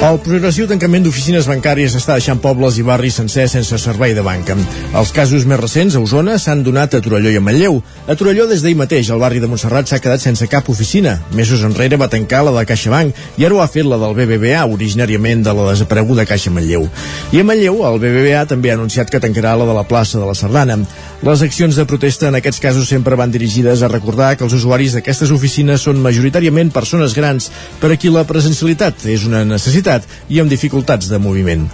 El progressiu tancament d'oficines bancàries està deixant pobles i barris sencers sense servei de banca. Els casos més recents a Osona s'han donat a Torelló i a Manlleu. A Torelló, des d'ahir mateix, el barri de Montserrat s'ha quedat sense cap oficina. Mesos enrere va tancar la de CaixaBank i ara ho ha fet la del BBVA, originàriament de la desapareguda Caixa Manlleu. I a Manlleu, el BBVA també ha anunciat que tancarà la de la plaça de la Sardana. Les accions de protesta en aquests casos sempre van dirigides a recordar que els usuaris d'aquestes oficines són majoritàriament persones grans per a qui la presencialitat és una necessitat i amb dificultats de moviment.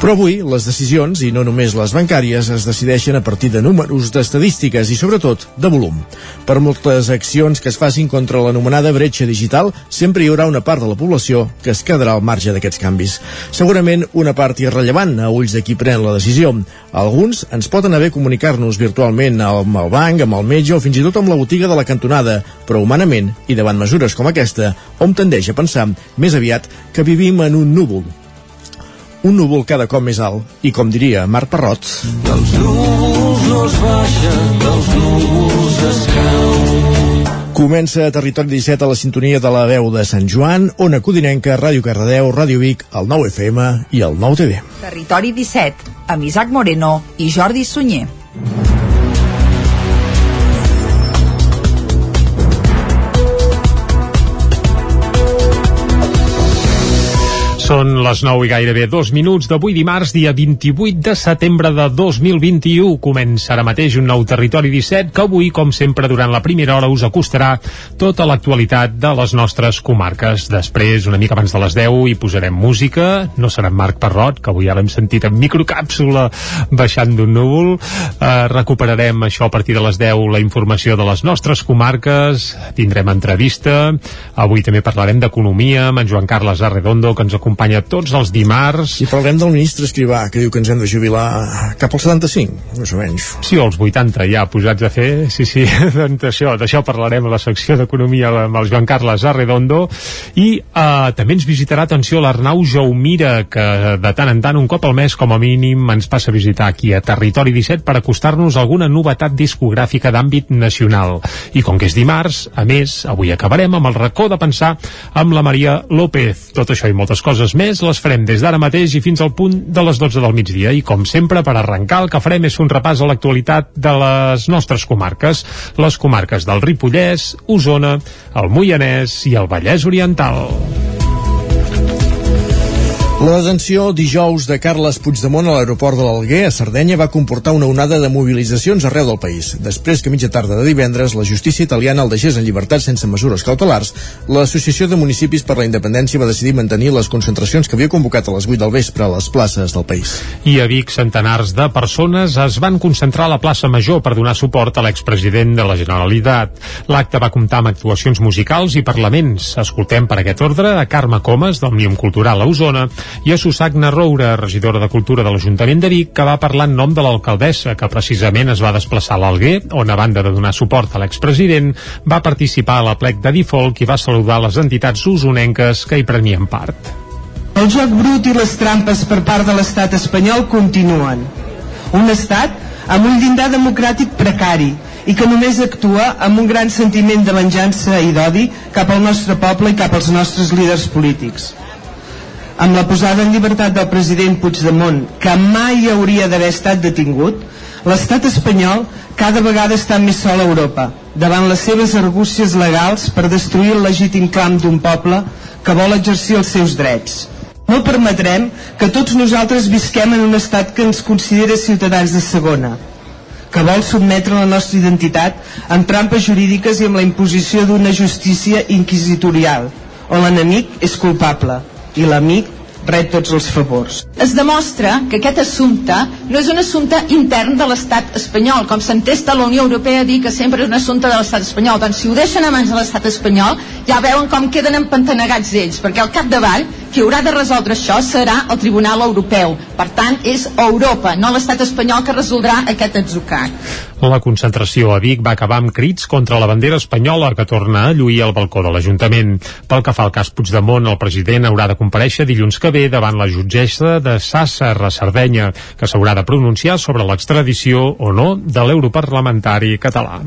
Però avui les decisions, i no només les bancàries, es decideixen a partir de números, d'estadístiques i sobretot de volum. Per moltes accions que es facin contra l'anomenada bretxa digital, sempre hi haurà una part de la població que es quedarà al marge d'aquests canvis. Segurament una part irrellevant a ulls de qui pren la decisió. Alguns ens poden haver comunicar-nos virtualment amb el banc, amb el metge o fins i tot amb la botiga de la cantonada, però humanament, i davant mesures com aquesta, hom tendeix a pensar més aviat que vivim en un núvol. Un núvol cada cop més alt i, com diria Marc Parrot... Dels núvols no es baixa, dels núvols es cau. Comença a Territori 17 a la sintonia de la veu de Sant Joan, Ona Codinenca, Ràdio Cardedeu, Ràdio Vic, el 9 FM i el 9 TV. Territori 17, amb Isaac Moreno i Jordi Sunyer. Són les 9 i gairebé dos minuts d'avui dimarts, dia 28 de setembre de 2021. Comença ara mateix un nou Territori 17 que avui, com sempre, durant la primera hora us acostarà tota l'actualitat de les nostres comarques. Després, una mica abans de les 10, hi posarem música. No serà Marc Parrot, que avui ja l'hem sentit en microcàpsula baixant d'un núvol. Eh, recuperarem això a partir de les 10 la informació de les nostres comarques. Tindrem entrevista. Avui també parlarem d'economia amb en Joan Carles Arredondo, que ens acompanya acompanya tots els dimarts. I parlem del ministre Escrivà, que diu que ens hem de jubilar cap als 75, més o menys. Sí, o als 80, ja posats a fer. Sí, sí, doncs d'això, d'això parlarem a la secció d'Economia amb el Joan Carles Arredondo. I eh, també ens visitarà, atenció, l'Arnau Jaumira, que de tant en tant, un cop al mes, com a mínim, ens passa a visitar aquí a Territori 17 per acostar-nos a alguna novetat discogràfica d'àmbit nacional. I com que és dimarts, a més, avui acabarem amb el racó de pensar amb la Maria López. Tot això i moltes coses coses més les farem des d'ara mateix i fins al punt de les 12 del migdia. I com sempre, per arrencar, el que farem és un repàs a l'actualitat de les nostres comarques, les comarques del Ripollès, Osona, el Moianès i el Vallès Oriental. La detenció dijous de Carles Puigdemont a l'aeroport de l'Alguer, a Sardenya, va comportar una onada de mobilitzacions arreu del país. Després que mitja tarda de divendres la justícia italiana el deixés en llibertat sense mesures cautelars, l'Associació de Municipis per la Independència va decidir mantenir les concentracions que havia convocat a les 8 del vespre a les places del país. I a Vic, centenars de persones es van concentrar a la plaça Major per donar suport a l'expresident de la Generalitat. L'acte va comptar amb actuacions musicals i parlaments. Escoltem per aquest ordre a Carme Comas, d'Òmnium Cultural a Osona, i a Susagna Roura, regidora de Cultura de l'Ajuntament de Vic, que va parlar en nom de l'alcaldessa, que precisament es va desplaçar a l'Alguer, on a banda de donar suport a l'expresident, va participar a la plec de Difolc i va saludar les entitats usonenques que hi prenien part. El joc brut i les trampes per part de l'estat espanyol continuen. Un estat amb un llindar democràtic precari i que només actua amb un gran sentiment de venjança i d'odi cap al nostre poble i cap als nostres líders polítics amb la posada en llibertat del president Puigdemont, que mai hauria d'haver estat detingut, l'estat espanyol cada vegada està més sol a Europa, davant les seves argúcies legals per destruir el legítim clam d'un poble que vol exercir els seus drets. No permetrem que tots nosaltres visquem en un estat que ens considera ciutadans de segona, que vol sotmetre la nostra identitat amb trampes jurídiques i amb la imposició d'una justícia inquisitorial, on l'enemic és culpable i l'amic rep tots els favors. Es demostra que aquest assumpte no és un assumpte intern de l'estat espanyol, com s'entesta la Unió Europea a dir que sempre és un assumpte de l'estat espanyol. Doncs si ho deixen a mans de l'estat espanyol, ja veuen com queden empantanegats ells, perquè al capdavall qui haurà de resoldre això serà el Tribunal Europeu. Per tant, és Europa, no l'estat espanyol que resoldrà aquest atzucat. La concentració a Vic va acabar amb crits contra la bandera espanyola que torna a lluir al balcó de l'Ajuntament. Pel que fa al cas Puigdemont, el president haurà de compareixer dilluns que ve davant la jutgessa de Sassa, a Sardenya, que s'haurà de pronunciar sobre l'extradició o no de l'europarlamentari català.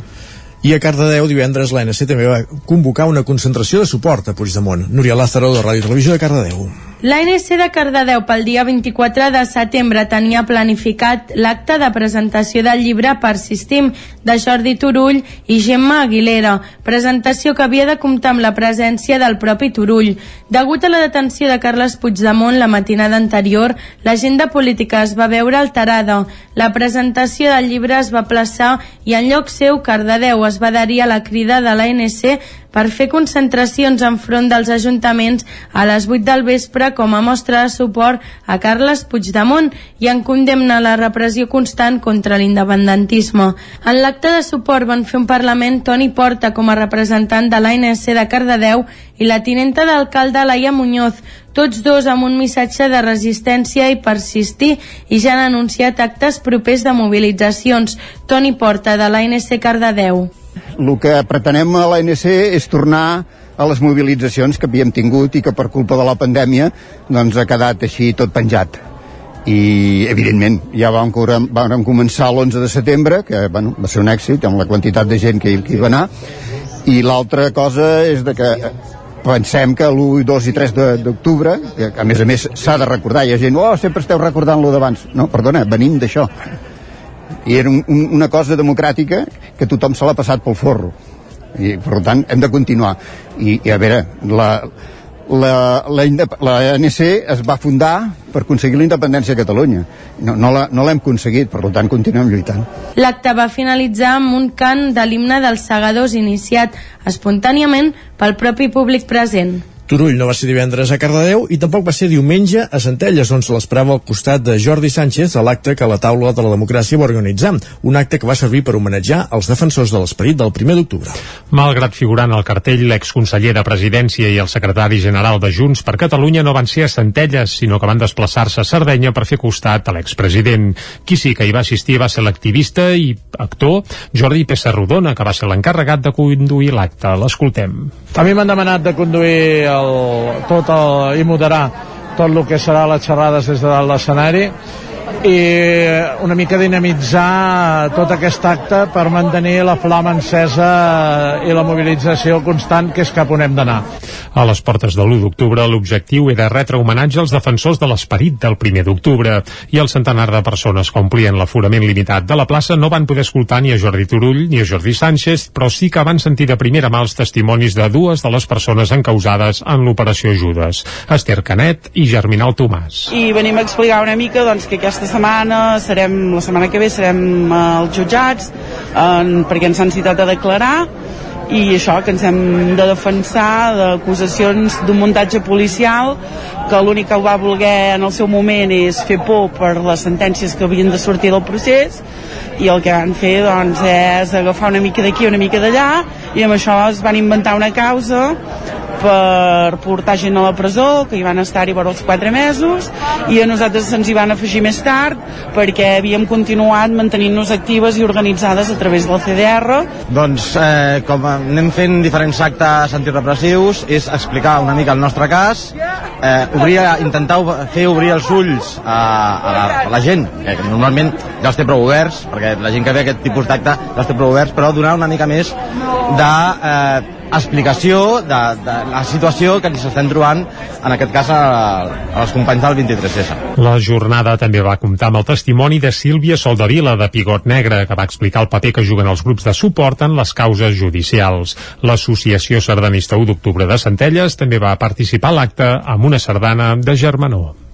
I a Cardedeu divendres l'ANC també va convocar una concentració de suport a Puigdemont. Núria Lázaro, de Ràdio Televisió de Cardedeu. L'ANC de Cardedeu pel dia 24 de setembre tenia planificat l'acte de presentació del llibre Persistim de Jordi Turull i Gemma Aguilera, presentació que havia de comptar amb la presència del propi Turull. Degut a la detenció de Carles Puigdemont la matinada anterior, l'agenda política es va veure alterada. La presentació del llibre es va plaçar i en lloc seu Cardedeu es va adherir a la crida de l'ANC per fer concentracions enfront dels ajuntaments a les 8 del vespre com a mostra de suport a Carles Puigdemont i en condemna la repressió constant contra l'independentisme. En l'acte de suport van fer un Parlament Toni Porta com a representant de l'ANC de Cardedeu i la tinenta d'alcalde Laia Muñoz, tots dos amb un missatge de resistència i persistir i ja han anunciat actes propers de mobilitzacions. Toni Porta, de l'ANC Cardedeu. El que pretenem a l'ANC és tornar a les mobilitzacions que havíem tingut i que per culpa de la pandèmia doncs ha quedat així tot penjat. I evidentment ja vam, vam començar l'11 de setembre que bueno, va ser un èxit amb la quantitat de gent que hi, va anar. I l'altra cosa és de que pensem que l'1, 2 i 3 d'octubre, que a més a més s'ha de recordar, hi ha gent, oh, sempre esteu recordant lo d'abans. No, perdona, venim d'això. I era un, un, una cosa democràtica que tothom se l'ha passat pel forro i per tant hem de continuar i, i a veure la, la, la, la ANC es va fundar per aconseguir la independència de Catalunya. No, no l'hem no aconseguit, per tant continuem lluitant. L'acte va finalitzar amb un cant de l'himne dels segadors iniciat espontàniament pel propi públic present. Turull no va ser divendres a Cardedeu i tampoc va ser diumenge a Centelles, on se l'esperava al costat de Jordi Sánchez a l'acte que la taula de la democràcia va organitzar, un acte que va servir per homenatjar els defensors de l'esperit del 1 d'octubre. Malgrat figurar en el cartell, l'exconseller de Presidència i el secretari general de Junts per Catalunya no van ser a Centelles, sinó que van desplaçar-se a Sardenya per fer costat a l'expresident. Qui sí que hi va assistir va ser l'activista i actor Jordi Pessarrodona, que va ser l'encarregat de conduir l'acte. L'escoltem. A mi m'han demanat de conduir el, tot el, i moderar tot el que serà les xerrades des de dalt l'escenari i una mica dinamitzar tot aquest acte per mantenir la flama encesa i la mobilització constant que és cap on hem d'anar. A les portes de l'1 d'octubre l'objectiu era retre homenatge als defensors de l'esperit del 1 d'octubre i el centenar de persones que omplien l'aforament limitat de la plaça no van poder escoltar ni a Jordi Turull ni a Jordi Sánchez, però sí que van sentir de primera mà els testimonis de dues de les persones encausades en l'operació Judes, Esther Canet i Germinal Tomàs. I venim a explicar una mica doncs, que aquesta setmana serem, la setmana que ve serem als jutjats en, perquè ens han citat a declarar i això, que ens hem de defensar d'acusacions d'un muntatge policial que l'únic que va voler en el seu moment és fer por per les sentències que havien de sortir del procés i el que van fer doncs, és agafar una mica d'aquí una mica d'allà i amb això es van inventar una causa per portar gent a la presó, que hi van estar-hi per els 4 mesos, i a nosaltres se'ns hi van afegir més tard perquè havíem continuat mantenint-nos actives i organitzades a través de la CDR. Doncs, eh, com anem fent diferents actes antirepressius, és explicar una mica el nostre cas, eh, obrir, intentar fer obrir els ulls a, a, la, a la gent, que normalment ja els té prou oberts, perquè la gent que ve aquest tipus d'acte ja els té prou oberts, però donar una mica més de eh, explicació de, de la situació que ens estem trobant, en aquest cas, els companys del 23S. La jornada també va comptar amb el testimoni de Sílvia Soldavila, de Pigot Negre, que va explicar el paper que juguen els grups de suport en les causes judicials. L'Associació Sardanista 1 d'octubre de Centelles també va participar a l'acte amb una sardana de Germanó.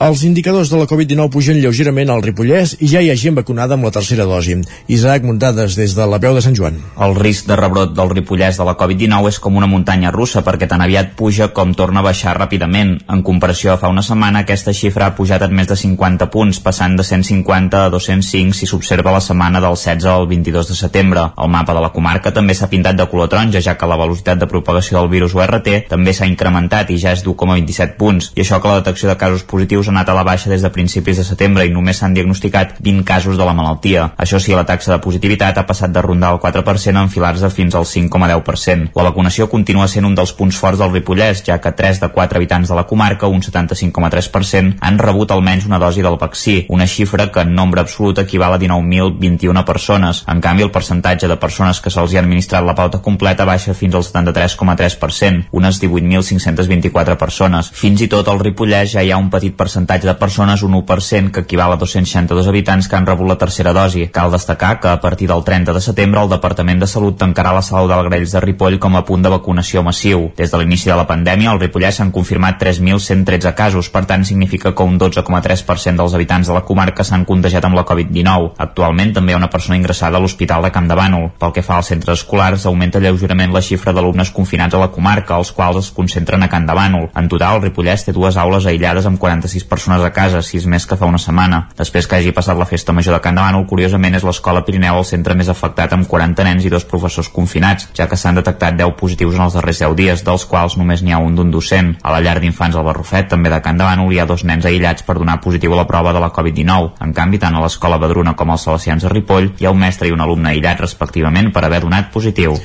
Els indicadors de la Covid-19 pugen lleugerament al Ripollès i ja hi ha gent vacunada amb la tercera dosi. Isaac Muntades, des de la veu de Sant Joan. El risc de rebrot del Ripollès de la Covid-19 és com una muntanya russa perquè tan aviat puja com torna a baixar ràpidament. En comparació a fa una setmana, aquesta xifra ha pujat en més de 50 punts, passant de 150 a 205 si s'observa la setmana del 16 al 22 de setembre. El mapa de la comarca també s'ha pintat de color taronja, ja que la velocitat de propagació del virus URT també s'ha incrementat i ja és d'1,27 punts. I això que la detecció de casos positius ha anat a la baixa des de principis de setembre i només s'han diagnosticat 20 casos de la malaltia. Això sí, la taxa de positivitat ha passat de rondar el 4% a enfilar-se fins al 5,10%. La vacunació continua sent un dels punts forts del Ripollès, ja que 3 de 4 habitants de la comarca, un 75,3%, han rebut almenys una dosi del vaccí, una xifra que en nombre absolut equival a 19.021 persones. En canvi, el percentatge de persones que se'ls ha administrat la pauta completa baixa fins al 73,3%, unes 18.524 persones. Fins i tot al Ripollès ja hi ha un petit percentatge de persones, un 1%, que equival a 262 habitants que han rebut la tercera dosi. Cal destacar que a partir del 30 de setembre el Departament de Salut tancarà la sala d'Algrells de Ripoll com a punt de vacunació massiu. Des de l'inici de la pandèmia, al Ripollès s'han confirmat 3.113 casos, per tant significa que un 12,3% dels habitants de la comarca s'han contagiat amb la Covid-19. Actualment també hi ha una persona ingressada a l'Hospital de Camp de Bànol. Pel que fa als centres escolars, augmenta lleugerament la xifra d'alumnes confinats a la comarca, els quals es concentren a Camp de Bànol. En total, el Ripollès té dues aules aïllades amb 46 persones a casa, sis més que fa una setmana. Després que hagi passat la festa major de Can de curiosament és l'escola Pirineu el centre més afectat amb 40 nens i dos professors confinats, ja que s'han detectat 10 positius en els darrers 10 dies, dels quals només n'hi ha un d'un docent. A la llar d'infants al Barrufet, també de Can de hi ha dos nens aïllats per donar positiu a la prova de la Covid-19. En canvi, tant a l'escola Badruna com als Salesians de Ripoll hi ha un mestre i un alumne aïllat respectivament per haver donat positiu.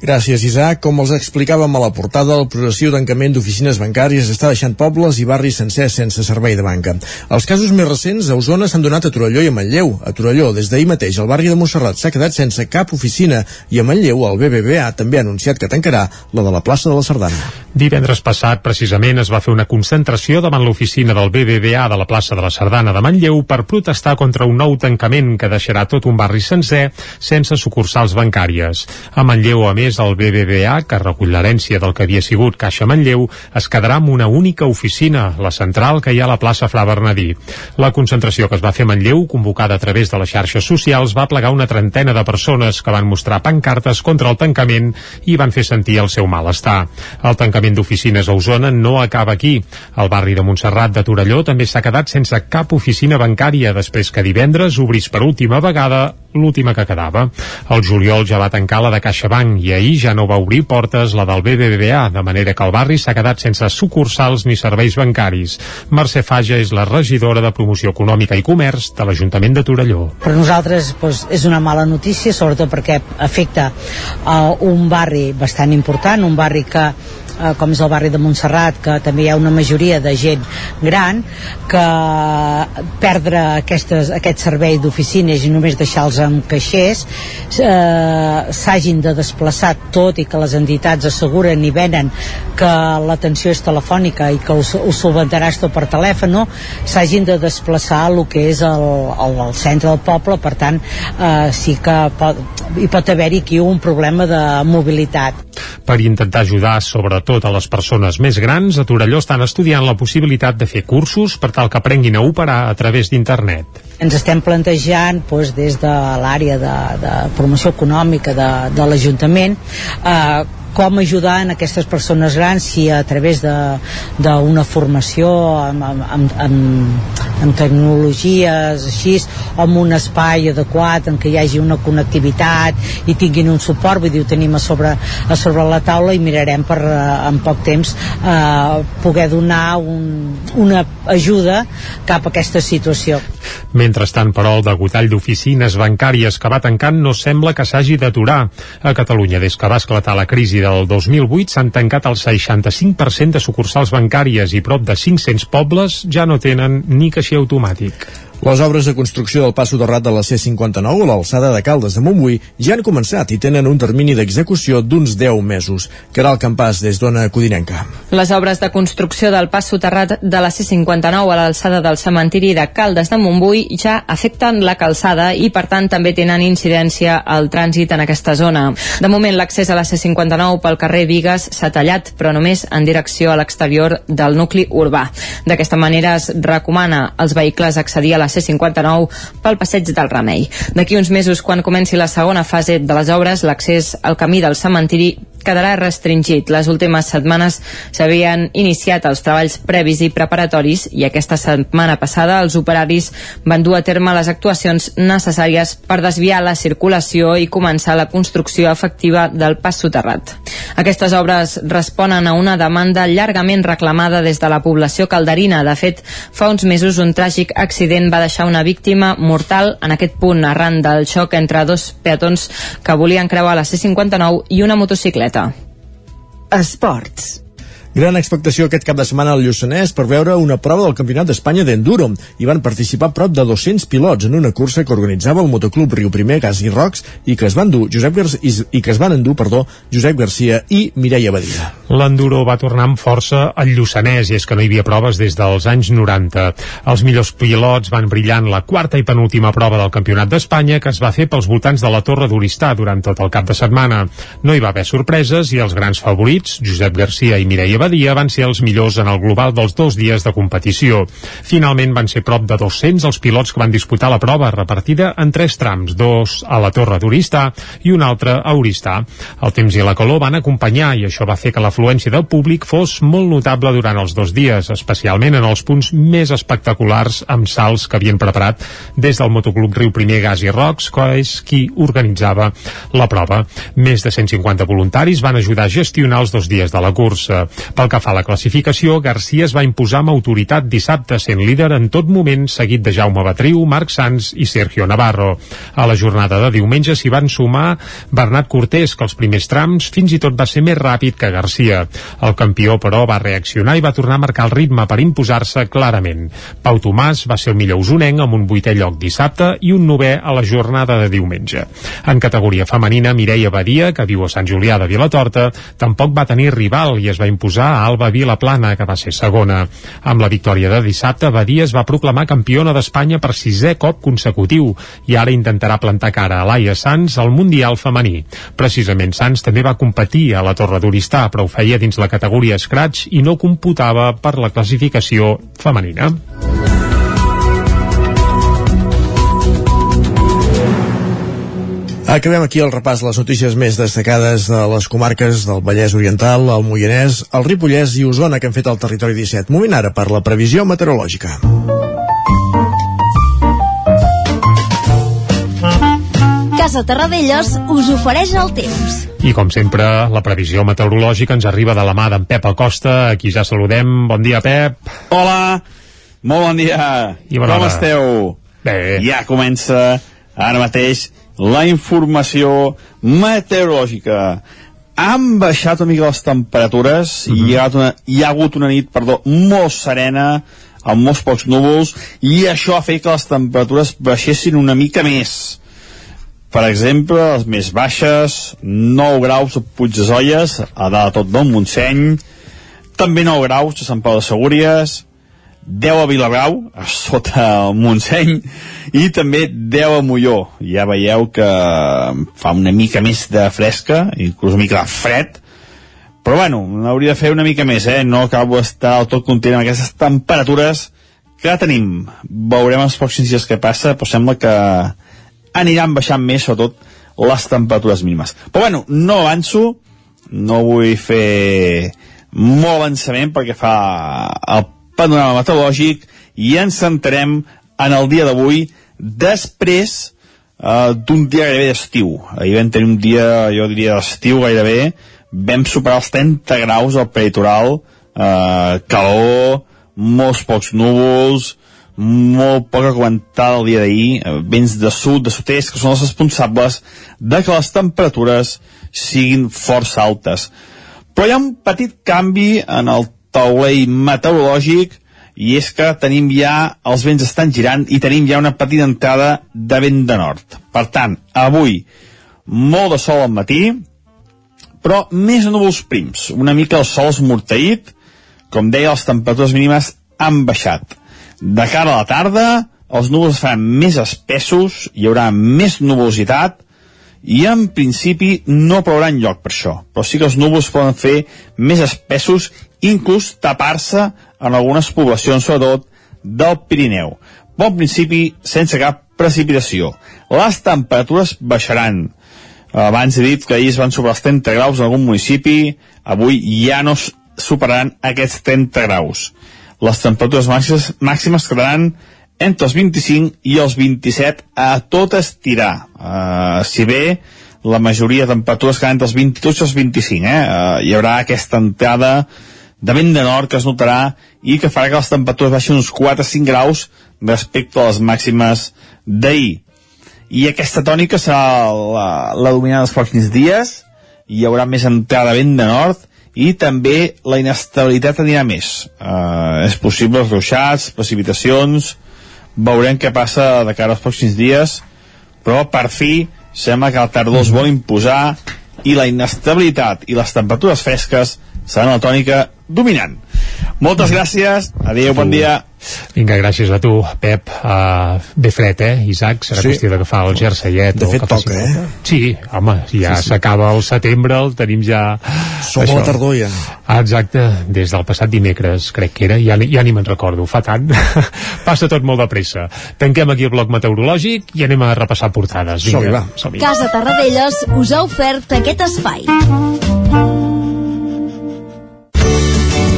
Gràcies, Isaac. Com els explicàvem a la portada, el progressiu tancament d'oficines bancàries està deixant pobles i barris sencers sense servei de banca. Els casos més recents a Osona s'han donat a Torelló i a Manlleu. A Torelló, des d'ahir mateix, el barri de Montserrat s'ha quedat sense cap oficina i a Manlleu el BBVA també ha anunciat que tancarà la de la plaça de la Sardana. Divendres passat, precisament, es va fer una concentració davant l'oficina del BBVA de la plaça de la Sardana de Manlleu per protestar contra un nou tancament que deixarà tot un barri sencer sense sucursals bancàries. A Manlleu, a més, més, el BBVA, que recull l'herència del que havia sigut Caixa Manlleu, es quedarà amb una única oficina, la central que hi ha a la plaça Fra Bernadí. La concentració que es va fer a Manlleu, convocada a través de les xarxes socials, va plegar una trentena de persones que van mostrar pancartes contra el tancament i van fer sentir el seu malestar. El tancament d'oficines a Osona no acaba aquí. El barri de Montserrat de Torelló també s'ha quedat sense cap oficina bancària després que divendres obrís per última vegada l'última que quedava. El juliol ja va tancar la de CaixaBank i ahir ja no va obrir portes la del BBVA, de manera que el barri s'ha quedat sense sucursals ni serveis bancaris. Mercè Faja és la regidora de Promoció Econòmica i Comerç de l'Ajuntament de Torelló. Per nosaltres doncs, és una mala notícia, sobretot perquè afecta uh, un barri bastant important, un barri que eh, com és el barri de Montserrat, que també hi ha una majoria de gent gran, que perdre aquestes, aquest servei d'oficines i només deixar-los amb caixers eh, s'hagin de desplaçar tot i que les entitats asseguren i venen que l'atenció és telefònica i que ho, solventaràs tot per telèfon, no? s'hagin de desplaçar el que és el, el, el centre del poble, per tant eh, sí que pot, hi pot haver-hi aquí un problema de mobilitat. Per intentar ajudar sobretot a les persones més grans, a Torelló estan estudiant la possibilitat de fer cursos per tal que aprenguin a operar a través d'internet. Ens estem plantejant doncs, des de l'àrea de, de promoció econòmica de, de l'Ajuntament eh, com ajudar en aquestes persones grans si a través d'una formació amb, amb, amb, amb tecnologies així o amb un espai adequat en què hi hagi una connectivitat i tinguin un suport, vull dir, ho tenim a sobre, a sobre la taula i mirarem per en poc temps eh, poder donar un, una ajuda cap a aquesta situació. Mentrestant, però, el degotall d'oficines bancàries que va tancant no sembla que s'hagi d'aturar. A Catalunya, des que va esclatar la crisi del 2008, s'han tancat el 65% de sucursals bancàries i prop de 500 pobles ja no tenen ni caixer automàtic. Les obres de construcció del pas soterrat de la C-59 a l'alçada de Caldes de Montbui ja han començat i tenen un termini d'execució d'uns 10 mesos. Caral Campàs, des d'Ona Codinenca. Les obres de construcció del pas soterrat de la C-59 a l'alçada del cementiri de Caldes de Montbui ja afecten la calçada i, per tant, també tenen incidència al trànsit en aquesta zona. De moment, l'accés a la C-59 pel carrer Vigues s'ha tallat, però només en direcció a l'exterior del nucli urbà. D'aquesta manera es recomana als vehicles accedir a la C-59 pel passeig del Remei. D'aquí uns mesos, quan comenci la segona fase de les obres, l'accés al camí del cementiri quedarà restringit. Les últimes setmanes s'havien iniciat els treballs previs i preparatoris i aquesta setmana passada els operaris van dur a terme les actuacions necessàries per desviar la circulació i començar la construcció efectiva del pas soterrat. Aquestes obres responen a una demanda llargament reclamada des de la població calderina. De fet, fa uns mesos un tràgic accident va deixar una víctima mortal en aquest punt arran del xoc entre dos peatons que volien creuar la C-59 i una motocicleta bicicleta. Esports. Gran expectació aquest cap de setmana al Lluçanès per veure una prova del Campionat d'Espanya d'Enduro. Hi van participar prop de 200 pilots en una cursa que organitzava el motoclub Riu Primer Gas i Rocs i que es van dur Josep Gar i, que es van endur, perdó, Josep Garcia i Mireia Badia. L'Enduro va tornar amb força al Lluçanès i és que no hi havia proves des dels anys 90. Els millors pilots van brillar en la quarta i penúltima prova del Campionat d'Espanya que es va fer pels voltants de la Torre d'Oristà durant tot el cap de setmana. No hi va haver sorpreses i els grans favorits, Josep Garcia i Mireia Badia van ser els millors en el global dels dos dies de competició. Finalment van ser prop de 200 els pilots que van disputar la prova, repartida en tres trams, dos a la Torre d'Oristà i un altre a Oristà. El temps i la calor van acompanyar i això va fer que l'afluència del públic fos molt notable durant els dos dies, especialment en els punts més espectaculars amb salts que havien preparat des del motoclub Riu Primer Gas i Rocs, que és qui organitzava la prova. Més de 150 voluntaris van ajudar a gestionar els dos dies de la cursa. Pel que fa a la classificació, Garcia es va imposar amb autoritat dissabte, sent líder en tot moment, seguit de Jaume Batriu, Marc Sanz i Sergio Navarro. A la jornada de diumenge s'hi van sumar Bernat Cortés, que els primers trams fins i tot va ser més ràpid que Garcia. El campió, però, va reaccionar i va tornar a marcar el ritme per imposar-se clarament. Pau Tomàs va ser el millor usonenc amb un vuitè lloc dissabte i un novè a la jornada de diumenge. En categoria femenina, Mireia Badia, que viu a Sant Julià de Vilatorta, tampoc va tenir rival i es va imposar a Alba Alba Vilaplana, que va ser segona. Amb la victòria de dissabte, Badia es va proclamar campiona d'Espanya per sisè cop consecutiu i ara intentarà plantar cara a Laia Sanz al Mundial femení. Precisament Sanz també va competir a la Torre d'Oristà, però ho feia dins la categoria Scratch i no computava per la classificació femenina. Acabem aquí el repàs de les notícies més destacades de les comarques del Vallès Oriental, el Moianès, el Ripollès i Osona que han fet el territori 17. Moment ara per la previsió meteorològica. Casa Terradellos us ofereix el temps. I com sempre, la previsió meteorològica ens arriba de la mà d'en Pep Acosta, a qui ja saludem. Bon dia, Pep. Hola, molt bon dia. I bona Com hora. esteu? Bé. Ja comença ara mateix la informació meteorològica. Han baixat una mica les temperatures Mhm. i hi ha, una, hi ha hagut una nit perdó, molt serena, amb molts pocs núvols, i això ha fet que les temperatures baixessin una mica més. Per exemple, les més baixes, 9 graus a Puig de Zolles, a dalt de tot del Montseny, també 9 graus a Sant Pau de Segúries, 10 a Vilabrau, sota el Montseny, i també 10 a Molló. Ja veieu que fa una mica més de fresca, inclús una mica de fred, però bueno, n'hauria de fer una mica més, eh? No acabo d'estar del tot content amb aquestes temperatures que tenim. Veurem els pròxims dies què passa, però sembla que aniran baixant més, sobretot les temperatures mínimes. Però bueno, no avanço, no vull fer molt avançament perquè fa el panorama meteorològic i ens centrem en el dia d'avui després uh, d'un dia gairebé d'estiu. Ahir vam tenir un dia, jo diria, d'estiu gairebé, vam superar els 30 graus al peritoral, uh, calor, molts pocs núvols, molt poca comentada el dia d'ahir, eh, vents de sud, de sud-est, que són els responsables de que les temperatures siguin força altes. Però hi ha un petit canvi en el taulell meteorològic i és que tenim ja, els vents estan girant i tenim ja una petita entrada de vent de nord. Per tant, avui, molt de sol al matí, però més núvols prims, una mica el sol esmorteït, com deia, les temperatures mínimes han baixat. De cara a la tarda, els núvols faran més espessos, hi haurà més nuvolositat, i en principi no plourà lloc per això, però sí que els núvols poden fer més espessos, inclús tapar-se en algunes poblacions, sobretot del Pirineu. Bon principi, sense cap precipitació. Les temperatures baixaran. Abans he dit que ahir es van sobre els 30 graus en algun municipi, avui ja no superaran aquests 30 graus. Les temperatures màximes, màximes quedaran entre els 25 i els 27 a tot estirar. Uh, si bé la majoria de temperatures quedaran entre els 22 i els 25, eh? Uh, hi haurà aquesta entrada de vent de nord que es notarà i que farà que les temperatures baixin uns 4 5 graus respecte a les màximes d'ahir. I aquesta tònica serà la, la dominant dels pròxims dies. Hi haurà més entrada de vent de nord i també la inestabilitat anirà més. Uh, és possible ruixats, precipitacions veurem què passa de cara als pròxims dies però per fi sembla que el tardor es vol imposar i la inestabilitat i les temperatures fresques seran la tònica dominant. Moltes gràcies, adéu, bon dia. Vinga, gràcies a tu, Pep. Uh, bé fred, eh, Isaac? Serà sí. qüestió d'agafar el jerseiet. De fet, toca, eh? Sí, home, ja sí, sí. s'acaba el setembre, el tenim ja... Som a la tardor, ja. Ah, exacte, des del passat dimecres, crec que era, ja, ja ni me'n recordo, fa tant. Passa tot molt de pressa. Tanquem aquí el bloc meteorològic i anem a repassar portades. Vinga, som -hi, Casa Tarradellas us ha ofert aquest espai.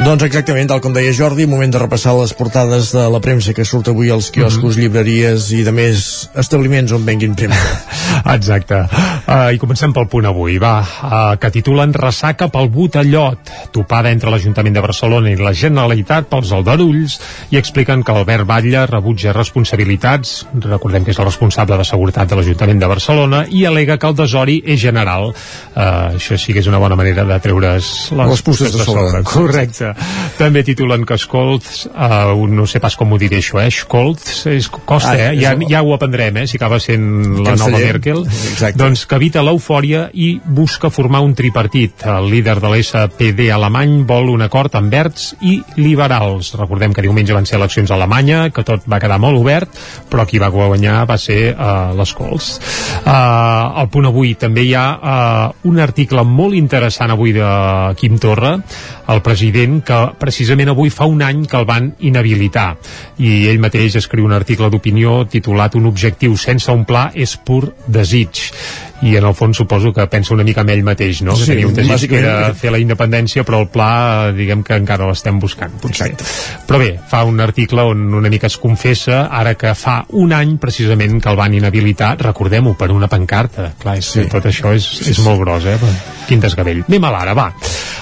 Doncs exactament, tal com deia Jordi, moment de repassar les portades de la premsa que surt avui als quioscos, mm -hmm. llibreries i de més establiments on venguin premsa. Exacte. Uh, I comencem pel punt avui, va, uh, que titulen Ressaca pel Botellot, topada entre l'Ajuntament de Barcelona i la Generalitat pels aldarulls, i expliquen que Albert Batlle rebutja responsabilitats, recordem que és el responsable de seguretat de l'Ajuntament de Barcelona, i alega que el desori és general. Uh, això sí que és una bona manera de treure's les, les puces de, de sobre. Correcte. També titulen que Escolts, uh, no sé pas com ho diré això, eh? Escolts, és, costa, ah, eh? Ja, ja ho aprendrem, eh? Si acaba sent la nova Merkel. Exacte. Doncs que evita l'eufòria i busca formar un tripartit. El líder de l'SPD alemany vol un acord amb verds i liberals. Recordem que diumenge van ser eleccions a Alemanya, que tot va quedar molt obert, però qui va guanyar va ser uh, l'Escolts. Uh, al punt avui també hi ha uh, un article molt interessant avui de Quim Torra, el president, que precisament avui fa un any que el van inhabilitar. I ell mateix escriu un article d'opinió titulat Un objectiu sense un pla és pur desig i en el fons suposo que pensa una mica en ell mateix, no? Sí, tenia un desig que era fer la independència, però el pla, diguem que encara l'estem buscant, potser. Exacte. Però bé, fa un article on una mica es confessa, ara que fa un any precisament que el van inhabilitar, recordem-ho, per una pancarta. Clar, és, sí. tot això és, és molt gros, eh? Quin desgavell. Anem a l'ara, va.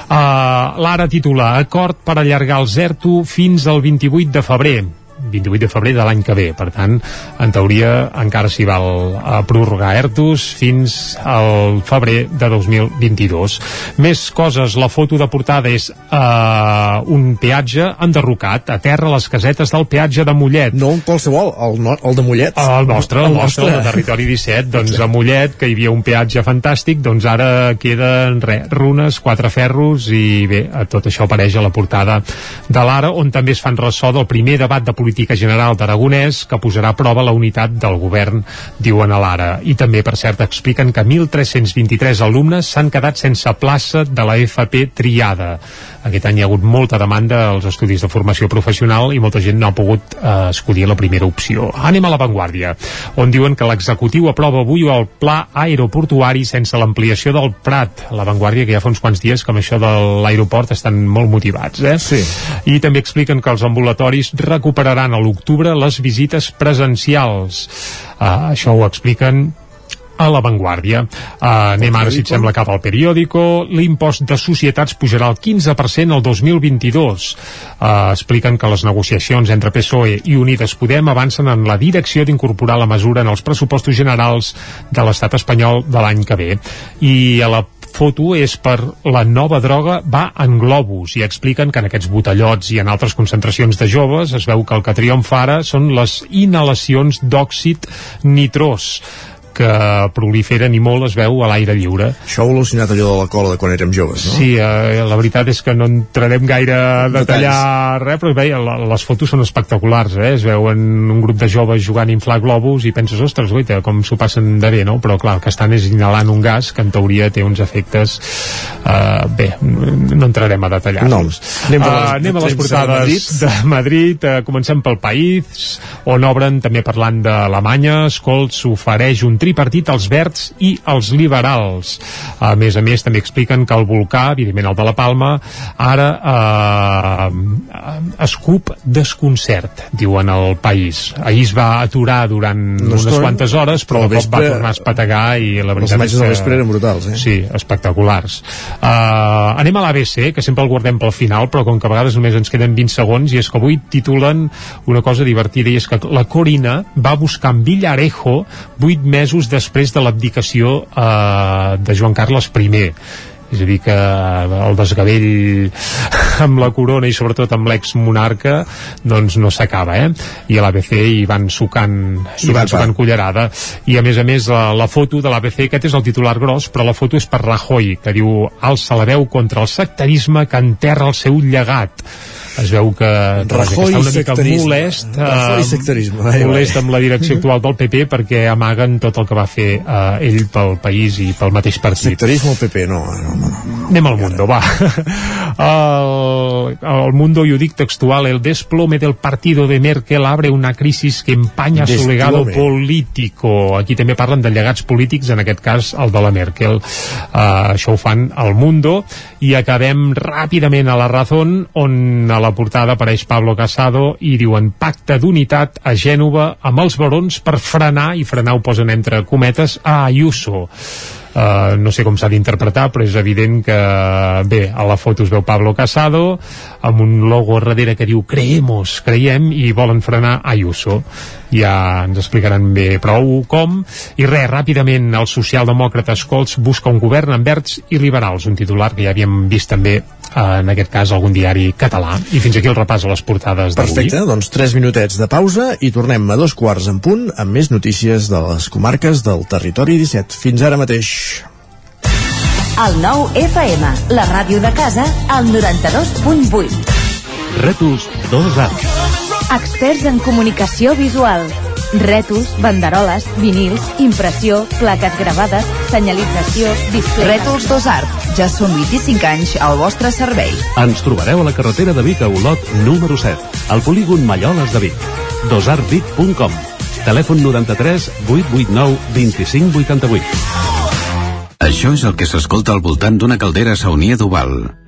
Uh, L'ara titula Acord per allargar el ZERTO fins al 28 de febrer 28 de febrer de l'any que ve. Per tant, en teoria, encara s'hi val a prorrogar ERTOS fins al febrer de 2022. Més coses, la foto de portada és uh, un peatge enderrocat a terra a les casetes del peatge de Mollet. No qualsevol, el, no, el de Mollet. El nostre, el, el nostre, el de Territori 17. Doncs a Mollet, que hi havia un peatge fantàstic, doncs ara queden re, runes, quatre ferros i bé, tot això apareix a la portada de l'Ara, on també es fan ressò del primer debat de política política general d'Aragonès que posarà a prova la unitat del govern, diuen a l'Ara. I també, per cert, expliquen que 1.323 alumnes s'han quedat sense plaça de la FP triada. Aquest any hi ha hagut molta demanda als estudis de formació professional i molta gent no ha pogut eh, escollir la primera opció. Anem a l'avantguàrdia, on diuen que l'executiu aprova avui el pla aeroportuari sense l'ampliació del Prat. L'avantguàrdia que ja fa uns quants dies que amb això de l'aeroport estan molt motivats. Eh? Sí. I també expliquen que els ambulatoris recuperaran a l'octubre les visites presencials. Uh, això ho expliquen a l'avantguàrdia. Uh, anem ara, si et sembla, cap al periòdico. L'impost de societats pujarà al 15% el 2022. Uh, expliquen que les negociacions entre PSOE i Unides Podem avancen en la direcció d'incorporar la mesura en els pressupostos generals de l'estat espanyol de l'any que ve. I a la foto és per la nova droga va en globus. I expliquen que en aquests botellots i en altres concentracions de joves es veu que el que triomfa ara són les inhalacions d'òxid nitrós que proliferen i molt es veu a l'aire lliure. Això ho al·lucinat allò de la cola de quan érem joves, no? Sí, eh, la veritat és que no entrarem gaire a detallar res, però bé, les fotos són espectaculars, eh? Es veuen un grup de joves jugant a inflar globus i penses, ostres, guaita, com s'ho passen de bé, no? Però clar, el que estan és inhalant un gas que en teoria té uns efectes eh, bé, no entrarem a detallar-los. No. Anem a les- Eh, anem a les temps de portades Madrid. de Madrid, eh, comencem pel País, on obren també parlant d'Alemanya, Scholz ofereix un tripartit als verds i als liberals. A més a més, també expliquen que el volcà, evidentment el de la Palma, ara eh, escup desconcert, diuen al País. Ahir es va aturar durant No unes estona, quantes hores, però de cop va tornar a espetegar i la veritat és que... vespre eren brutals, eh? Sí, espectaculars. Uh, anem a l'ABC, que sempre el guardem pel final, però com que a vegades només ens queden 20 segons, i és que avui titulen una cosa divertida, i és que la Corina va buscar en Villarejo vuit mesos després de l'abdicació uh, de Joan Carles I. És a dir que el desgavell amb la corona i sobretot amb l'ex-monarca doncs no s'acaba, eh? I a l'ABC hi van sucant, hi van sucant cullerada. I a més a més la, la foto de l'ABC aquest és el titular gros però la foto és per Rajoy que diu alça la veu contra el sectarisme que enterra el seu llegat es veu que, Rajoy que està una mica molest Rajoy eh, sectarisme. Ai, molest amb la direcció actual del PP perquè amaguen tot el que va fer eh, ell pel país i pel mateix partit Sectarisme al PP, no, no, no. Anem al Mundo, va. El, el Mundo, y ho dic textual, el desplome del partido de Merkel abre una crisis que empaña su legado político. Aquí també parlen de llegats polítics, en aquest cas el de la Merkel. Uh, això ho fan al Mundo. I acabem ràpidament a la Razón, on a la portada apareix Pablo Casado i diuen pacte d'unitat a Gènova amb els barons per frenar, i frenar ho posen entre cometes, a Ayuso. Uh, no sé com s'ha d'interpretar, però és evident que, bé, a la foto es veu Pablo Casado, amb un logo darrere que diu creemos, creiem, i volen frenar Ayuso. Ja ens explicaran bé prou com. I res, ràpidament, el socialdemòcrata Scholz busca un govern amb verds i liberals, un titular que ja havíem vist també, en aquest cas, algun diari català. I fins aquí el repàs a les portades d'avui. Perfecte, doncs 3 minutets de pausa i tornem a dos quarts en punt amb més notícies de les comarques del territori 17. Fins ara mateix. El nou FM, la ràdio de casa, al 92.8. Rètols 2A. Experts en comunicació visual. Rètols, banderoles, vinils, impressió, plaques gravades, senyalització, display... Rètols Dos Art. Ja són 25 anys al vostre servei. Ens trobareu a la carretera de Vic a Olot, número 7, al polígon Malloles de Vic. dosartvic.com Telèfon 93 889 2588 Això és el que s'escolta al voltant d'una caldera saunia d'Oval.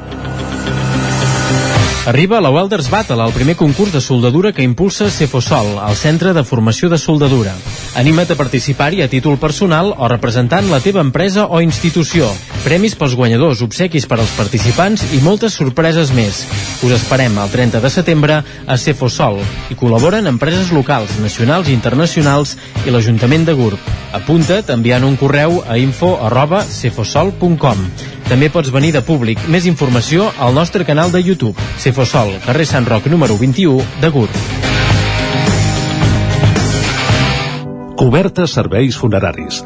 Arriba la Welders Battle, el primer concurs de soldadura que impulsa Cefosol, el Centre de Formació de Soldadura. Anima't a participar-hi a títol personal o representant la teva empresa o institució. Premis pels guanyadors, obsequis per als participants i moltes sorpreses més. Us esperem el 30 de setembre a Cefosol i col·laboren empreses locals, nacionals i internacionals i l'Ajuntament de Gurb. Apunta't enviant un correu a info arroba cefosol.com. També pots venir de públic. Més informació al nostre canal de YouTube. Cefosol, carrer Sant Roc número 21 de Gurb. Cobertes serveis funeraris.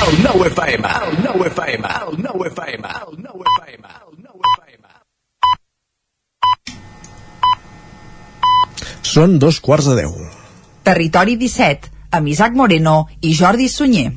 El 9 FM, el 9 FM, el 9 FM, el 9 FM, el 9 FM. Són dos quarts de deu. Territori 17, amb Isaac Moreno i Jordi Sunyer.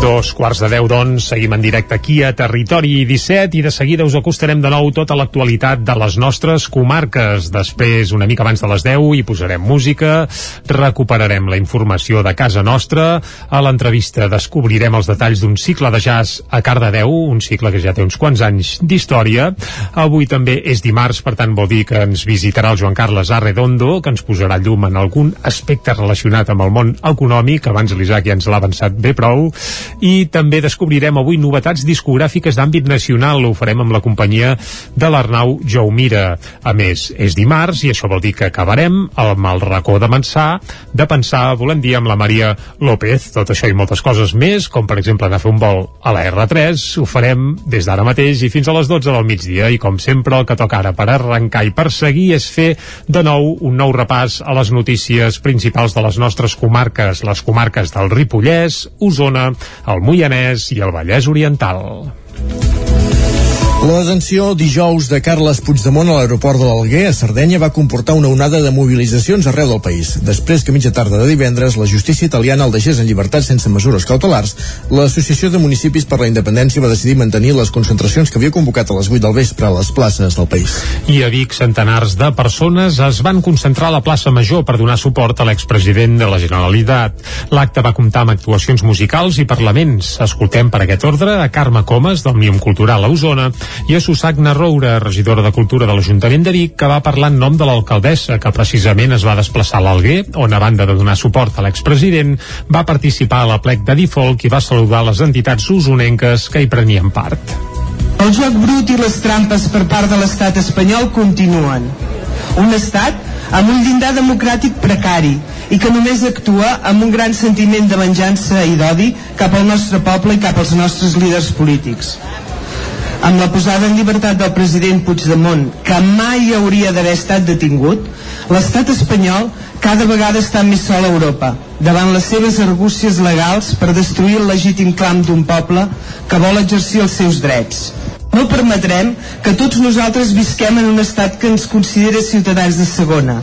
Dos quarts de deu, doncs, seguim en directe aquí a Territori 17 i de seguida us acostarem de nou tota l'actualitat de les nostres comarques. Després, una mica abans de les 10, hi posarem música, recuperarem la informació de casa nostra, a l'entrevista descobrirem els detalls d'un cicle de jazz a Cardedeu, un cicle que ja té uns quants anys d'història. Avui també és dimarts, per tant vol dir que ens visitarà el Joan Carles Arredondo, que ens posarà llum en algun aspecte relacionat amb el món econòmic, abans l'Isaac ja ens l'ha avançat bé prou, i també descobrirem avui novetats discogràfiques d'àmbit nacional. Ho farem amb la companyia de l'Arnau Jaumira. A més, és dimarts i això vol dir que acabarem amb el racó de pensar, de pensar, volem dir, amb la Maria López. Tot això i moltes coses més, com per exemple anar a fer un vol a la R3, ho farem des d'ara mateix i fins a les 12 del migdia. I com sempre, el que toca ara per arrencar i per seguir és fer de nou un nou repàs a les notícies principals de les nostres comarques, les comarques del Ripollès, Osona, el Moianès i el Vallès Oriental. La detenció dijous de Carles Puigdemont a l'aeroport de l'Alguer, a Sardenya, va comportar una onada de mobilitzacions arreu del país. Després que mitja tarda de divendres la justícia italiana el deixés en llibertat sense mesures cautelars, l'Associació de Municipis per la Independència va decidir mantenir les concentracions que havia convocat a les 8 del vespre a les places del país. I a Vic, centenars de persones es van concentrar a la plaça Major per donar suport a l'expresident de la Generalitat. L'acte va comptar amb actuacions musicals i parlaments. Escoltem per aquest ordre a Carme Comas, d'Òmnium Cultural a Osona, i a Susagna Roura, regidora de Cultura de l'Ajuntament de Vic, que va parlar en nom de l'alcaldessa, que precisament es va desplaçar a l'Alguer, on a banda de donar suport a l'expresident, va participar a la plec de Difolc i va saludar les entitats usonenques que hi prenien part. El joc brut i les trampes per part de l'estat espanyol continuen. Un estat amb un llindar democràtic precari i que només actua amb un gran sentiment de venjança i d'odi cap al nostre poble i cap als nostres líders polítics amb la posada en llibertat del president Puigdemont, que mai hauria d'haver estat detingut, l'estat espanyol cada vegada està més sol a Europa, davant les seves argúcies legals per destruir el legítim clam d'un poble que vol exercir els seus drets. No permetrem que tots nosaltres visquem en un estat que ens considera ciutadans de segona,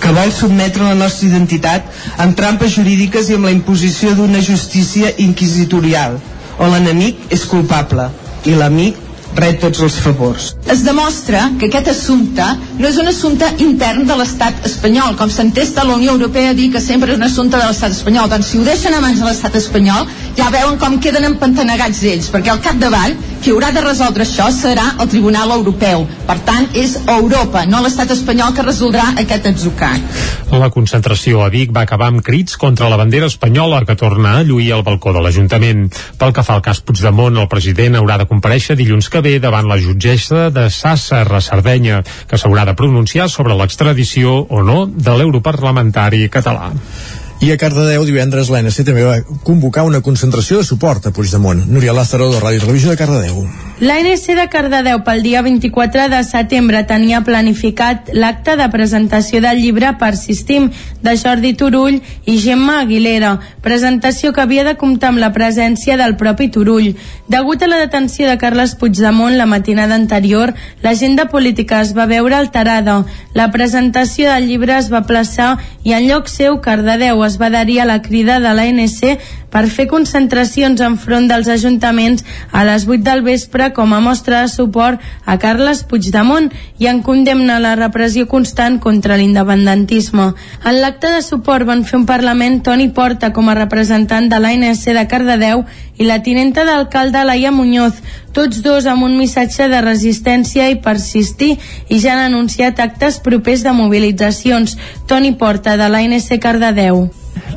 que vol sotmetre la nostra identitat amb trampes jurídiques i amb la imposició d'una justícia inquisitorial, on l'enemic és culpable i l'amic rep tots els favors. Es demostra que aquest assumpte no és un assumpte intern de l'estat espanyol, com s'entesta la Unió Europea a dir que sempre és un assumpte de l'estat espanyol. Doncs si ho deixen a mans de l'estat espanyol, ja veuen com queden empantanegats ells, perquè al capdavall qui haurà de resoldre això serà el Tribunal Europeu. Per tant, és Europa, no l'estat espanyol, que resoldrà aquest atzucat. La concentració a Vic va acabar amb crits contra la bandera espanyola que torna a lluir al balcó de l'Ajuntament. Pel que fa al cas Puigdemont, el president haurà de compareixer dilluns que ve davant la jutgessa de Sassa, a Sardenya, que s'haurà de pronunciar sobre l'extradició o no de l'europarlamentari català. I a Cardedeu divendres l'ANC també va convocar una concentració de suport a Puigdemont. Núria Lázaro, de Ràdio Televisió de Cardedeu. L'ANC de Cardedeu pel dia 24 de setembre tenia planificat l'acte de presentació del llibre Persistim de Jordi Turull i Gemma Aguilera, presentació que havia de comptar amb la presència del propi Turull. Degut a la detenció de Carles Puigdemont la matinada anterior, l'agenda política es va veure alterada. La presentació del llibre es va plaçar i en lloc seu Cardedeu es va adherir a la crida de l'ANC per fer concentracions enfront dels ajuntaments a les 8 del vespre com a mostra de suport a Carles Puigdemont i en condemna la repressió constant contra l'independentisme. En l'acte de suport van fer un Parlament Toni Porta com a representant de l'ANC de Cardedeu i la tinenta d'alcalde Laia Muñoz, tots dos amb un missatge de resistència i persistir i ja han anunciat actes propers de mobilitzacions. Toni Porta, de l'ANC Cardedeu.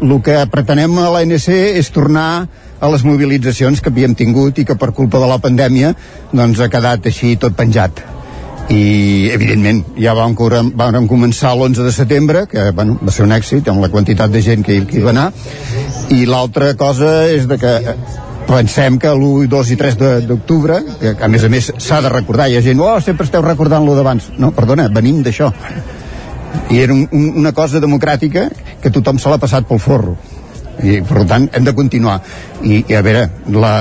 El que pretenem a l'ANC és tornar a les mobilitzacions que havíem tingut i que per culpa de la pandèmia doncs ha quedat així tot penjat i evidentment ja vam, vam començar l'11 de setembre que bueno, va ser un èxit amb la quantitat de gent que, que hi va anar i l'altra cosa és de que pensem que l'1, 2 i 3 d'octubre, que a més a més s'ha de recordar, hi ha gent, oh, sempre esteu recordant lo d'abans. No, perdona, venim d'això. I era un, un, una cosa democràtica que tothom se l'ha passat pel forro. I, per tant, hem de continuar. I, i a veure, la,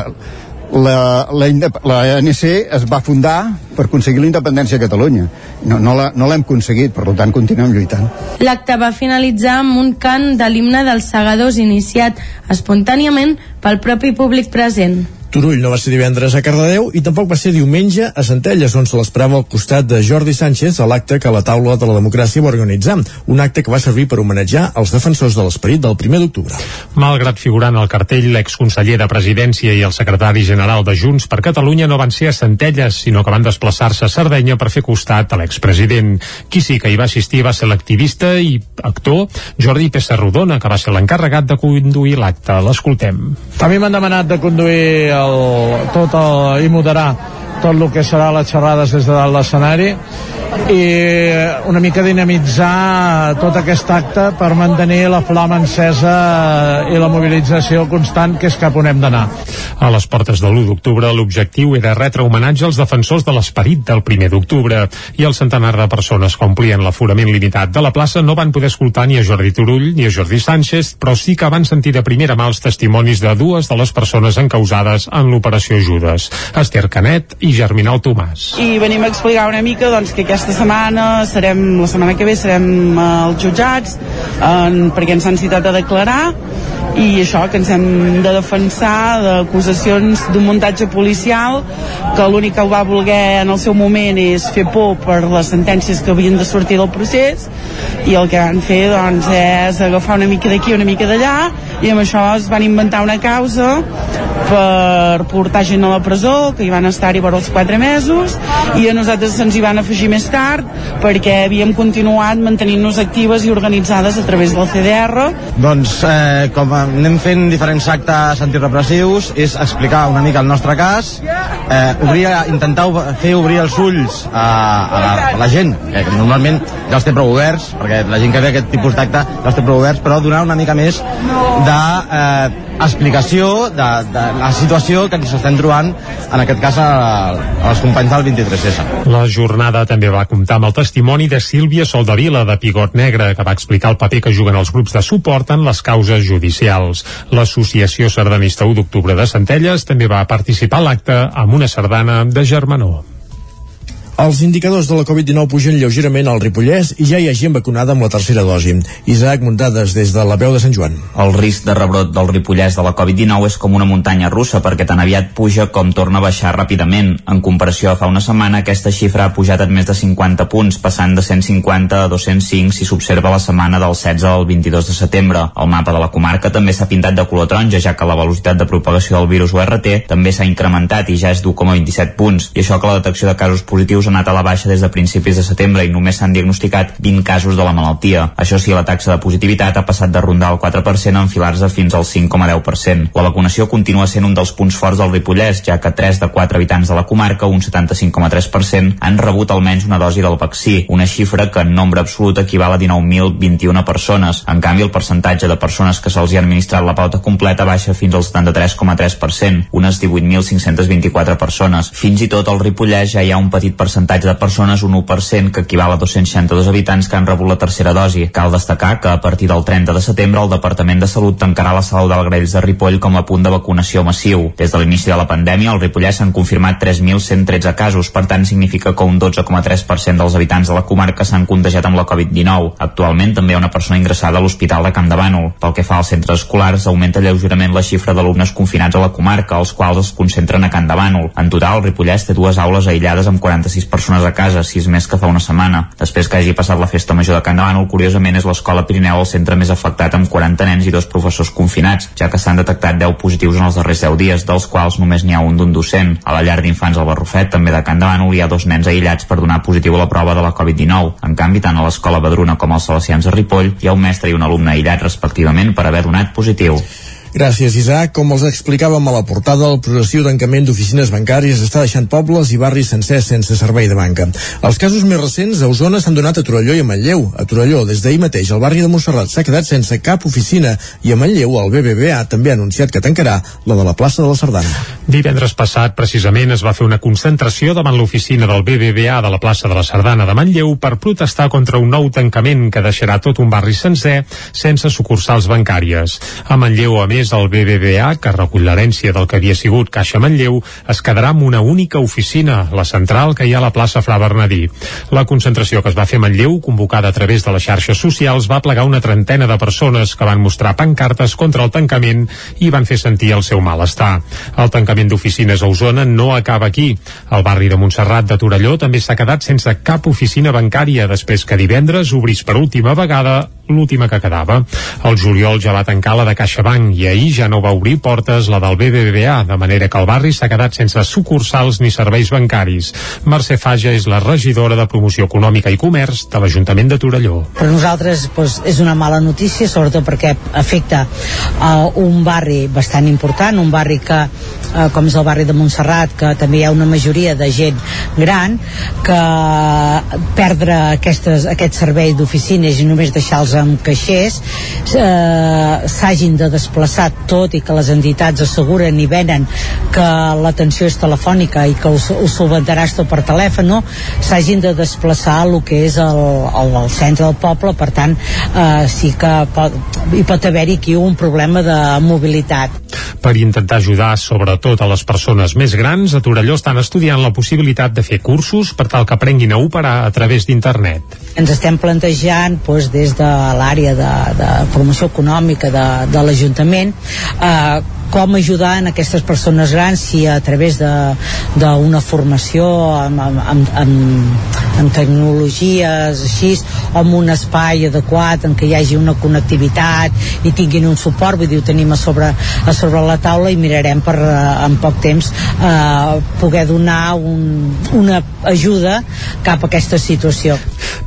la, la, la ANC es va fundar per aconseguir la independència de Catalunya. No, no l'hem no aconseguit, per tant continuem lluitant. L'acte va finalitzar amb un cant de l'himne dels segadors iniciat espontàniament pel propi públic present. Turull no va ser divendres a Cardedeu i tampoc va ser diumenge a Centelles, on se l'esperava al costat de Jordi Sánchez a l'acte que la taula de la democràcia va organitzar, un acte que va servir per homenatjar els defensors de l'esperit del 1 d'octubre. Malgrat figurar en el cartell, l'exconseller de Presidència i el secretari general de Junts per Catalunya no van ser a Centelles, sinó que van desplaçar-se a Sardenya per fer costat a l'expresident. Qui sí que hi va assistir va ser l'activista i actor Jordi Pessarrodona, que va ser l'encarregat de conduir l'acte. L'escoltem. A mi m'han demanat de conduir el, tot el, i moderar tot el que serà les xerrades des de dalt l'escenari i una mica dinamitzar tot aquest acte per mantenir la flama encesa i la mobilització constant que és cap on hem d'anar. A les portes de l'1 d'octubre l'objectiu era retre homenatge als defensors de l'esperit del 1 d'octubre i el centenar de persones que omplien l'aforament limitat de la plaça no van poder escoltar ni a Jordi Turull ni a Jordi Sánchez, però sí que van sentir de primera mà els testimonis de dues de les persones encausades en l'operació Judes, Esther Canet i Germinal Tomàs. I venim a explicar una mica doncs, que aquesta setmana serem, la setmana que ve serem als jutjats en, perquè ens han citat a declarar i això, que ens hem de defensar d'acusacions d'un muntatge policial que l'únic que ho va voler en el seu moment és fer por per les sentències que havien de sortir del procés i el que van fer doncs és agafar una mica d'aquí una mica d'allà i amb això es van inventar una causa per portar gent a la presó que hi van estar-hi per els 4 mesos i a nosaltres se'ns hi van afegir més tard perquè havíem continuat mantenint-nos actives i organitzades a través del CDR Doncs eh, com anem fent diferents actes antirepressius és explicar una mica el nostre cas. Eh, obrir, intentar fer obrir els ulls a, a, la, a la gent que normalment ja els té prou oberts perquè la gent que ve aquest tipus d'acte ja els té prou oberts però donar una mica més de eh, explicació de, de la situació que ens estem trobant en aquest cas els companys del 23S. La jornada també va comptar amb el testimoni de Sílvia Soldavila de Pigot Negre que va explicar el paper que juguen els grups de suport en les causes judicials. L'Associació Sardanista 1 d'octubre de Centelles també va participar a l'acte amb una sardana de Germanó. Els indicadors de la Covid-19 pugen lleugerament al Ripollès i ja hi ha gent vacunada amb la tercera dosi. Isaac Muntades des de la veu de Sant Joan. El risc de rebrot del Ripollès de la Covid-19 és com una muntanya russa perquè tan aviat puja com torna a baixar ràpidament. En comparació a fa una setmana, aquesta xifra ha pujat en més de 50 punts, passant de 150 a 205 si s'observa la setmana del 16 al 22 de setembre. El mapa de la comarca també s'ha pintat de color taronja, ja que la velocitat de propagació del virus URT també s'ha incrementat i ja és d'1,27 punts. I això que la detecció de casos positius ha anat a la baixa des de principis de setembre i només s'han diagnosticat 20 casos de la malaltia. Això sí, la taxa de positivitat ha passat de rondar el 4% a enfilar-se fins al 5,10%. La vacunació continua sent un dels punts forts del Ripollès, ja que 3 de 4 habitants de la comarca, un 75,3%, han rebut almenys una dosi del vaccí, una xifra que en nombre absolut equival a 19.021 persones. En canvi, el percentatge de persones que se'ls ha administrat la pauta completa baixa fins al 73,3%, unes 18.524 persones. Fins i tot al Ripollès ja hi ha un petit percentatge de persones, un 1%, que equival a 262 habitants que han rebut la tercera dosi. Cal destacar que a partir del 30 de setembre el Departament de Salut tancarà la Salut del Grells de Ripoll com a punt de vacunació massiu. Des de l'inici de la pandèmia, al Ripollès s'han confirmat 3.113 casos, per tant significa que un 12,3% dels habitants de la comarca s'han contagiat amb la Covid-19. Actualment també hi ha una persona ingressada a l'Hospital de Camp de Bànol. Pel que fa als centres escolars, augmenta lleugerament la xifra d'alumnes confinats a la comarca, els quals es concentren a Camp de Bànol. En total, el Ripollès té dues aules aïllades amb 46 persones a casa, sis més que fa una setmana. Després que hagi passat la festa major de de Bànol, curiosament és l'escola Pirineu el centre més afectat amb 40 nens i dos professors confinats, ja que s'han detectat 10 positius en els darrers 10 dies, dels quals només n'hi ha un d'un docent. A la llar d'infants al Barrufet, també de Can Bànol, hi ha dos nens aïllats per donar positiu a la prova de la Covid-19. En canvi, tant a l'escola Badruna com als Salesians de Ripoll hi ha un mestre i un alumne aïllat respectivament per haver donat positiu. Gràcies, Isaac. Com els explicàvem a la portada, el progressiu tancament d'oficines bancàries està deixant pobles i barris sencers sense servei de banca. Els casos més recents a Osona s'han donat a Torelló i a Manlleu. A Torelló, des d'ahir mateix, el barri de Montserrat s'ha quedat sense cap oficina i a Manlleu el BBVA també ha anunciat que tancarà la de la plaça de la Sardana. Divendres passat, precisament, es va fer una concentració davant l'oficina del BBVA de la plaça de la Sardana de Manlleu per protestar contra un nou tancament que deixarà tot un barri sencer sense sucursals bancàries. A Manlleu, a més, el BBVA, que recull l'herència del que havia sigut Caixa Manlleu, es quedarà amb una única oficina, la central que hi ha a la plaça Fra Bernadí. La concentració que es va fer a Manlleu, convocada a través de les xarxes socials, va plegar una trentena de persones que van mostrar pancartes contra el tancament i van fer sentir el seu malestar. El tancament d'oficines a Osona no acaba aquí. El barri de Montserrat de Torelló també s'ha quedat sense cap oficina bancària després que divendres obrís per última vegada l'última que quedava. El juliol ja va tancar la de CaixaBank i ahir ja no va obrir portes la del BBVA, de manera que el barri s'ha quedat sense sucursals ni serveis bancaris. Mercè Faja és la regidora de Promoció Econòmica i Comerç de l'Ajuntament de Torelló. Per nosaltres doncs, és una mala notícia, sobretot perquè afecta uh, un barri bastant important, un barri que, uh, com és el barri de Montserrat, que també hi ha una majoria de gent gran, que perdre aquestes, aquest servei d'oficines i només deixar-los amb caixers eh, s'hagin de desplaçar tot i que les entitats asseguren i venen que l'atenció és telefònica i que ho, solventaràs tot per telèfon no? s'hagin de desplaçar el que és el, el, el centre del poble per tant eh, sí que pot, hi pot haver-hi aquí un problema de mobilitat per intentar ajudar sobretot a les persones més grans, a Torelló estan estudiant la possibilitat de fer cursos per tal que aprenguin a operar a través d'internet. Ens estem plantejant doncs, des de l'àrea de, de formació econòmica de, de l'Ajuntament eh, com ajudar en aquestes persones grans si a través d'una formació amb, amb, amb, amb tecnologies així o amb un espai adequat en què hi hagi una connectivitat i tinguin un suport, vull dir, ho tenim a sobre, a sobre la taula i mirarem per en poc temps eh, poder donar un, una ajuda cap a aquesta situació.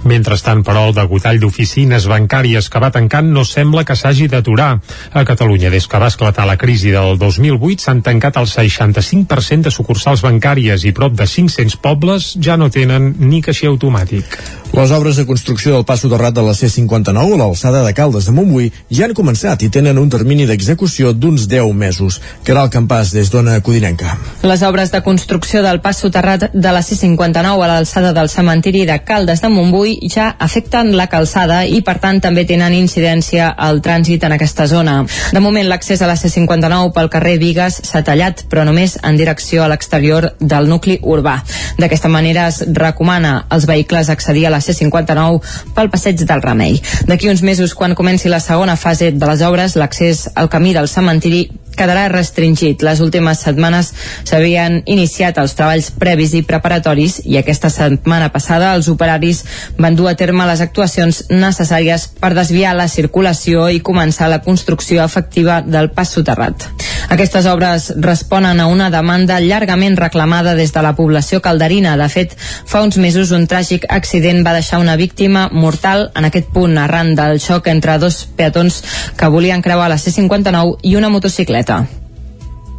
Mentrestant, però, el degotall d'oficines bancàries que va tancant no sembla que s'hagi d'aturar. A Catalunya, des que va esclatar la crisi del 2008, s'han tancat el 65% de sucursals bancàries i prop de 500 pobles ja no tenen ni caixer automàtic. Les obres de construcció del pas soterrat de la C-59 a l'alçada de Caldes de Montbui ja han començat i tenen un termini d'execució d'uns 10 mesos. Caral Campàs, des d'Ona Codinenca. Les obres de construcció del pas soterrat de la C-59 a l'alçada del cementiri de Caldes de Montbui ja afecten la calçada i, per tant, també tenen incidència al trànsit en aquesta zona. De moment, l'accés a la C-59 pel carrer Vigues s'ha tallat, però només en direcció a l'exterior del nucli urbà. D'aquesta manera es recomana als vehicles accedir a la C59 pel passeig del Remei. D'aquí uns mesos, quan comenci la segona fase de les obres, l'accés al camí del cementiri quedarà restringit. Les últimes setmanes s'havien iniciat els treballs previs i preparatoris i aquesta setmana passada els operaris van dur a terme les actuacions necessàries per desviar la circulació i començar la construcció efectiva del pas soterrat. Aquestes obres responen a una demanda llargament reclamada des de la població calderina. De fet, fa uns mesos un tràgic accident va deixar una víctima mortal en aquest punt arran del xoc entre dos peatons que volien creuar la C-59 i una motocicleta.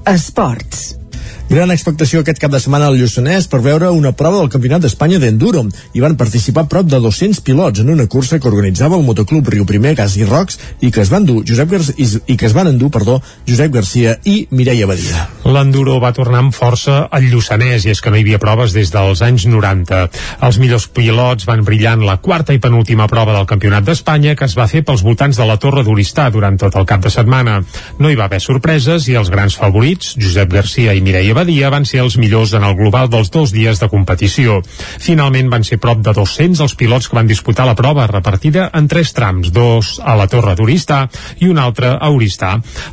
Esports. Gran expectació aquest cap de setmana al Lluçanès per veure una prova del Campionat d'Espanya d'Enduro. Hi van participar prop de 200 pilots en una cursa que organitzava el Motoclub Riu Primer Gas i Rocs i que es van dur Josep Gar i, que es van endur, perdó, Josep Garcia i Mireia Badia. L'Enduro va tornar amb força al Lluçanès i és que no hi havia proves des dels anys 90. Els millors pilots van brillar en la quarta i penúltima prova del Campionat d'Espanya que es va fer pels voltants de la Torre d'Oristà durant tot el cap de setmana. No hi va haver sorpreses i els grans favorits, Josep Garcia i Mireia Badia, van ser els millors en el global dels dos dies de competició. Finalment van ser prop de 200 els pilots que van disputar la prova repartida en tres trams, dos a la Torre d'Oristà i un altre a Oristà.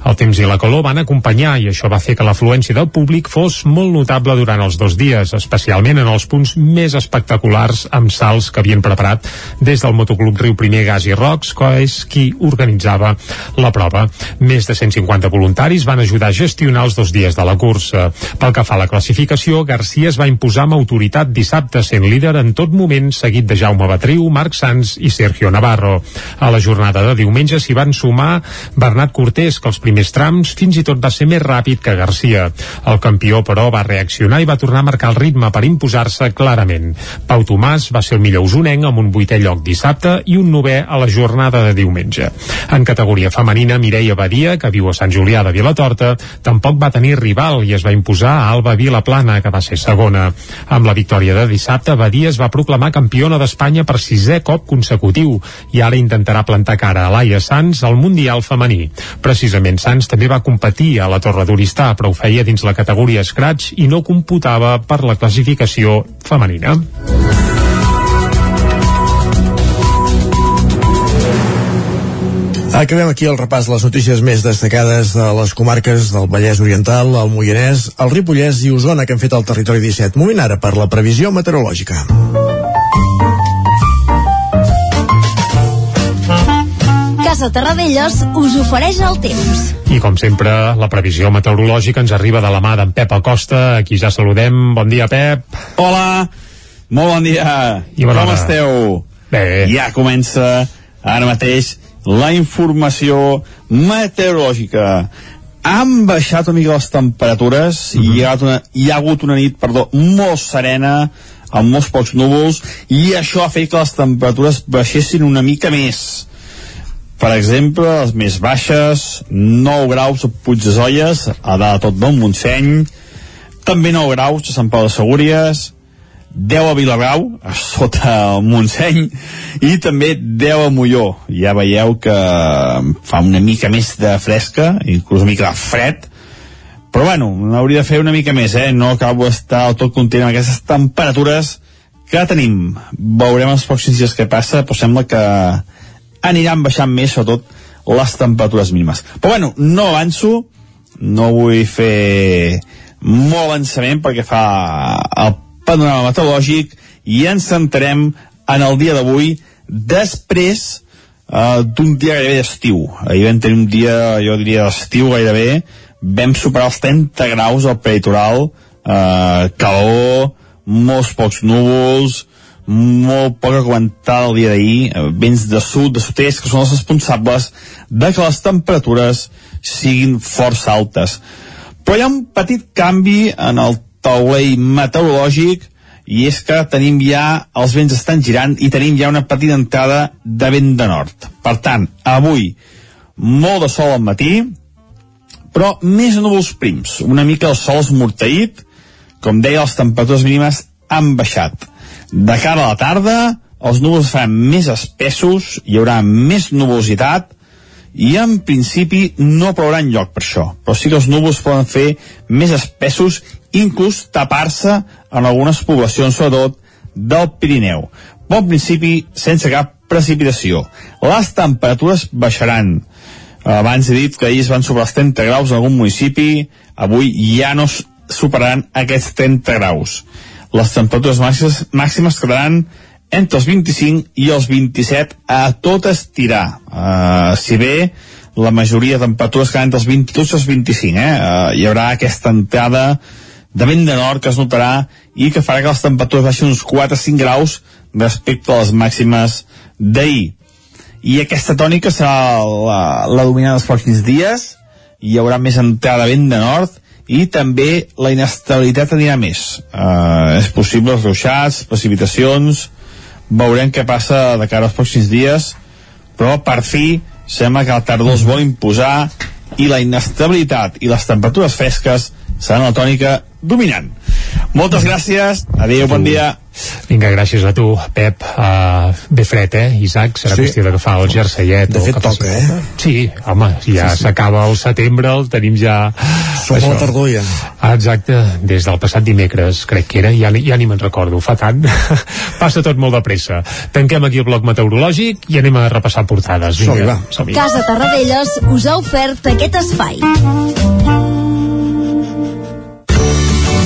El temps i la calor van acompanyar i això va fer que l'afluència del públic fos molt notable durant els dos dies, especialment en els punts més espectaculars amb salts que havien preparat des del Motoclub Riu Primer Gas i Rocs, que és qui organitzava la prova. Més de 150 voluntaris van ajudar a gestionar els dos dies de la cursa. Pel que fa a la classificació, Garcia es va imposar amb autoritat dissabte sent líder en tot moment, seguit de Jaume Batriu, Marc Sanz i Sergio Navarro. A la jornada de diumenge s'hi van sumar Bernat Cortés, que els primers trams fins i tot va ser més ràpid que Garcia. El campió, però, va reaccionar i va tornar a marcar el ritme per imposar-se clarament. Pau Tomàs va ser el millor usonenc amb un vuitè lloc dissabte i un novè a la jornada de diumenge. En categoria femenina, Mireia Badia, que viu a Sant Julià de Vilatorta, tampoc va tenir rival i es va imposar a Alba Vilaplana, que va ser segona. Amb la victòria de dissabte, Badia es va proclamar campiona d'Espanya per sisè cop consecutiu i ara intentarà plantar cara a Laia Sanz al Mundial femení. Precisament Sanz també va competir a la Torre d'Oristà, però ho feia dins la categoria Scratch i no computava per la classificació femenina. Acabem aquí el repàs de les notícies més destacades de les comarques del Vallès Oriental, el Moianès, el Ripollès i Osona que han fet el territori 17. Moment ara per la previsió meteorològica. Casa Terradellos us ofereix el temps. I com sempre, la previsió meteorològica ens arriba de la mà d'en Pep Acosta, a qui ja saludem. Bon dia, Pep. Hola, molt bon dia. I bona Com hora. esteu? Bé. Ja comença ara mateix la informació meteorològica. Han baixat una mica les temperatures Mhm. i hi ha, una, hi ha hagut una nit perdó, molt serena, amb molts pocs núvols, i això ha fet que les temperatures baixessin una mica més. Per exemple, les més baixes, 9 graus a Puig de Zolles, a dalt de tot del Montseny, també 9 graus a Sant Pau de Segúries, 10 a Vilagrau, a sota el Montseny, i també 10 a Molló. Ja veieu que fa una mica més de fresca, inclús una mica de fred, però bueno, n'hauria de fer una mica més, eh? No acabo d'estar tot content amb aquestes temperatures que tenim. Veurem els pròxims dies què passa, però sembla que aniran baixant més, sobretot les temperatures mínimes. Però bueno, no avanço, no vull fer molt avançament perquè fa el panorama meteorològic i ens centrem en el dia d'avui després uh, d'un dia gairebé d'estiu. Ahir vam tenir un dia, jo diria, d'estiu gairebé, vam superar els 30 graus al peritoral, uh, calor, molts pocs núvols, molt poca comentada el dia d'ahir, eh, vents de sud, de sud-est, que són els responsables de que les temperatures siguin força altes. Però hi ha un petit canvi en el taulell meteorològic i és que tenim ja, els vents estan girant i tenim ja una petita entrada de vent de nord. Per tant, avui, molt de sol al matí, però més núvols prims, una mica el sol esmorteït, com deia, les temperatures mínimes han baixat. De cara a la tarda, els núvols faran més espessos, hi haurà més nuvolositat, i en principi no plourà lloc per això, però sí que els núvols poden fer més espessos, inclús tapar-se en algunes poblacions, sobretot del Pirineu. Bon principi, sense cap precipitació. Les temperatures baixaran. Abans he dit que ahir es van sobre els 30 graus en algun municipi, avui ja no superaran aquests 30 graus. Les temperatures màximes, màximes quedaran entre els 25 i els 27 a tot estirar. Uh, si bé la majoria temperatures quedaran entre els 22 i els 25, eh? Uh, hi haurà aquesta entrada de vent de nord que es notarà i que farà que les temperatures baixin uns 4-5 graus respecte a les màximes d'ahir. I aquesta tònica serà la, la dominant dels pròxims dies, hi haurà més entrada de vent de nord i també la inestabilitat anirà més. Uh, és possible ruixats, precipitacions, veurem què passa de cara als pròxims dies, però per fi sembla que el tardor es vol imposar i la inestabilitat i les temperatures fresques seran la tònica dominant. Moltes gràcies, adéu, bon dia. Vinga, gràcies a tu, Pep. Uh, bé fred, eh, Isaac? Serà Sí. qüestió d'agafar el jerseiet. De o fet, toca, eh? Sí, home, ja Sí, sí. s'acaba el setembre, el tenim ja... Som a la tardor, ja. Ah, exacte, des del passat dimecres, crec que era, ja, ja ni me'n recordo, fa tant. Passa tot molt de pressa. Tanquem aquí el bloc meteorològic i anem a repassar portades. Vinga, Som-hi, va. som-hi. Casa Tarradellas us ha ofert aquest espai.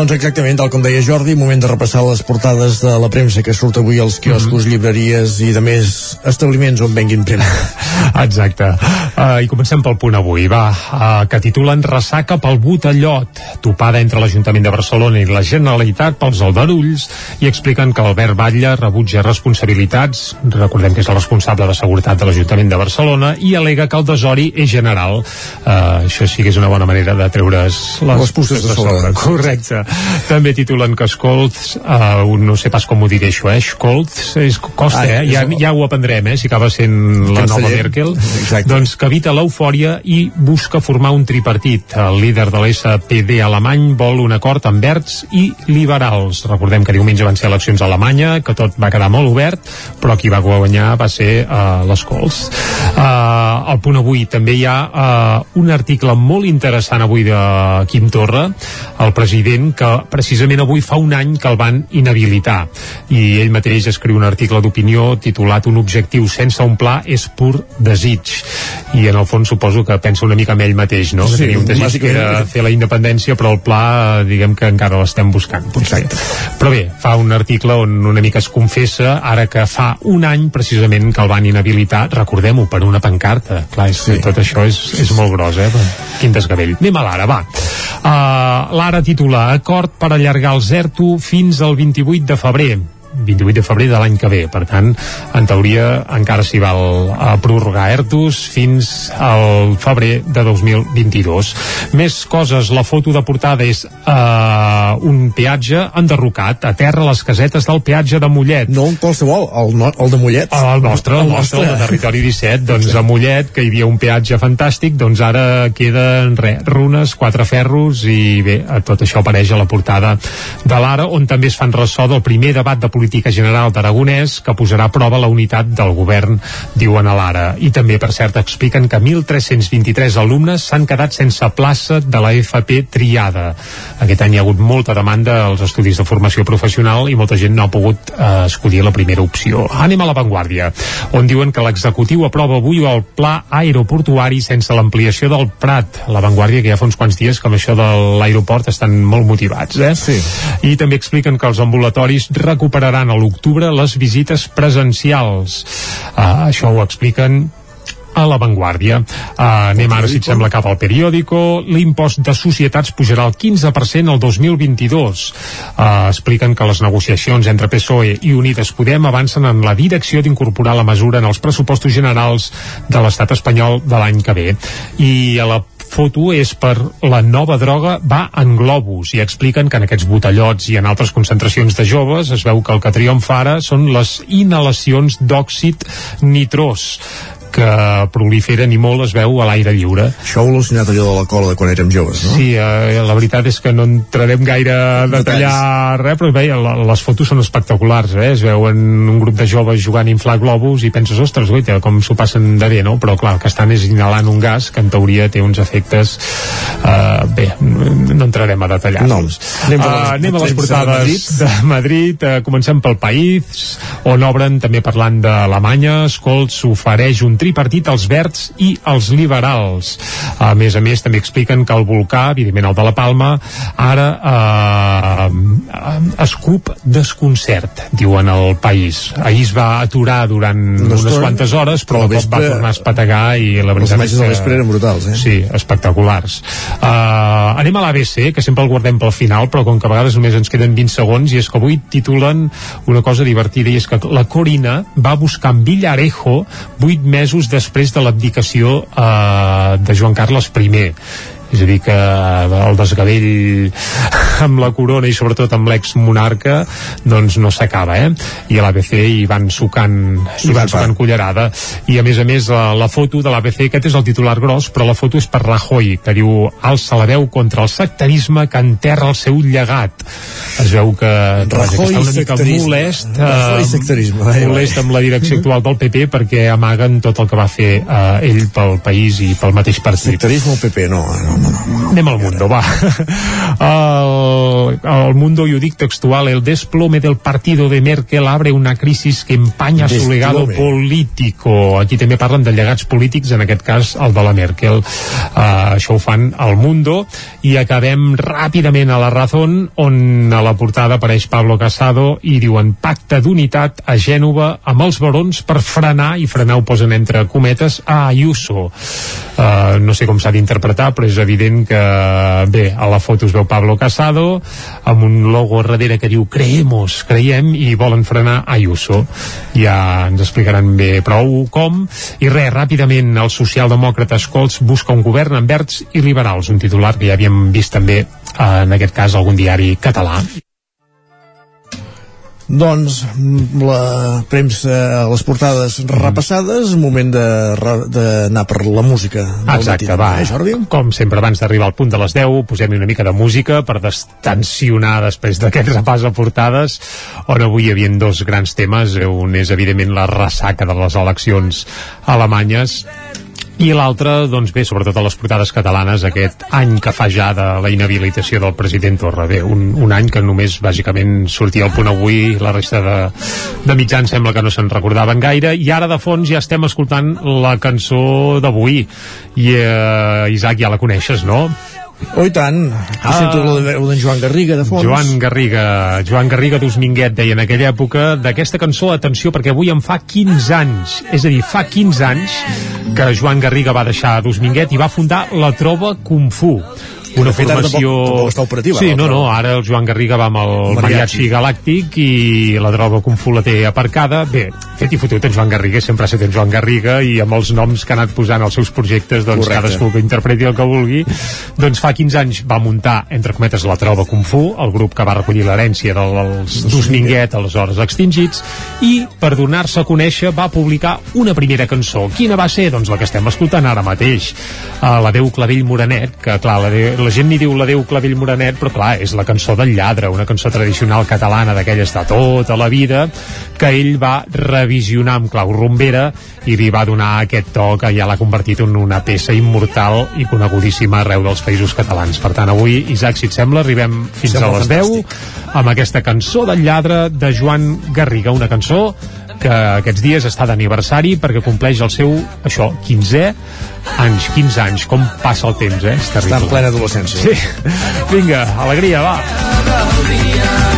Doncs exactament, tal com deia Jordi, moment de repassar les portades de la premsa que surt avui als quioscos, llibreries i de més establiments on venguin premsa. Exacte. Uh, I comencem pel punt avui, va, uh, que titulen Ressaca pel Botellot, topada entre l'Ajuntament de Barcelona i la Generalitat pels aldarulls, i expliquen que Albert Batlle rebutja responsabilitats, recordem que és el responsable de seguretat de l'Ajuntament de Barcelona, i alega que el desori és general. Uh, això sí que és una bona manera de treure's les, Les puces de sobre. Correcte. També titulen que Scholz, uh, un, no sé pas com ho diré això, eh? Scholz, és, costa, Ah, eh? Ja, ja ho aprendrem, eh? Si acaba sent la nova. Merkel. Exacte. Doncs que evita l'eufòria i busca formar un tripartit. El líder de l'SPD alemany vol un acord amb verds i liberals. Recordem que diumenge van ser eleccions a Alemanya, que tot va quedar molt obert, però qui va guanyar va ser uh, l'Escols. Uh, al punt avui també hi ha uh, un article molt interessant avui de Quim Torra, el president, que precisament avui fa un any que el van inhabilitar. I ell mateix escriu un article d'opinió titulat Un objectiu sense un pla és pur desig. I en el fons suposo que pensa una mica en ell mateix, no? Sí, que tenia un desig que era fer la independència, però el pla, eh, diguem que encara l'estem buscant, potser. Però bé, fa un article on una mica es confessa, ara que fa un any precisament que el van inhabilitar, recordem-ho, per una pancarta. Clar, és, sí. tot això és, és molt gros, eh? Quin desgavell. Anem a l'ara, va. Uh, L'ara titula Acord per allargar el ZERTO fins al 28 de febrer 28 de febrer de l'any que ve. Per tant, en teoria, encara s'hi val a prorrogar ERTOs fins al febrer de 2022. Més coses. La foto de portada és uh, un peatge enderrocat a terra les casetes del peatge de Mollet. No un qualsevol, el, no, el de Mollet. El nostre, el, El nostre, el de Territori 17, doncs a Mollet, que hi havia un peatge fantàstic, doncs ara queden res, runes, quatre ferros i bé, eh, tot això apareix a la portada de l'Ara, on també es fan ressò del primer debat de política general d'Aragonès que posarà a prova la unitat del govern, diuen a l'Ara. I també, per cert, expliquen que 1.323 alumnes s'han quedat sense plaça de la FP triada. Aquest any hi ha hagut molta demanda als estudis de formació professional i molta gent no ha pogut eh, escollir la primera opció. Anem a l'avantguàrdia, on diuen que l'executiu aprova avui el pla aeroportuari sense l'ampliació del Prat. L'avantguàrdia que ja fa uns quants dies que amb això de l'aeroport estan molt motivats, eh? Sí. I també expliquen que els ambulatoris recuperaran a l'octubre les visites presencials. Uh, això ho expliquen a l'avantguàrdia. Uh, anem ara, si et sembla, cap al periòdico. L'impost de societats pujarà al 15% el 2022. Uh, expliquen que les negociacions entre PSOE i Unides Podem avancen en la direcció d'incorporar la mesura en els pressupostos generals de l'estat espanyol de l'any que ve. I a la foto és per la nova droga va en globus. I expliquen que en aquests botellots i en altres concentracions de joves es veu que el que triomfa ara són les inhalacions d'òxid nitrós que proliferen i molt es veu a l'aire lliure. Això ho al·lucinat allò de la cola de quan érem joves, no? Sí, eh, la veritat és que no entrarem gaire a detallar res, però bé, les fotos són espectaculars, eh? es veuen un grup de joves jugant a inflar globus i penses, ostres, guaita, com s'ho passen de bé, no? Però clar, el que estan és inhalant un gas que en teoria té uns efectes eh, bé, no entrarem a detallar-los. No. Anem a les- Eh, anem a les de portades de Madrid, eh, comencem pel País, on obren també parlant d'Alemanya, Scholz ofereix un tripartit als verds i als liberals. A més a més, també expliquen que el volcà, evidentment el de la Palma, ara eh, eh, escup desconcert, diuen al País. Ahir es va aturar durant Una unes quantes hores, però de cop va tornar a espetegar i la veritat és que... vespre eren brutals, eh? Sí, espectaculars. Uh, anem a l'ABC, que sempre el guardem pel final, però com que a vegades només ens queden 20 segons, i és que avui titulen una cosa divertida, i és que la Corina va buscar en Villarejo 8 mesos després de l'abdicació uh, de Joan Carles I és a dir que el desgavell amb la corona i sobretot amb l'ex-monarca doncs no s'acaba, eh? I a l'ABC hi van sucant, hi van sucant cullerada i a més a més la, la foto de l'ABC, aquest és el titular gros però la foto és per Rajoy, que diu alça la veu contra el sectarisme que enterra el seu llegat es veu que, que està una mica sectarisme. molest Rajoy eh, sectarisme, vai, vai. molest amb la direcció actual del PP perquè amaguen tot el que va fer eh, ell pel país i pel mateix partit Sectarisme al PP, no, no. Anem al Mundo, va. El, el Mundo, y ho dic textual, el desplome del partido de Merkel abre una crisis que empaña su legado político. Aquí també parlen de llegats polítics, en aquest cas el de la Merkel. Uh, això ho fan al Mundo. I acabem ràpidament a la Razón, on a la portada apareix Pablo Casado i diuen pacte d'unitat a Gènova amb els barons per frenar, i frenar ho posen entre cometes, a Ayuso. Uh, no sé com s'ha d'interpretar, però és evident que, bé, a la foto es veu Pablo Casado, amb un logo darrere que diu creemos, creiem, i volen frenar Ayuso. Ja ens explicaran bé prou com. I res, ràpidament, el socialdemòcrata Scholz busca un govern amb verds i liberals, un titular que ja havíem vist també, en aquest cas, algun diari català. Doncs mm, la premsa, les portades repassades, moment de- d'anar per la música. Exacte, matí, va. eh, Jordi? Com sempre, abans d'arribar al punt de les 10, posem una mica de música per destensionar després d'aquest repàs a portades, on avui hi havia dos grans temes. Un és, evidentment, la ressaca de les eleccions alemanyes i l'altre, doncs bé, sobretot a les portades catalanes, aquest any que fa ja de la inhabilitació del president Torra. Bé, un, un any que només bàsicament sortia al punt avui, la resta de, de mitjans sembla que no se'n recordaven gaire, i ara de fons ja estem escoltant la cançó d'avui. I, eh, Isaac, ja la coneixes, no? Oh, i tant. Ah. Sento la de- la d'en Joan Garriga, de fons. Joan Garriga, Joan Garriga d'Usminguet deia en aquella època d'aquesta cançó, atenció, perquè avui en fa 15 anys, és a dir, fa 15 anys que Joan Garriga va deixar d'Usminguet i va fundar la Trova Kung Fu una formació... tampoc- tampoc està operativa, Sí, no, no, ara el Joan Garriga va amb el Mariachi. mariachi galàctic i la droga Fu la té aparcada. Bé, fet i fotut en Joan Garriga, sempre ha estat en Joan Garriga i amb els noms que ha anat posant als seus projectes, doncs Correcte. cadascú que interpreti el que vulgui. Doncs fa 15 anys va muntar, entre cometes, la Trova Kung Fu, el grup que va recollir l'herència dels Dusminguet, aleshores extingits, i per donar-se a conèixer va publicar una primera cançó. Quina va ser? Doncs la que estem escoltant ara mateix. Uh, la veu Clavell Moranet, que clar, la, de, la gent n'hi diu la Déu Clavell Morenet, però clar, és la cançó del lladre, una cançó tradicional catalana d'aquelles de tota la vida, que ell va revisionar amb clau rumbera i li va donar aquest to que ja l'ha convertit en una peça immortal i conegudíssima arreu dels països catalans. Per tant, avui, Isaac, si et sembla, arribem fins Sembla a les 10 amb aquesta cançó del lladre de Joan Garriga, una cançó que aquests dies està d'aniversari perquè compleix el seu, això, 15è anys, 15 anys, com passa el temps, eh? És terrible. Està en plena adolescència. Sí. Vinga, alegria, va. I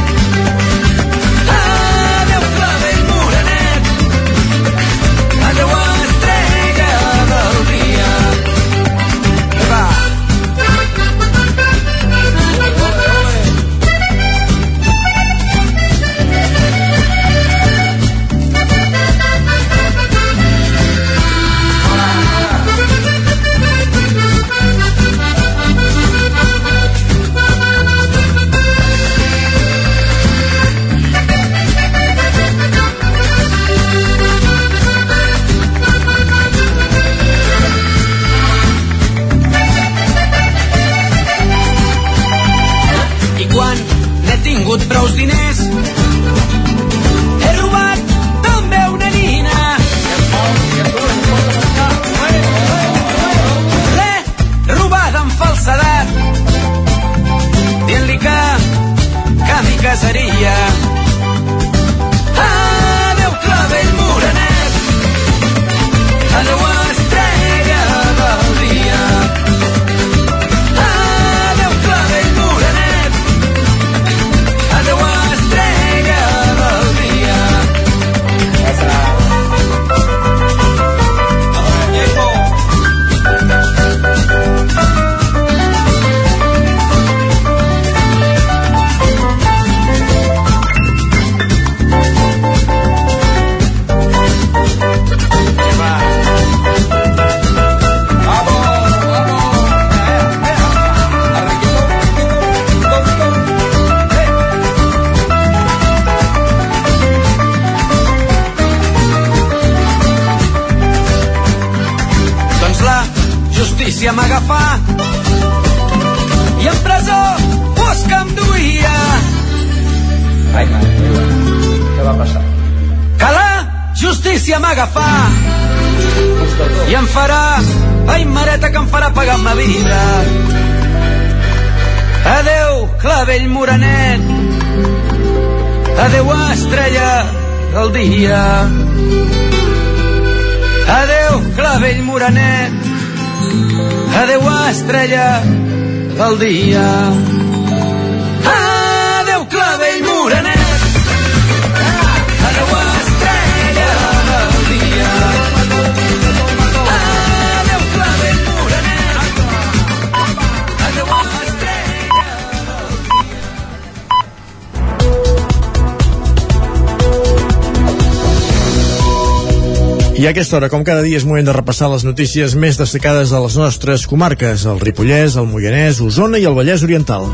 dia. Adeu, clavell morenet. Adeu, estrella del dia. I a aquesta hora, com cada dia, és moment de repassar les notícies més destacades de les nostres comarques, el Ripollès, el Moianès, Osona i el Vallès Oriental.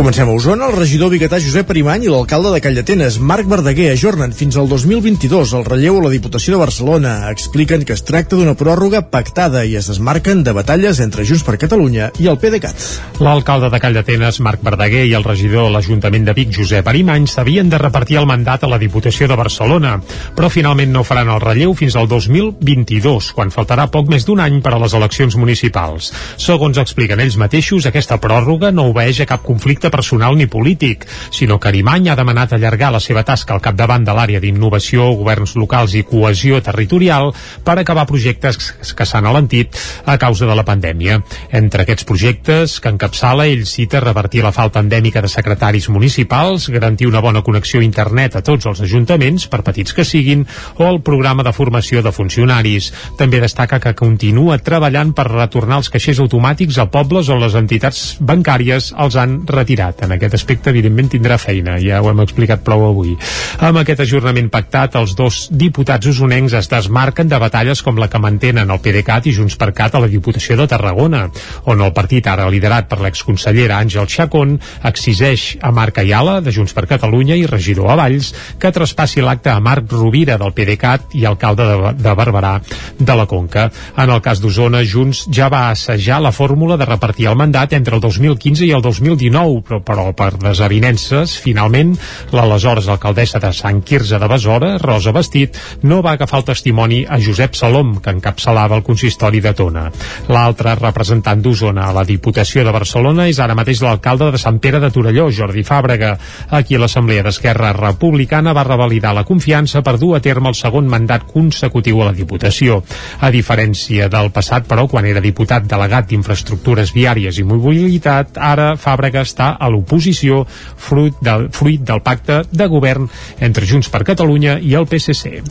Comencem a Osona. El regidor biguetà Josep Arimany i l'alcalde de Callatenes, Marc Verdaguer, ajornen fins al 2022 el relleu a la Diputació de Barcelona. Expliquen que es tracta d'una pròrroga pactada i es desmarquen de batalles entre Junts per Catalunya i el PDeCAT. L'alcalde de Callatenes, Marc Verdaguer, i el regidor de l'Ajuntament de Vic, Josep Arimany, s'havien de repartir el mandat a la Diputació de Barcelona, però finalment no faran el relleu fins al 2022, quan faltarà poc més d'un any per a les eleccions municipals. Segons expliquen ells mateixos, aquesta pròrroga no obeeix a cap conflicte personal ni polític, sinó que Arimany ha demanat allargar la seva tasca al capdavant de l'àrea d'innovació, governs locals i cohesió territorial per acabar projectes que s'han alentit a causa de la pandèmia. Entre aquests projectes que encapçala, ell cita revertir la falta endèmica de secretaris municipals, garantir una bona connexió a internet a tots els ajuntaments, per petits que siguin, o el programa de formació de funcionaris. També destaca que continua treballant per retornar els caixers automàtics a pobles on les entitats bancàries els han retirat retirat. En aquest aspecte, evidentment, tindrà feina, ja ho hem explicat prou avui. Amb aquest ajornament pactat, els dos diputats usonencs es desmarquen de batalles com la que mantenen el PDeCAT i Junts per Cat a la Diputació de Tarragona, on el partit ara liderat per l'exconsellera Àngel Chacón exigeix a Marc Ayala, de Junts per Catalunya i regidor a Valls, que traspassi l'acte a Marc Rovira del PDeCAT i alcalde de, de Barberà de la Conca. En el cas d'Osona, Junts ja va assajar la fórmula de repartir el mandat entre el 2015 i el 2019, però, però per desavinences, finalment, l'aleshores alcaldessa de Sant Quirze de Besora, Rosa Bastit, no va agafar el testimoni a Josep Salom, que encapçalava el consistori de Tona. L'altre representant d'Osona a la Diputació de Barcelona és ara mateix l'alcalde de Sant Pere de Torelló, Jordi Fàbrega. Aquí l'Assemblea d'Esquerra Republicana va revalidar la confiança per dur a terme el segon mandat consecutiu a la Diputació. A diferència del passat, però, quan era diputat delegat d'Infraestructures Viàries i Mobilitat, ara Fàbrega està a l'oposició fruit del, fruit del pacte de govern entre Junts per Catalunya i el PSC.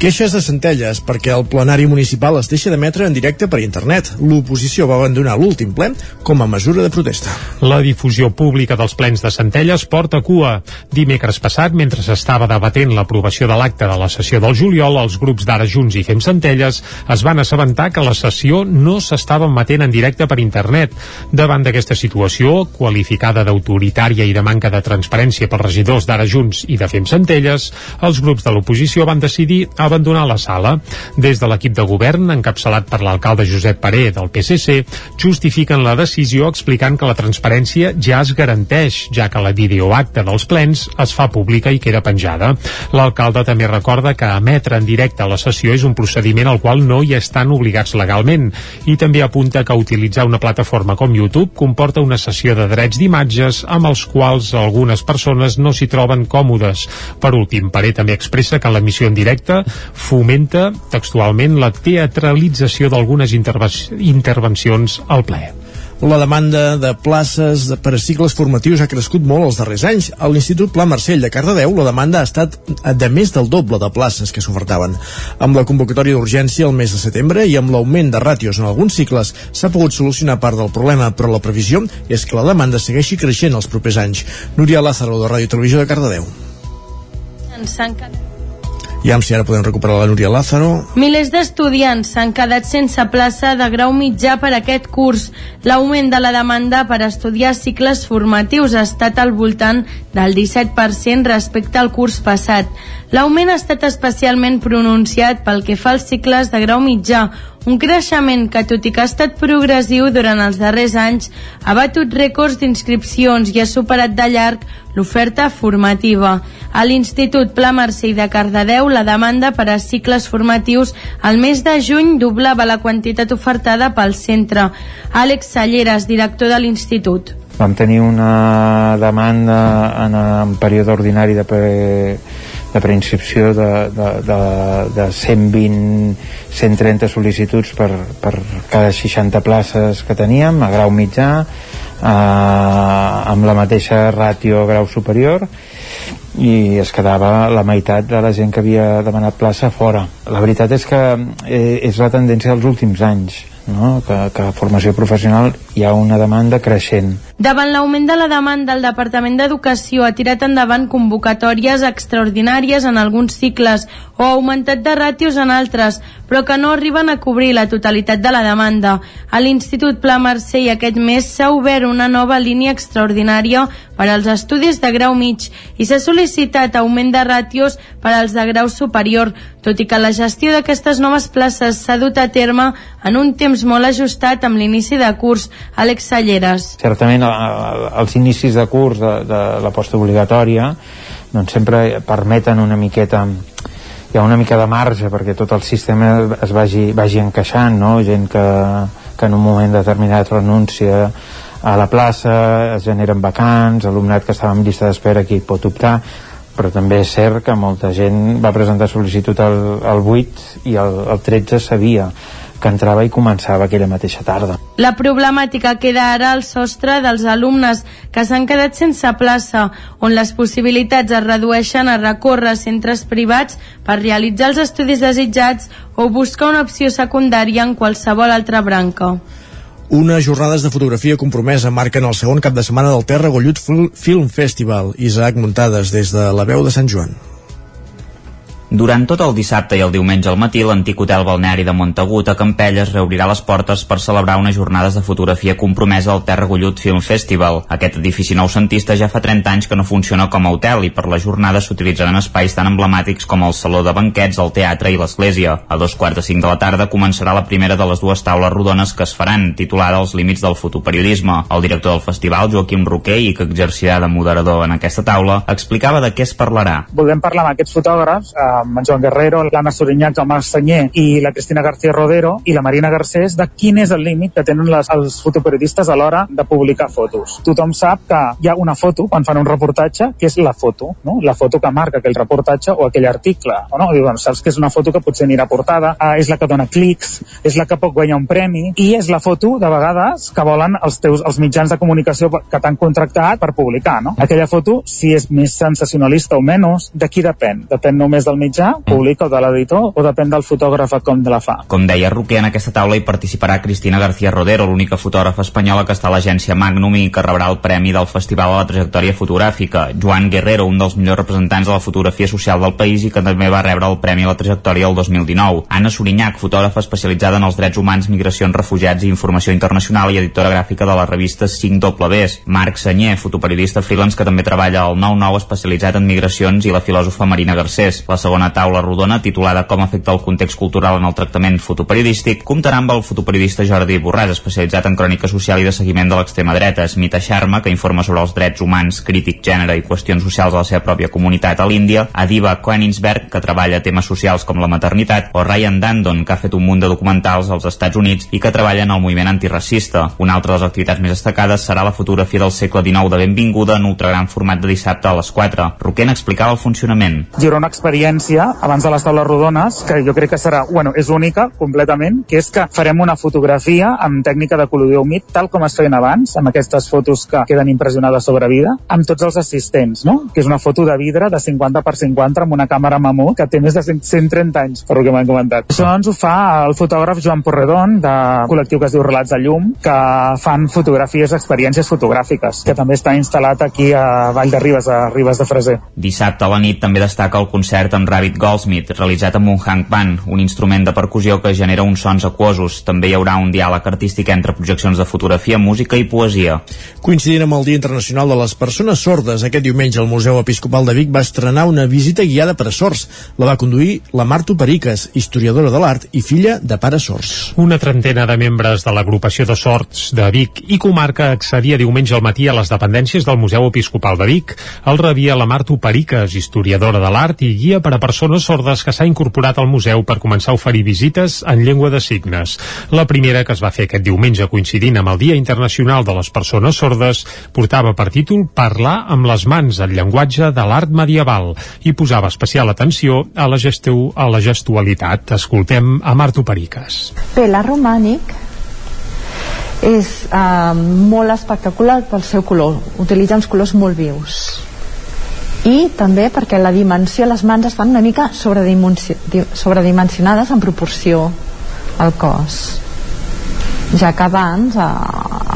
Queixes de Centelles perquè el plenari municipal es deixa d'emetre en directe per internet. L'oposició va abandonar l'últim ple com a mesura de protesta. La difusió pública dels plens de Centelles porta cua. Dimecres passat, mentre s'estava debatent l'aprovació de l'acte de la sessió del juliol, els grups d'Ara Junts i Fem Centelles es van assabentar que la sessió no s'estava emetent en directe per internet. Davant d'aquesta situació, qualificada d'autoritària i de manca de transparència pels regidors d'Ara Junts i de Fem Centelles, els grups de l'oposició van decidir abandonar la sala. Des de l'equip de govern, encapçalat per l'alcalde Josep Paré del PSC, justifiquen la decisió explicant que la transparència ja es garanteix, ja que la videoacta dels plens es fa pública i queda penjada. L'alcalde també recorda que emetre en directe la sessió és un procediment al qual no hi estan obligats legalment i també apunta que utilitzar una plataforma com YouTube comporta una sessió de drets d'imatges amb els quals algunes persones no s'hi troben còmodes. Per últim, Paré també expressa que l'emissió en directe fomenta textualment la teatralització d'algunes intervencions al ple. La demanda de places de, per a cicles formatius ha crescut molt els darrers anys. A l'Institut Pla Marcell de Cardedeu la demanda ha estat de més del doble de places que s'ofertaven. Amb la convocatòria d'urgència el mes de setembre i amb l'augment de ràtios en alguns cicles s'ha pogut solucionar part del problema, però la previsió és que la demanda segueixi creixent els propers anys. Núria Lázaro, de Ràdio Televisió de Cardedeu. I si ara podem recuperar la Núria Lázaro. Milers d'estudiants s'han quedat sense plaça de grau mitjà per aquest curs. L'augment de la demanda per estudiar cicles formatius ha estat al voltant del 17% respecte al curs passat. L'augment ha estat especialment pronunciat pel que fa als cicles de grau mitjà, un creixement que, tot i que ha estat progressiu durant els darrers anys, ha batut rècords d'inscripcions i ha superat de llarg l'oferta formativa. A l'Institut Pla Mercè de Cardedeu, la demanda per a cicles formatius al mes de juny doblava la quantitat ofertada pel centre. Àlex Salleres, director de l'Institut. Vam tenir una demanda en, en període ordinari de pre de preinscripció de, de, de, de 120 130 sol·licituds per, per cada 60 places que teníem a grau mitjà eh, amb la mateixa ràtio grau superior i es quedava la meitat de la gent que havia demanat plaça fora. La veritat és que eh, és la tendència dels últims anys no? que, que formació professional hi ha una demanda creixent. Davant l'augment de la demanda, el Departament d'Educació ha tirat endavant convocatòries extraordinàries en alguns cicles o augmentat de ràtios en altres, però que no arriben a cobrir la totalitat de la demanda. A l'Institut Pla Mercè aquest mes s'ha obert una nova línia extraordinària per als estudis de grau mig i s'ha sol·licitat augment de ràtios per als de grau superior, tot i que la gestió d'aquestes noves places s'ha dut a terme en un temps molt ajustat amb l'inici de curs. Àlex Salleres. Certament, els inicis de curs de, de la postobligatòria doncs sempre permeten una miqueta hi ha una mica de marge perquè tot el sistema es vagi, vagi encaixant no? gent que, que en un moment determinat renuncia a la plaça, es generen vacants alumnat que estava en llista d'espera que pot optar però també és cert que molta gent va presentar sol·licitud al, al 8 i el, el 13 sabia que entrava i començava aquella mateixa tarda. La problemàtica queda ara al sostre dels alumnes que s'han quedat sense plaça, on les possibilitats es redueixen a recórrer a centres privats per realitzar els estudis desitjats o buscar una opció secundària en qualsevol altra branca. Unes jornades de fotografia compromesa marquen el segon cap de setmana del Terra Gollut Film Festival. Isaac Muntades des de la veu de Sant Joan. Durant tot el dissabte i el diumenge al matí, l'antic hotel balneari de Montagut a Campelles reobrirà les portes per celebrar unes jornades de fotografia compromesa al Terra Gollut Film Festival. Aquest edifici noucentista ja fa 30 anys que no funciona com a hotel i per les jornades s'utilitzaran espais tan emblemàtics com el Saló de Banquets, el Teatre i l'Església. A dos quarts de cinc de la tarda començarà la primera de les dues taules rodones que es faran, titulada Els límits del fotoperiodisme. El director del festival, Joaquim Roquer, i que exercirà de moderador en aquesta taula, explicava de què es parlarà. Volem parlar amb aquests fotògrafs, eh, amb en Joan Guerrero, l'Anna Sorinyac, el Marc Senyer i la Cristina García Rodero i la Marina Garcés de quin és el límit que tenen les, els fotoperiodistes a l'hora de publicar fotos. Tothom sap que hi ha una foto quan fan un reportatge que és la foto, no? la foto que marca aquell reportatge o aquell article. O no? Diu, bueno, saps que és una foto que potser anirà portada, eh, és la que dona clics, és la que pot guanyar un premi i és la foto, de vegades, que volen els teus els mitjans de comunicació que t'han contractat per publicar. No? Aquella foto, si és més sensacionalista o menys, de qui depèn? Depèn només del mitjà, públic o de l'editor, o depèn del fotògraf com de la fa? Com deia Roquer, en aquesta taula hi participarà Cristina García Rodero, l'única fotògrafa espanyola que està a l'agència Magnum i que rebrà el premi del Festival a la trajectòria fotogràfica. Joan Guerrero, un dels millors representants de la fotografia social del país i que també va rebre el premi a la trajectòria el 2019. Anna Sorinyac, fotògrafa especialitzada en els drets humans, migracions, refugiats i informació internacional i editora gràfica de la revista 5Ws. Marc Senyer, fotoperiodista freelance que també treballa al 9-9 especialitzat en migracions i la filòsofa Marina Garcés. La segona taula rodona, titulada Com afecta el context cultural en el tractament fotoperiodístic, comptarà amb el fotoperiodista Jordi Borràs, especialitzat en crònica social i de seguiment de l'extrema dreta, Smita Sharma, que informa sobre els drets humans, crític, gènere i qüestions socials a la seva pròpia comunitat a l'Índia, Adiva Koenigsberg, que treballa temes socials com la maternitat, o Ryan Dandon, que ha fet un munt de documentals als Estats Units i que treballa en el moviment antiracista. Una altra de les activitats més destacades serà la fotografia del segle XIX de benvinguda en ultragran format de dissabte a les 4. Roquent explicava el funcionament. Hi haurà experiència abans de les taules rodones que jo crec que serà, bueno, és única completament, que és que farem una fotografia amb tècnica de col·ludió humit, tal com es feien abans, amb aquestes fotos que queden impressionades sobre vida, amb tots els assistents, no? Que és una foto de vidre de 50 per 50 amb una càmera mamut que té més de 130 anys, per que m'han comentat. Això ens ho fa el fotògraf Joan Porredon, de col·lectiu que es diu Relats de Llum, que fan fotografies, experiències fotogràfiques, que també està instal·lat aquí a Vall de Ribes, a Ribes de Freser. Dissabte a la nit també destaca el concert amb Rabbit Goldsmith, realitzat amb un Hank Band, un instrument de percussió que genera uns sons aquosos. També hi haurà un diàleg artístic entre projeccions de fotografia, música i poesia. Coincidint amb el Dia Internacional de les Persones Sordes, aquest diumenge el Museu Episcopal de Vic va estrenar una visita guiada per a sords. La va conduir la Marto Periques, historiadora de l'art i filla de pares sords. Una trentena de membres de l'agrupació de sords de Vic i comarca accedia diumenge al matí a les dependències del Museu Episcopal de Vic. El rebia la Marto Periques, historiadora de l'art i guia per a persones sordes que s'ha incorporat al museu per començar a oferir visites en llengua de signes. La primera que es va fer aquest diumenge coincidint amb el Dia Internacional de les Persones Sordes portava per títol Parlar amb les mans, el llenguatge de l'art medieval i posava especial atenció a la, gestu a la gestualitat. Escoltem a Marto Periques. L'art romànic és eh, molt espectacular pel seu color, utilitza uns colors molt vius i també perquè la dimensió les mans estan una mica sobredimensionades en proporció al cos. Ja que abans a,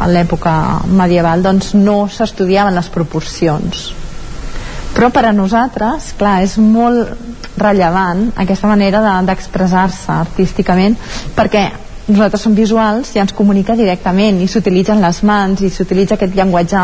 a l'època medieval doncs no s'estudiaven les proporcions. Però per a nosaltres clar, és molt rellevant aquesta manera d'expressar-se de, artísticament perquè nosaltres som visuals i ens comunica directament i s'utilitzen les mans i s'utilitza aquest llenguatge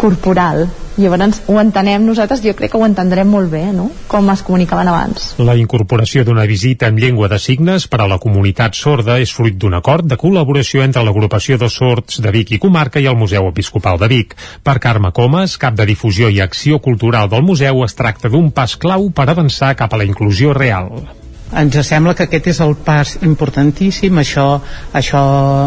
corporal llavors ho entenem nosaltres, jo crec que ho entendrem molt bé, no? com es comunicaven abans. La incorporació d'una visita en llengua de signes per a la comunitat sorda és fruit d'un acord de col·laboració entre l'agrupació de sords de Vic i Comarca i el Museu Episcopal de Vic. Per Carme Comas, cap de difusió i acció cultural del museu, es tracta d'un pas clau per avançar cap a la inclusió real ens sembla que aquest és el pas importantíssim això, això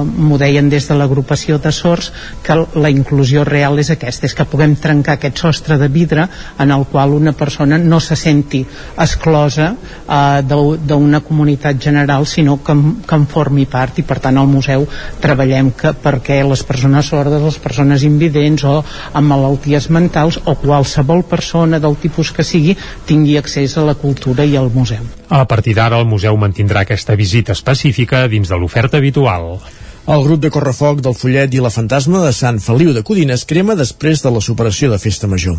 m'ho deien des de l'agrupació de sords que la inclusió real és aquesta és que puguem trencar aquest sostre de vidre en el qual una persona no se senti exclosa eh, d'una comunitat general sinó que, que en formi part i per tant al museu treballem que, perquè les persones sordes, les persones invidents o amb malalties mentals o qualsevol persona del tipus que sigui tingui accés a la cultura i al museu. A partir d'ara el museu mantindrà aquesta visita específica dins de l'oferta habitual. El grup de correfoc del Follet i la Fantasma de Sant Feliu de Codines crema després de la superació de Festa Major.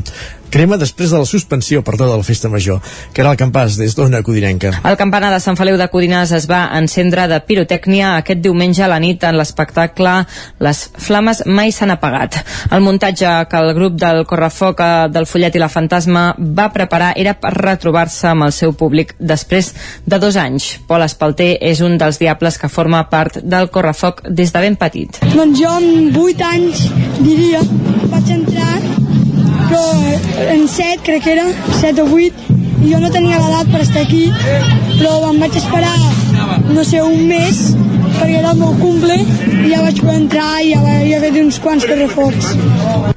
Crema després de la suspensió, perdó, de la Festa Major, que era el campàs des d'Ona Codinenca. El campanar de Sant Feliu de Codines es va encendre de pirotècnia aquest diumenge a la nit en l'espectacle Les flames mai s'han apagat. El muntatge que el grup del correfoc eh, del Follet i la Fantasma va preparar era per retrobar-se amb el seu públic després de dos anys. Pol Espalter és un dels diables que forma part del correfoc des de ben petit. Doncs jo amb 8 anys, diria, vaig entrar, però en 7 crec que era, 7 o 8, i jo no tenia l'edat per estar aquí, però em vaig esperar, no sé, un mes, perquè era el meu cumple, i ja vaig poder entrar i ja vaig fer uns quants correfocs.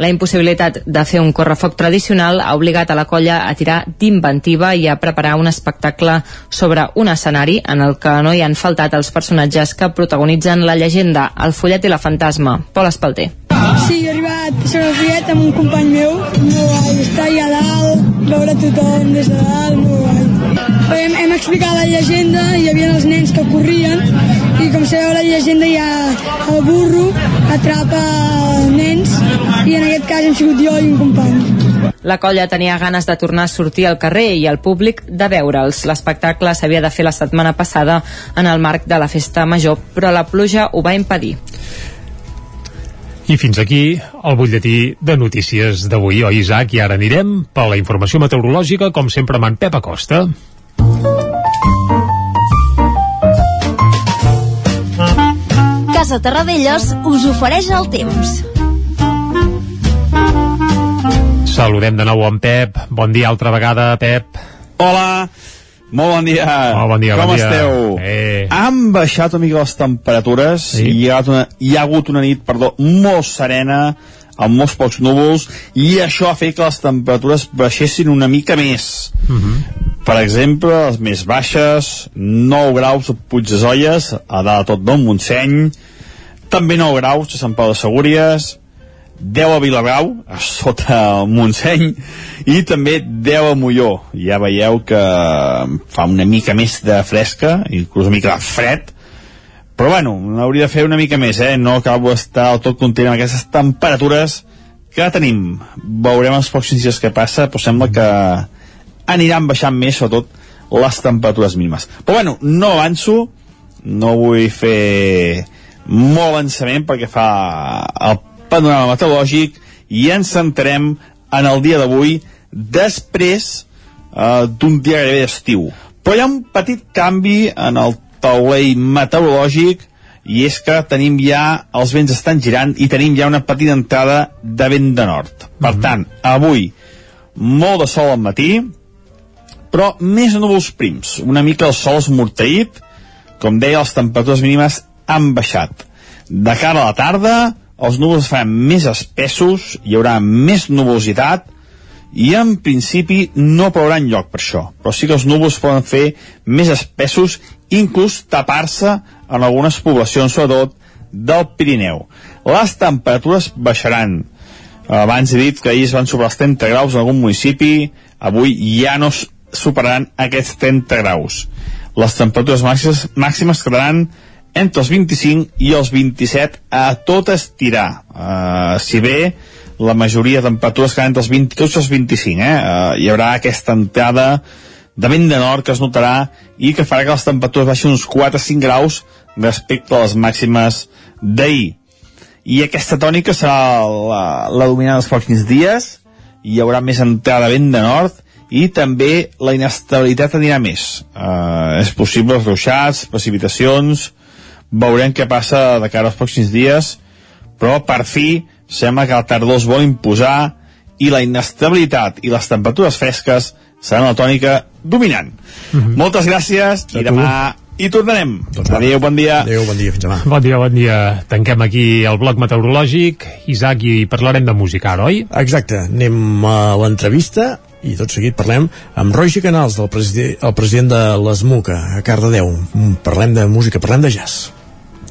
La impossibilitat de fer un correfoc tradicional ha obligat a la colla a tirar d'inventiva i a preparar un espectacle sobre un escenari en el que no hi han faltat els personatges que protagonitzen la llegenda, el follet i la fantasma. Pol Espalter. Sí, jo he arribat sobre el follet amb un company meu, molt guai, estar allà dalt, veure tothom des de dalt, molt guai. Hem, hem explicat la llegenda, hi havia els nens que corrien, i com sabeu la llegenda hi ha el burro, atrapa nens, i en aquest cas hem sigut jo i un company. La colla tenia ganes de tornar a sortir al carrer i el públic de veure'ls. L'espectacle s'havia de fer la setmana passada en el marc de la festa major, però la pluja ho va impedir. I fins aquí el butlletí de notícies d'avui, oi Isaac? I ara anirem per la informació meteorològica, com sempre amb en Pep Acosta. Casa Terradellos us ofereix el temps. Saludem de nou en Pep. Bon dia altra vegada, Pep. Hola, molt bon dia. Oh, bon dia, Com bon dia. esteu? Eh. Han baixat una mica les temperatures Sí. i hi ha, una, hi ha hagut una nit perdó, molt serena, amb molts pocs núvols, i això ha fet que les temperatures baixessin una mica més. Per exemple, les més baixes, 9 graus a Puig de Zolles, a dalt de tot del Montseny, també 9 graus a Sant Pau de Segúries, 10 a Vilabrau, a sota Montseny, i també 10 a Molló. Ja veieu que fa una mica més de fresca, inclús una mica de fred, però bueno, n'hauria de fer una mica més, eh? No acabo d'estar del tot content amb aquestes temperatures que tenim. Veurem els pròxims dies què passa, però sembla que aniran baixant més, sobretot les temperatures mínimes. Però bueno, no avanço, no vull fer molt avançament perquè fa el panorama meteorològic i ens centrem en el dia d'avui després eh, d'un dia gairebé d'estiu. Però hi ha un petit canvi en el taulell meteorològic i és que tenim ja, els vents estan girant i tenim ja una petita entrada de vent de nord. Per tant, avui, molt de sol al matí, però més núvols prims. Una mica el sol esmorteït, com deia, les temperatures mínimes han baixat. De cara a la tarda, els núvols faran més espessos, hi haurà més nuvolositat, i en principi no plourà lloc per això, però sí que els núvols poden fer més espessos, inclús tapar-se en algunes poblacions, sobretot del Pirineu. Les temperatures baixaran. Abans he dit que ahir es van superar els 30 graus en algun municipi, avui ja no superaran aquests 30 graus. Les temperatures màximes, màximes quedaran entre els 25 i els 27 a tot estirar. Uh, si bé la majoria de temperatures quedaran entre els 22 i els 25, eh? Uh, hi haurà aquesta entrada de vent de nord que es notarà i que farà que les temperatures baixin uns 4 o 5 graus respecte a les màximes d'ahir. I aquesta tònica serà la, la dominant dels pròxims dies, hi haurà més entrada de vent de nord i també la inestabilitat anirà més. Uh, és possible ruixats, precipitacions, veurem què passa de cara als pròxims dies, però per fi sembla que el tardor es vol imposar i la inestabilitat i les temperatures fresques seran la tònica dominant. Moltes gràcies i demà hi tornarem. Adéu, bon dia. Adéu, bon dia, fins demà. Bon dia, bon dia. Tanquem aquí el bloc meteorològic. Isaac, i parlarem de música ara, oi? Exacte, anem a l'entrevista i tot seguit parlem amb Roger Canals, del presidi el president de l'ESMUCA, a Cardedeu. Mm, Parlem de música, parlem de jazz.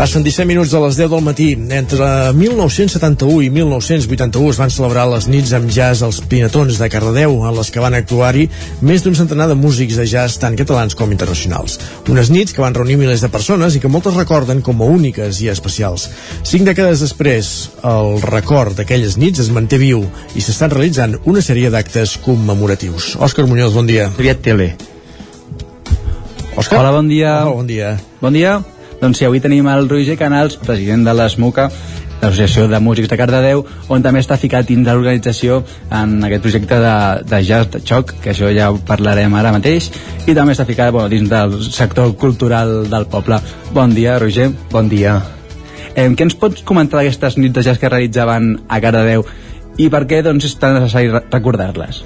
Passen 17 minuts de les 10 del matí. Entre 1971 i 1981 es van celebrar les nits amb jazz als Pinatons de Cardedeu, en les que van actuar-hi més d'un centenar de músics de jazz tant catalans com internacionals. Unes nits que van reunir milers de persones i que moltes recorden com a úniques i especials. Cinc dècades després, el record d'aquelles nits es manté viu i s'estan realitzant una sèrie d'actes commemoratius. Òscar Muñoz, bon dia. Aviat tele. Òscar? Hola, bon dia. Hola, bon dia. Bon dia. Doncs sí, avui tenim el Roger Canals, president de l'ESMUCA, l'Associació de Músics de Cardedeu, on també està ficat dins de l'organització en aquest projecte de, de jazz de xoc, que això ja ho parlarem ara mateix, i també està ficat bueno, dins del sector cultural del poble. Bon dia, Roger. Bon dia. Eh, què ens pots comentar d'aquestes nits de jazz que realitzaven a Cardedeu i per què doncs, és tan necessari recordar-les?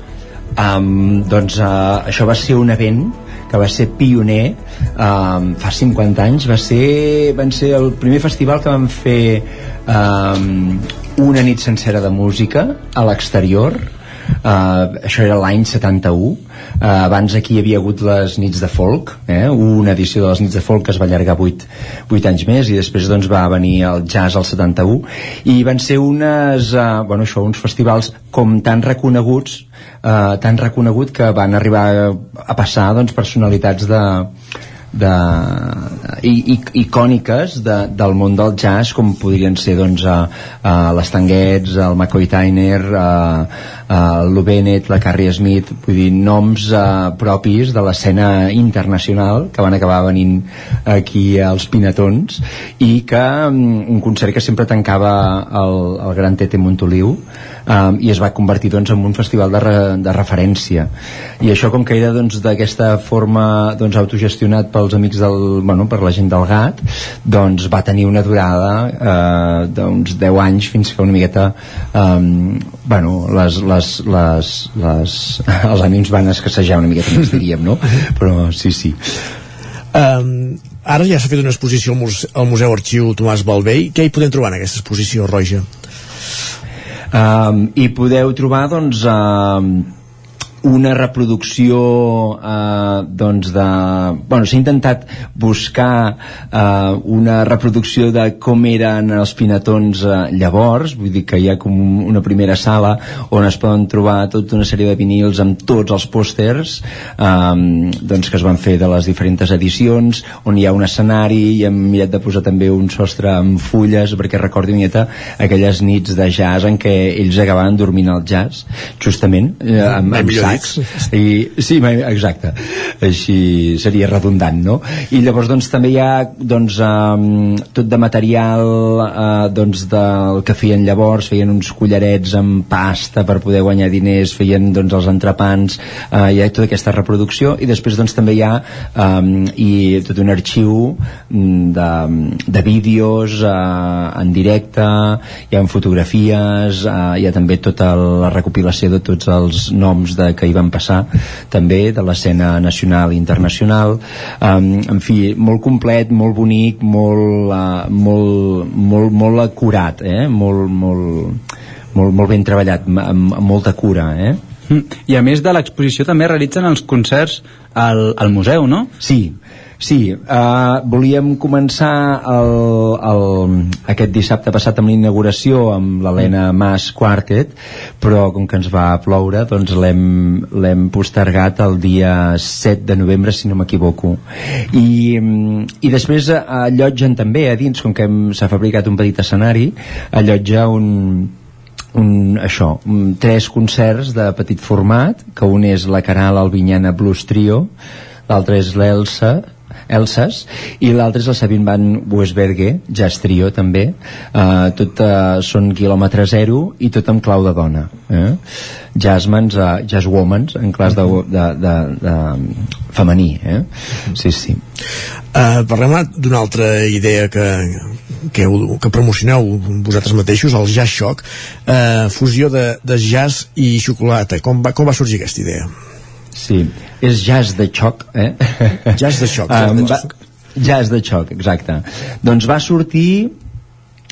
Um, doncs uh, això va ser un event que va ser pioner um, fa 50 anys va ser, van ser el primer festival que vam fer um, una nit sencera de música a l'exterior Uh, això era l'any 71 uh, abans aquí hi havia hagut les nits de folk eh? una edició de les nits de folk que es va allargar 8, 8 anys més i després doncs, va venir el jazz al 71 i van ser unes, uh, bueno, això, uns festivals com tan reconeguts uh, tan reconegut que van arribar a passar doncs, personalitats de, de, i, i, icòniques de, del món del jazz com podrien ser doncs, uh, uh, les Tanguets, el McCoy Tyner el Lou Bennett, la Carrie Smith vull dir, noms uh, propis de l'escena internacional que van acabar venint aquí als Pinatons i que um, un concert que sempre tancava el, el Gran Tete Montoliu um, i es va convertir doncs, en un festival de, re, de referència i això com que era doncs, d'aquesta doncs, forma doncs, autogestionat pels amics del, bueno, per la gent del GAT doncs va tenir una durada eh, d'uns 10 anys fins que una miqueta um, bueno, les, les, les, les, els ànims van escassejar una miqueta més diríem no? però sí, sí Um, ara ja s'ha fet una exposició al, muse al Museu Arxiu Tomàs Balvei. Què hi podem trobar en aquesta exposició, Roja? Um, i podeu trobar doncs um, una reproducció eh, doncs de... Bueno, s'ha intentat buscar eh, una reproducció de com eren els pinatons eh, llavors, vull dir que hi ha com una primera sala on es poden trobar tota una sèrie de vinils amb tots els pòsters eh, doncs que es van fer de les diferents edicions, on hi ha un escenari i hem mirat de posar també un sostre amb fulles perquè recordi una miqueta aquelles nits de jazz en què ells acabaven dormint al jazz, justament, eh, amb, amb sacs i, sí, exacte. Així seria redundant no? i llavors doncs també hi ha doncs, um, tot de material uh, doncs del que feien llavors feien uns collarets amb pasta per poder guanyar diners, feien doncs els entrepans uh, hi ha tota aquesta reproducció. I després doncs també hi ha um, i tot un arxiu de, de vídeos uh, en directe hi ha fotografies uh, hi ha també tota la recopilació de tots els noms de, que hi van passar també de l'escena nacional i internacional um, en fi, molt complet, molt bonic molt, uh, molt, molt, molt acurat eh? molt, molt, molt, molt ben treballat amb, amb molta cura eh? I a més de l'exposició també realitzen els concerts al, al museu, no? Sí, Sí, uh, volíem començar el, el, aquest dissabte passat amb l'inauguració amb l'Helena Mas Quartet, però com que ens va ploure, doncs l'hem postergat el dia 7 de novembre, si no m'equivoco. I, I després allotgen també a dins, com que s'ha fabricat un petit escenari, allotja un, un, això, un, tres concerts de petit format, que un és la Caral Albinyana Blues Trio, l'altre és l'Elsa, Elses i l'altre és el Sabine Van Wesberge jazz trio també uh, tot uh, són quilòmetre zero i tot amb clau de dona eh? jazzmans, uh, jazzwomans en clars de, de, de, de femení eh? sí, sí Uh, parlem d'una altra idea que, que, que promocioneu vosaltres mateixos, el Jazz Shock, uh, fusió de, de jazz i xocolata. Com va, com va sorgir aquesta idea? Sí, és jazz de xoc, eh? Jazz de xoc. um, va, jazz de xoc, exacte. Doncs va sortir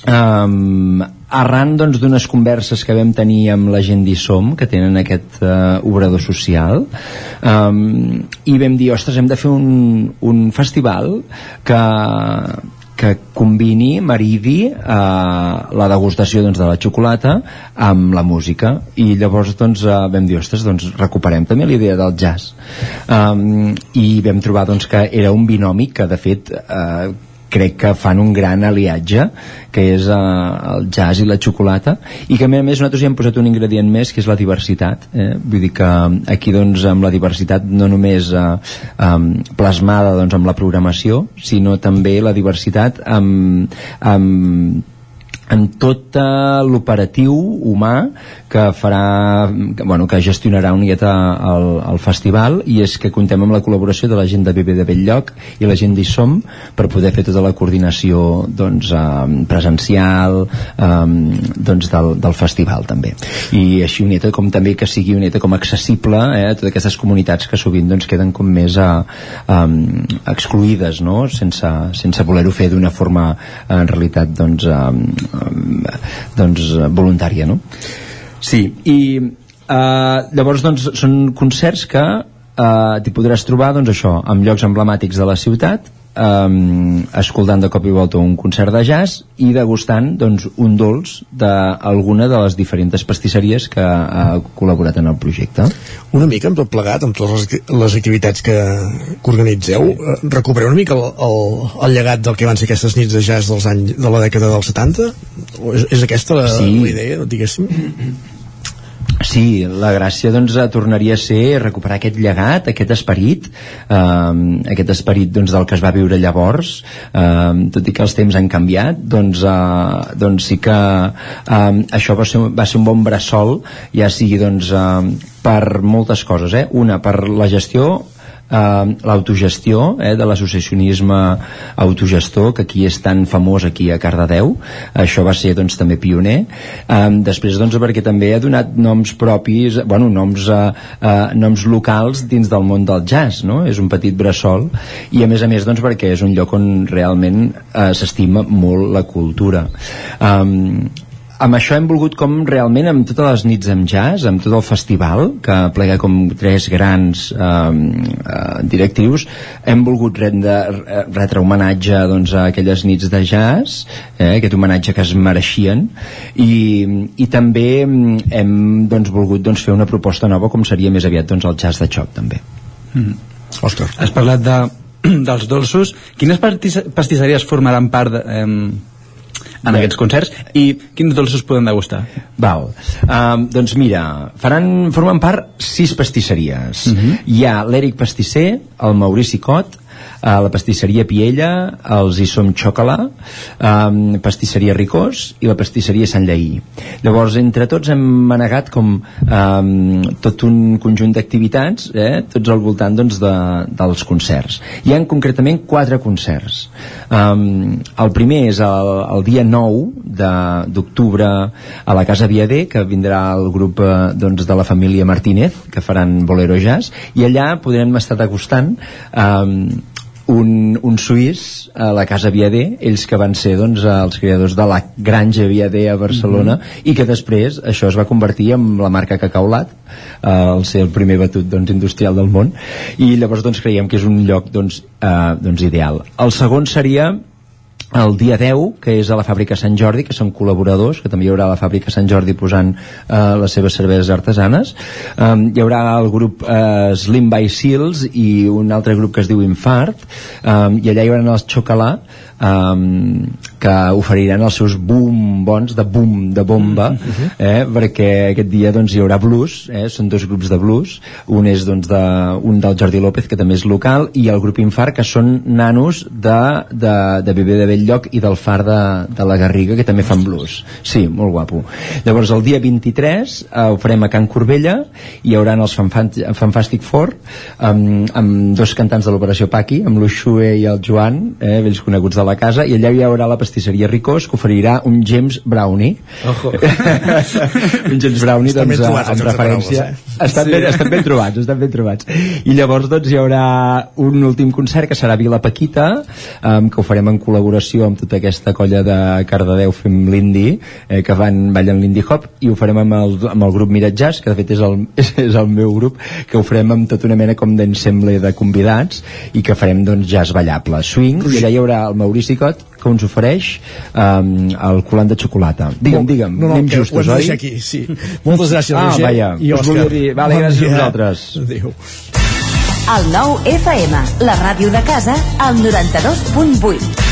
um, arran doncs, d'unes converses que vam tenir amb la gent d'ISOM, que tenen aquest uh, obrador social, um, i vam dir, ostres, hem de fer un, un festival que, que combini, maridi eh, la degustació doncs, de la xocolata amb la música. I llavors doncs, eh, vam dir, ostres, doncs recuperem també la idea del jazz. Um, i vam trobar doncs, que era un binomi que de fet eh, crec que fan un gran aliatge que és uh, el jazz i la xocolata i que a més a més nosaltres hi hem posat un ingredient més que és la diversitat eh? vull dir que aquí doncs amb la diversitat no només uh, um, plasmada doncs amb la programació sinó també la diversitat amb, amb en tot uh, l'operatiu humà que farà, que, bueno, que gestionarà una miqueta el, el festival i és que contem amb la col·laboració de la gent de BB de Belllloc i la gent d'ISOM per poder fer tota la coordinació doncs, eh, presencial eh, doncs del, del festival també i així una com també que sigui una com accessible eh, a totes aquestes comunitats que sovint doncs, queden com més a, eh, a, excluïdes no? sense, sense voler-ho fer d'una forma en realitat doncs, eh, doncs voluntària no? Sí, i eh, llavors doncs són concerts que eh, t'hi podràs trobar doncs això, en llocs emblemàtics de la ciutat um, escoltant de cop i volta un concert de jazz i degustant doncs, un dolç d'alguna de les diferents pastisseries que ha col·laborat en el projecte. Una mica amb tot plegat, amb totes les, activitats que, que organitzeu, sí. recupereu una mica el, el, el llegat del que van ser aquestes nits de jazz dels anys, de la dècada dels 70? O és, és aquesta la, sí. la idea, diguéssim? Sí, la gràcia doncs tornaria a ser recuperar aquest llegat, aquest esperit, eh, aquest esperit doncs, del que es va viure llavors, eh, tot i que els temps han canviat, doncs, eh, doncs sí que eh, això va ser, va ser un bon bressol, ja sigui doncs, eh, per moltes coses, eh? una per la gestió eh, l'autogestió eh, de l'associacionisme autogestor que aquí és tan famós aquí a Cardedeu. Això va ser doncs també pioner. Eh, després doncs perquè també ha donat noms propis, bueno noms, eh, eh, noms locals dins del món del jazz no? és un petit bressol. I a més a més doncs perquè és un lloc on realment eh, s'estima molt la cultura. Eh, amb això hem volgut com realment amb totes les nits amb jazz, amb tot el festival que plega com tres grans eh, eh, directius hem volgut rendre, retre homenatge doncs, a aquelles nits de jazz eh, aquest homenatge que es mereixien i, i també hem doncs, volgut doncs, fer una proposta nova com seria més aviat doncs, el jazz de xoc també mm. Òscar. Has parlat de, dels dolços quines pastisseries formaran part de, eh, en aquests concerts i quins dolços podem degustar? Val. Um, doncs mira, faran, formen part sis pastisseries. Uh -huh. Hi ha l'Eric Pastisser, el Maurici Cot, a la pastisseria Piella, els som Xocolà, um, pastisseria Ricós i la pastisseria Sant Lleí. Llavors, entre tots hem manegat com um, tot un conjunt d'activitats, eh, tots al voltant doncs, de, dels concerts. Hi han concretament quatre concerts. Um, el primer és el, el dia 9 d'octubre a la Casa Viader, que vindrà el grup eh, doncs, de la família Martínez, que faran Bolero Jazz, i allà podrem estar degustant um, un, un suís a la Casa Viader, ells que van ser doncs, els creadors de la Granja Viader a Barcelona mm -hmm. i que després això es va convertir en la marca Cacaulat eh, al ser el primer batut doncs, industrial del món i llavors doncs, creiem que és un lloc doncs, eh, doncs, ideal. El segon seria el dia 10, que és a la fàbrica Sant Jordi, que són col·laboradors, que també hi haurà la fàbrica Sant Jordi posant eh, les seves cerveses artesanes. Um, hi haurà el grup eh, Slim by Seals i un altre grup que es diu Infart, um, i allà hi haurà els Xocolà, um, que oferiran els seus bombons de boom, de bomba eh, perquè aquest dia doncs, hi haurà blues eh, són dos grups de blues. Un és doncs, de, un del Jordi López que també és local i el grup Infart que són nanos de, de, de Bebé de Belllloc i del Far de, de la Garriga que també fan blues. Sí, molt guapo. Llavors el dia 23 eh, ho farem a Can Corbella hi haurà els Fantastic Four amb, amb dos cantants de l'Operació Paqui amb l'Uxue i el Joan eh, vells coneguts de la casa i allà hi haurà la pastisseria Ricós que oferirà un James Brownie Ojo. un James Brownie Estan ben doncs, trobats, en referència paraules, eh? estan, Sí. ben, estan ben trobats estan ben trobats i llavors doncs hi haurà un últim concert que serà Vila Paquita um, que ho farem en col·laboració amb tota aquesta colla de Cardedeu fem l'indi eh, que van ballen l'indie hop i ho farem amb el, amb el grup Mirat Jazz que de fet és el, és, és el meu grup que ho farem amb tota una mena com d'ensemble de convidats i que farem doncs jazz ballable swing i allà hi haurà el Maurici Cot que ens ofereix um, el colant de xocolata digue'm, digue'm, No, no, anem justos, oi? aquí, sí. Moltes gràcies, ah, Roger. vaja, I us Òscar. volia dir vale, Bon gràcies dia. a vosaltres Adéu. El nou FM, la ràdio de casa, al 92.8.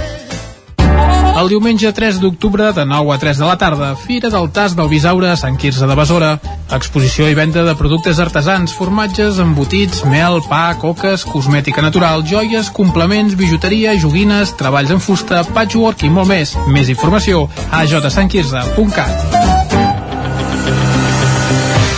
El diumenge 3 d'octubre de 9 a 3 de la tarda, Fira del Tas del Bisaure a Sant Quirze de Besora. Exposició i venda de productes artesans, formatges, embotits, mel, pa, coques, cosmètica natural, joies, complements, bijuteria, joguines, treballs en fusta, patchwork i molt més. Més informació a jsantquirze.cat.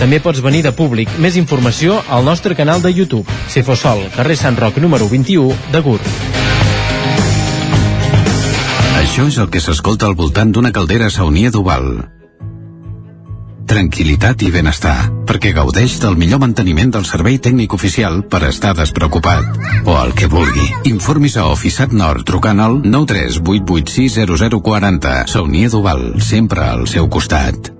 També pots venir de públic. Més informació al nostre canal de YouTube. Cefosol, carrer Sant Roc número 21 de Gurb. Això és el que s'escolta al voltant d'una caldera saunia d'Oval. Tranquilitat i benestar, perquè gaudeix del millor manteniment del servei tècnic oficial per estar despreocupat. O el que vulgui. Informis a Oficiat Nord trucant al 938860040. Saunia d'Oval, sempre al seu costat.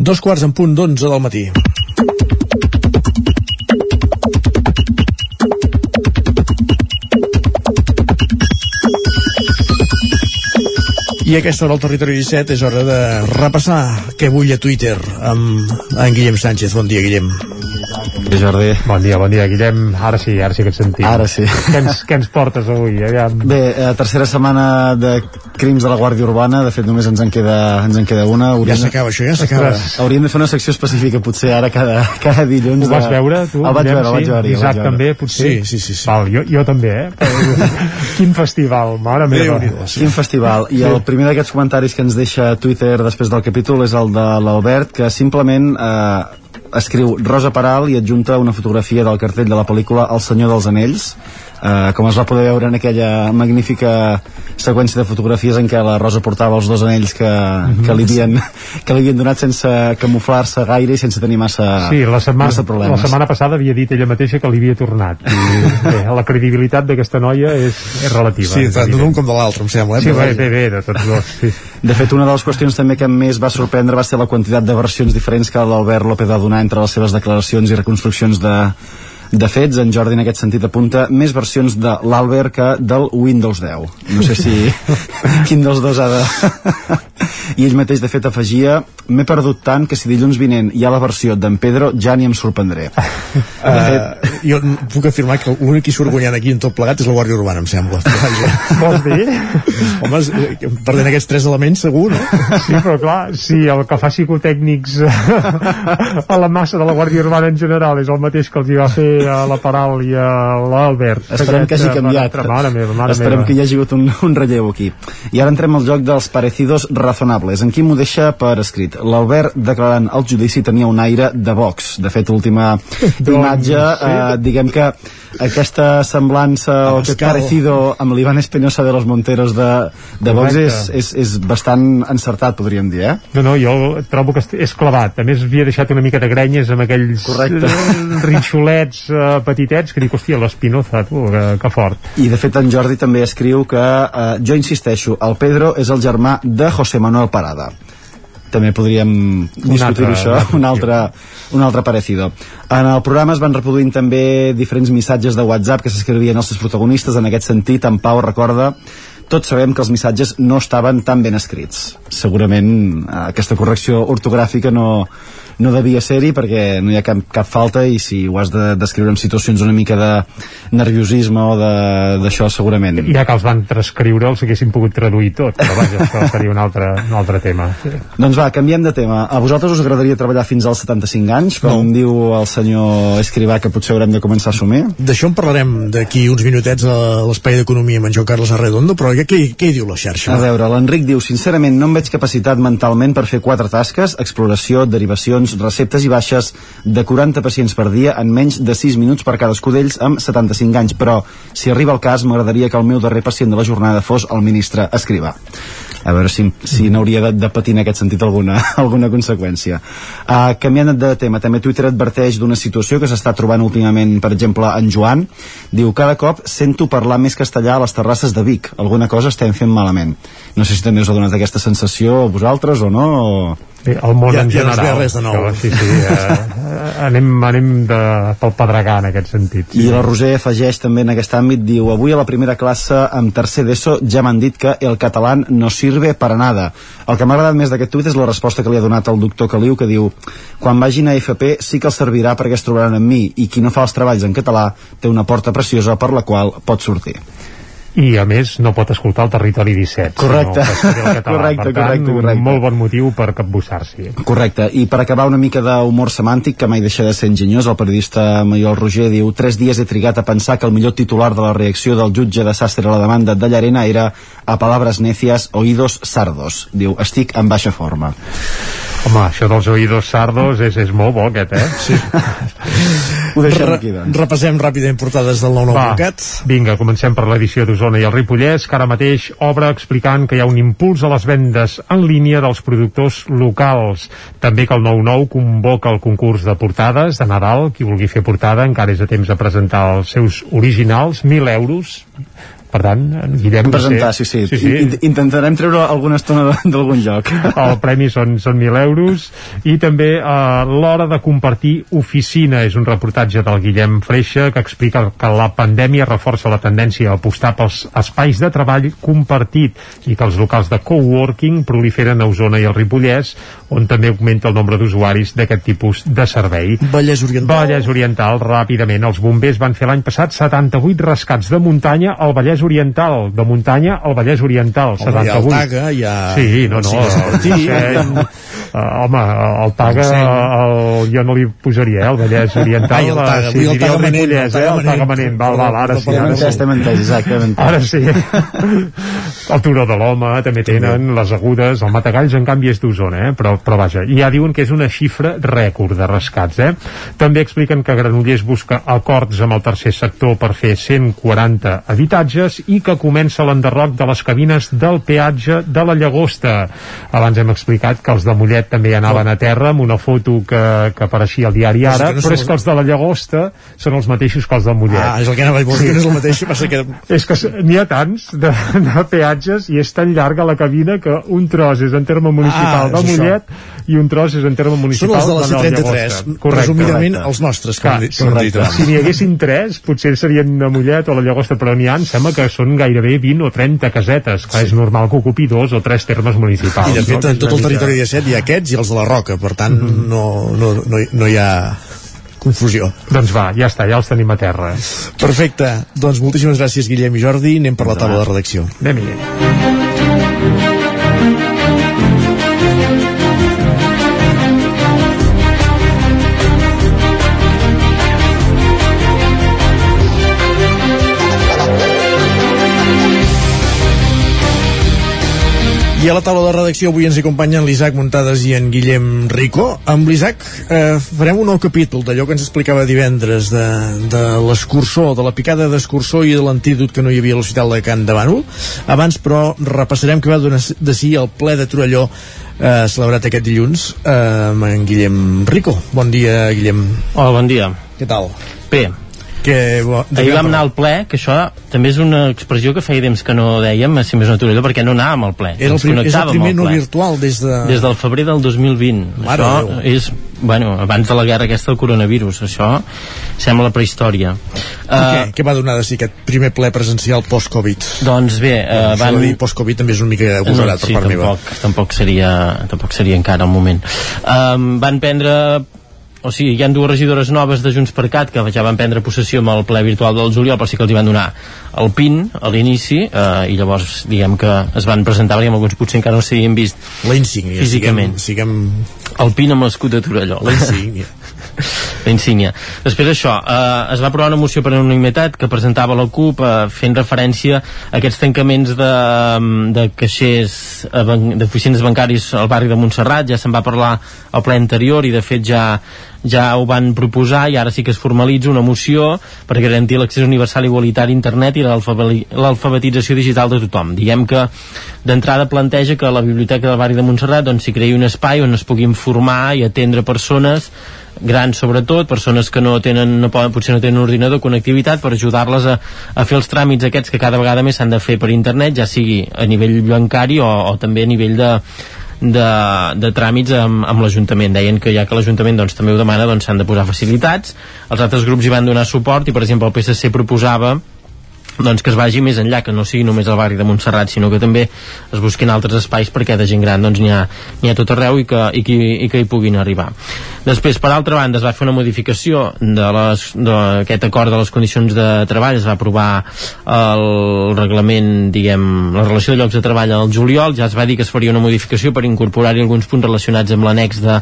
Dos quarts en punt d'onze del matí. I aquesta hora al Territori 17 és hora de repassar què vull a Twitter amb en Guillem Sánchez. Bon dia, Guillem. Bon Jordi. Bon dia, bon dia, Guillem. Ara sí, ara sí que et sentim. Ara sí. Què ens, què ens portes avui? Aviam. Bé, eh, tercera setmana de crims de la Guàrdia Urbana, de fet només ens en queda, ens en queda una. Ja s'acaba això, ja s'acaba. Hauríem de fer una secció específica potser ara cada, cada dilluns. Ho vas de... veure, tu? El vaig Guillem, veure, el vaig sí? veure. Isaac vaig veure. també, potser? Sí, sí, sí. sí. Val, jo, jo també, eh? Però, Quin festival, mare meva. Quin festival. I el primer d'aquests comentaris que ens deixa Twitter després del capítol és el de l'Albert, que simplement eh, escriu Rosa Peral i adjunta una fotografia del cartell de la pel·lícula El senyor dels anells Uh, com es va poder veure en aquella magnífica seqüència de fotografies en què la Rosa portava els dos anells que, que, li, havien, que li havien donat sense camuflar-se gaire i sense tenir massa, Sí, la setmana, massa problemes la setmana passada havia dit ella mateixa que li havia tornat. I, bé, la credibilitat d'aquesta noia és, és relativa. Sí, és tant d'un com de l'altre, em sembla. Eh? Sí, bé, bé, bé, de tots dos. Sí. De fet, una de les qüestions també que més va sorprendre va ser la quantitat de versions diferents que l'Albert López va donar entre les seves declaracions i reconstruccions de, de fets. En Jordi en aquest sentit apunta més versions de l'Albert que del Windows 10. No sé si quin dels dos ha de... I ell mateix, de fet, afegia m'he perdut tant que si dilluns vinent hi ha la versió d'en Pedro ja ni em sorprendré. Uh, jo puc afirmar que l'únic qui surt guanyant aquí en tot plegat és la Guàrdia Urbana, em sembla. Vols dir? Home, eh, perdent aquests tres elements, segur, no? Sí, però clar, si el que fa psicotècnics a la massa de la Guàrdia Urbana en general és el mateix que els hi va fer a la Paral i a l'Albert. Esperem que hagi eh, canviat. Mare, mare meva, mare Esperem meva. que hi hagi hagut un, un relleu aquí. I ara entrem al joc dels parecidos razonables. En qui m'ho deixa per escrit? L'Albert declarant el judici tenia un aire de Vox. De fet, última imatge, sí. eh, diguem que aquesta semblança o aquest parecido amb l'Ivan Espinosa de los Monteros de, de Vox és, és, és bastant encertat, podríem dir, eh? No, no, jo trobo que és clavat. A més, havia deixat una mica de grenyes amb aquells Correcte. rinxolets eh, petitets que dic, hòstia, l'Espinoza, tu, que, que fort. I de fet en Jordi també escriu que eh, jo insisteixo, el Pedro és el germà de José Manuel Parada també podríem discutir altre- això, un altre, un altre parecido. En el programa es van reproduint també diferents missatges de WhatsApp que s'escrivien als seus protagonistes, en aquest sentit, en Pau recorda tots sabem que els missatges no estaven tan ben escrits. Segurament eh, aquesta correcció ortogràfica no, no devia ser-hi perquè no hi ha cap, cap falta i si ho has de descriure en situacions una mica de nerviosisme o de- d'això segurament. Ja que els van transcriure els haguessin pogut traduir tot, però vaja, això seria un altre, un altre tema. Doncs va, canviem de tema. A vosaltres us agradaria treballar fins als 75 anys, com no. diu el senyor Escrivà, que potser haurem de començar a assumir? D'això en parlarem d'aquí uns minutets a l'espai d'economia amb en Joan Carles Arredondo, però què, què, què diu la xarxa? A veure, l'Enric diu, sincerament no em veig capacitat mentalment per fer quatre tasques, exploració, derivacions, receptes i baixes de 40 pacients per dia en menys de 6 minuts per cadascú d'ells amb 75 anys, però si arriba el cas m'agradaria que el meu darrer pacient de la jornada fos el ministre Escrivà. A veure si, si n'hauria de, de patir en aquest sentit alguna, alguna conseqüència. Uh, canviant de tema, també Twitter adverteix d'una situació que s'està trobant últimament, per exemple, en Joan. Diu, cada cop sento parlar més castellà a les terrasses de Vic. Alguna cosa estem fent malament. No sé si també us ha donat aquesta sensació a vosaltres o no, o... Bé, el món Ja- en ja no es general. ve res de nou. Que, sí, sí, eh, anem, anem de, pel pedregar en aquest sentit. I la Roser afegeix també en aquest àmbit, diu, avui a la primera classe amb tercer d'ESO ja m'han dit que el català no sirve para nada. El que m'ha agradat més d'aquest tuit és la resposta que li ha donat el doctor Caliu, que diu, quan vagin a FP sí que els servirà perquè es trobaran amb mi, i qui no fa els treballs en català té una porta preciosa per la qual pot sortir. I a més no pot escoltar el territori 17 Correcte. català. Correcte, per tant, correcte, correcte. molt bon motiu per capbussar-s'hi Correcte, i per acabar una mica d'humor semàntic que mai deixa de ser enginyós, el periodista Maiol Roger diu tres dies he trigat a pensar que el millor titular de la reacció del jutge de Sastre a la demanda de Llarena era a palabras necias, oídos sardos. Diu, estic en baixa forma. Home, això dels oïdos sardos és, és molt bo aquest, eh? Sí. Ho deixem Re- aquí, doncs. Repassem ràpidament portades del 99.cat. vinga, comencem per l'edició d'Osona i el Ripollès, que ara mateix obre explicant que hi ha un impuls a les vendes en línia dels productors locals. També que el 9-9 convoca el concurs de portades de Nadal. Qui vulgui fer portada encara és a temps de presentar els seus originals, 1.000 euros. Per tant, en Guillem... Presentar, sí, sí. sí, sí. In- Intentarem treure alguna estona de- d'algun lloc. el premi són, són 1.000 euros i també eh, l'hora de compartir oficina és un reportatge del Guillem Freixa que explica que la pandèmia reforça la tendència a apostar pels espais de treball compartit i que els locals de coworking proliferen a Osona i el Ripollès on també augmenta el nombre d'usuaris d'aquest tipus de servei. Vallès Oriental. Vallès Oriental, ràpidament. Els bombers van fer l'any passat 78 rescats de muntanya al Vallès Oriental. De muntanya al Vallès Oriental. Home, hi ha el 78. Taga, hi ha... Sí, no, no, Sí, uh, home, el Taga el, jo no li posaria, eh, el Vallès Oriental Ai, el Taga, eh, vull el diria Taga Manent, Ripollès, el eh, el Taga Manent. Val, val, ara sí, ara sí. t'hem entès, exacte. Ara sí. el Turó de l'Home també tenen, les agudes, el Matagalls en canvi és d'Osona, eh? però, però vaja, i ja diuen que és una xifra rècord de rescats. Eh? També expliquen que Granollers busca acords amb el tercer sector per fer 140 habitatges i que comença l'enderroc de les cabines del peatge de la Llagosta. Abans hem explicat que els de Mollet també anaven a terra amb una foto que, que apareixia al diari ara, no però és que els de la Llagosta són els mateixos que els del Mollet. Ah, és el que anava a dir, no és el mateix, passa que... És que n'hi ha tants de, de peatges i és tan llarga la cabina que un tros és en terme municipal Ah, de és això. I un tros és en terme Són municipal els de la de Nova C33, Llagosta. Correcte. resumidament els nostres, com, Clar, com dit si n'hi haguessin tres, potser serien de Mollet o la Llagosta, però n'hi ha, em sembla que són gairebé 20 o 30 casetes. Clar, és normal que ocupi dos o tres termes municipals. I de fet, no? en tot el territori de Set hi ha aquests i els de la Roca, per tant, no, no, no, no hi ha confusió. Doncs va, ja està, ja els tenim a terra. Perfecte, doncs moltíssimes gràcies Guillem i Jordi, anem per la taula de redacció. anem I a la taula de redacció avui ens acompanyen l'Isaac Muntades i en Guillem Rico. Amb l'Isaac eh, farem un nou capítol d'allò que ens explicava divendres de, de l'escurçó, de la picada d'escurçó i de l'antídot que no hi havia a l'Hospital de Can de Bànol. Abans, però, repassarem que va donar de si el ple de Torelló eh, celebrat aquest dilluns eh, amb en Guillem Rico. Bon dia, Guillem. Hola, bon dia. Què tal? Bé, Que, bo, ahir vam anar al ple, que això també és una expressió que feia temps que no dèiem, si més no Torelló, perquè no anàvem al ple. Era el, prim, és el primer no virtual des de... Des del febrer del 2020. Mare això Déu. és, bueno, abans de la guerra aquesta del coronavirus. Això sembla la prehistòria. I què, què va donar de si aquest primer ple presencial post-Covid? Doncs bé, eh, Això van... dir post-Covid també és una mica agosarat sí, per part tampoc, meva. tampoc seria, tampoc seria encara el moment. Um, van prendre o sigui, hi ha dues regidores noves de Junts per Cat que ja van prendre possessió amb el ple virtual del juliol, però sí que els hi van donar el PIN a l'inici eh, i llavors diguem que es van presentar perquè alguns potser encara no s'havien vist La insígnia, físicament siguem, siguem... el PIN amb l'escut de Torelló La insígnia. la insígnia. Després d'això, eh, es va aprovar una moció per unanimitat que presentava la CUP eh, fent referència a aquests tancaments de, de caixers eh, d'oficines bancaris al barri de Montserrat, ja se'n va parlar al ple anterior i de fet ja ja ho van proposar i ara sí que es formalitza una moció per garantir l'accés universal i igualitari a internet i l'alfabetització digital de tothom. Diguem que d'entrada planteja que la Biblioteca del barri de Montserrat doncs, s'hi creï un espai on es puguin formar i atendre persones grans sobretot, persones que no tenen no poden, potser no tenen un ordinador, connectivitat per ajudar-les a, a fer els tràmits aquests que cada vegada més s'han de fer per internet, ja sigui a nivell bancari o, o també a nivell de, de, de tràmits amb, amb l'Ajuntament. Deien que ja que l'Ajuntament doncs, també ho demana, doncs de posar facilitats. Els altres grups hi van donar suport i, per exemple, el PSC proposava doncs que es vagi més enllà, que no sigui només el barri de Montserrat, sinó que també es busquin altres espais perquè de gent gran doncs n'hi ha, ha tot arreu i que, i, que, i que hi puguin arribar. Després, per altra banda, es va fer una modificació d'aquest acord de les condicions de treball, es va aprovar el reglament, diguem, la relació de llocs de treball al juliol, ja es va dir que es faria una modificació per incorporar-hi alguns punts relacionats amb l'annex de,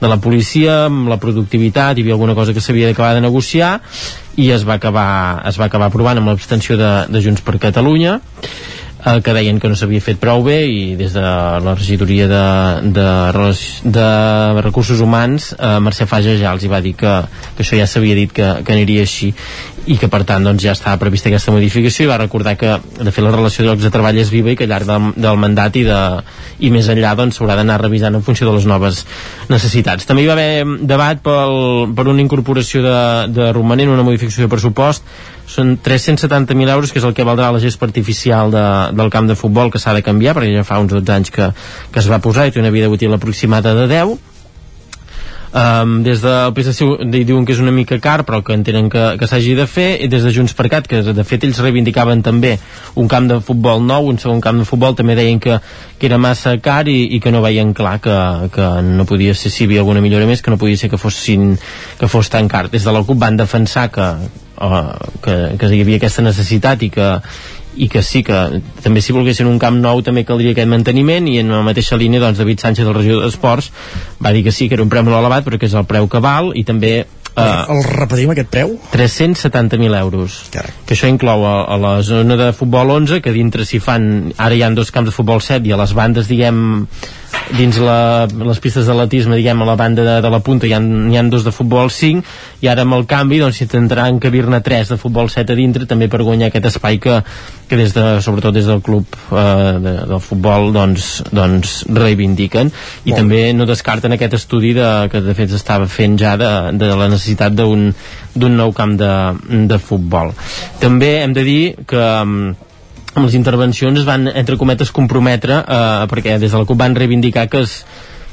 de la policia, amb la productivitat, hi havia alguna cosa que s'havia d'acabar de negociar i es va acabar, es va acabar aprovant amb l'abstenció de, de Junts per Catalunya eh, que deien que no s'havia fet prou bé i des de la regidoria de, de, de recursos humans eh, Mercè Faja ja els hi va dir que, que això ja s'havia dit que, que aniria així i que per tant doncs, ja estava prevista aquesta modificació i va recordar que de fet la relació de llocs de treball és viva i que al llarg del, del mandat i, de, i més enllà doncs, s'haurà d'anar revisant en funció de les noves necessitats. També hi va haver debat pel, per una incorporació de, de romanent, una modificació de pressupost són 370.000 euros que és el que valdrà la gespa artificial de, del camp de futbol que s'ha de canviar perquè ja fa uns 12 anys que, que es va posar i té una vida útil aproximada de 10 Um, des del PSC diuen que és una mica car però que entenen que, que s'hagi de fer i des de Junts per Cat, que de fet ells reivindicaven també un camp de futbol nou un segon camp de futbol, també deien que, que era massa car i, i que no veien clar que, que no podia ser, si hi havia alguna millora més que no podia ser que, fossin, que fos tan car. Des de la CUP van defensar que, uh, que, que hi havia aquesta necessitat i que, i que sí que també si volguessin un camp nou també caldria aquest manteniment i en la mateixa línia doncs David Sánchez del regidor d'Esports va dir que sí que era un preu molt elevat però que és el preu que val i també Uh, el repetim aquest preu? 370.000 euros. Carai. Que això inclou a, a la zona de futbol 11, que dintre s'hi fan... Ara hi ha dos camps de futbol 7 i a les bandes, diguem, dins la, les pistes d'atletisme, diguem, a la banda de, de la punta hi ha, hi ha dos de futbol 5 i ara amb el canvi doncs s'intentaran encabir-ne 3 de futbol 7 a dintre també per guanyar aquest espai que, que des de, sobretot des del club eh, de, del futbol doncs, doncs reivindiquen. I Molt també no descarten aquest estudi de, que de fet s'estava fent ja de, de la necessitat d'un d'un nou camp de, de futbol. També hem de dir que mm, amb les intervencions es van, entre cometes, comprometre eh, perquè des de la CUP van reivindicar que es,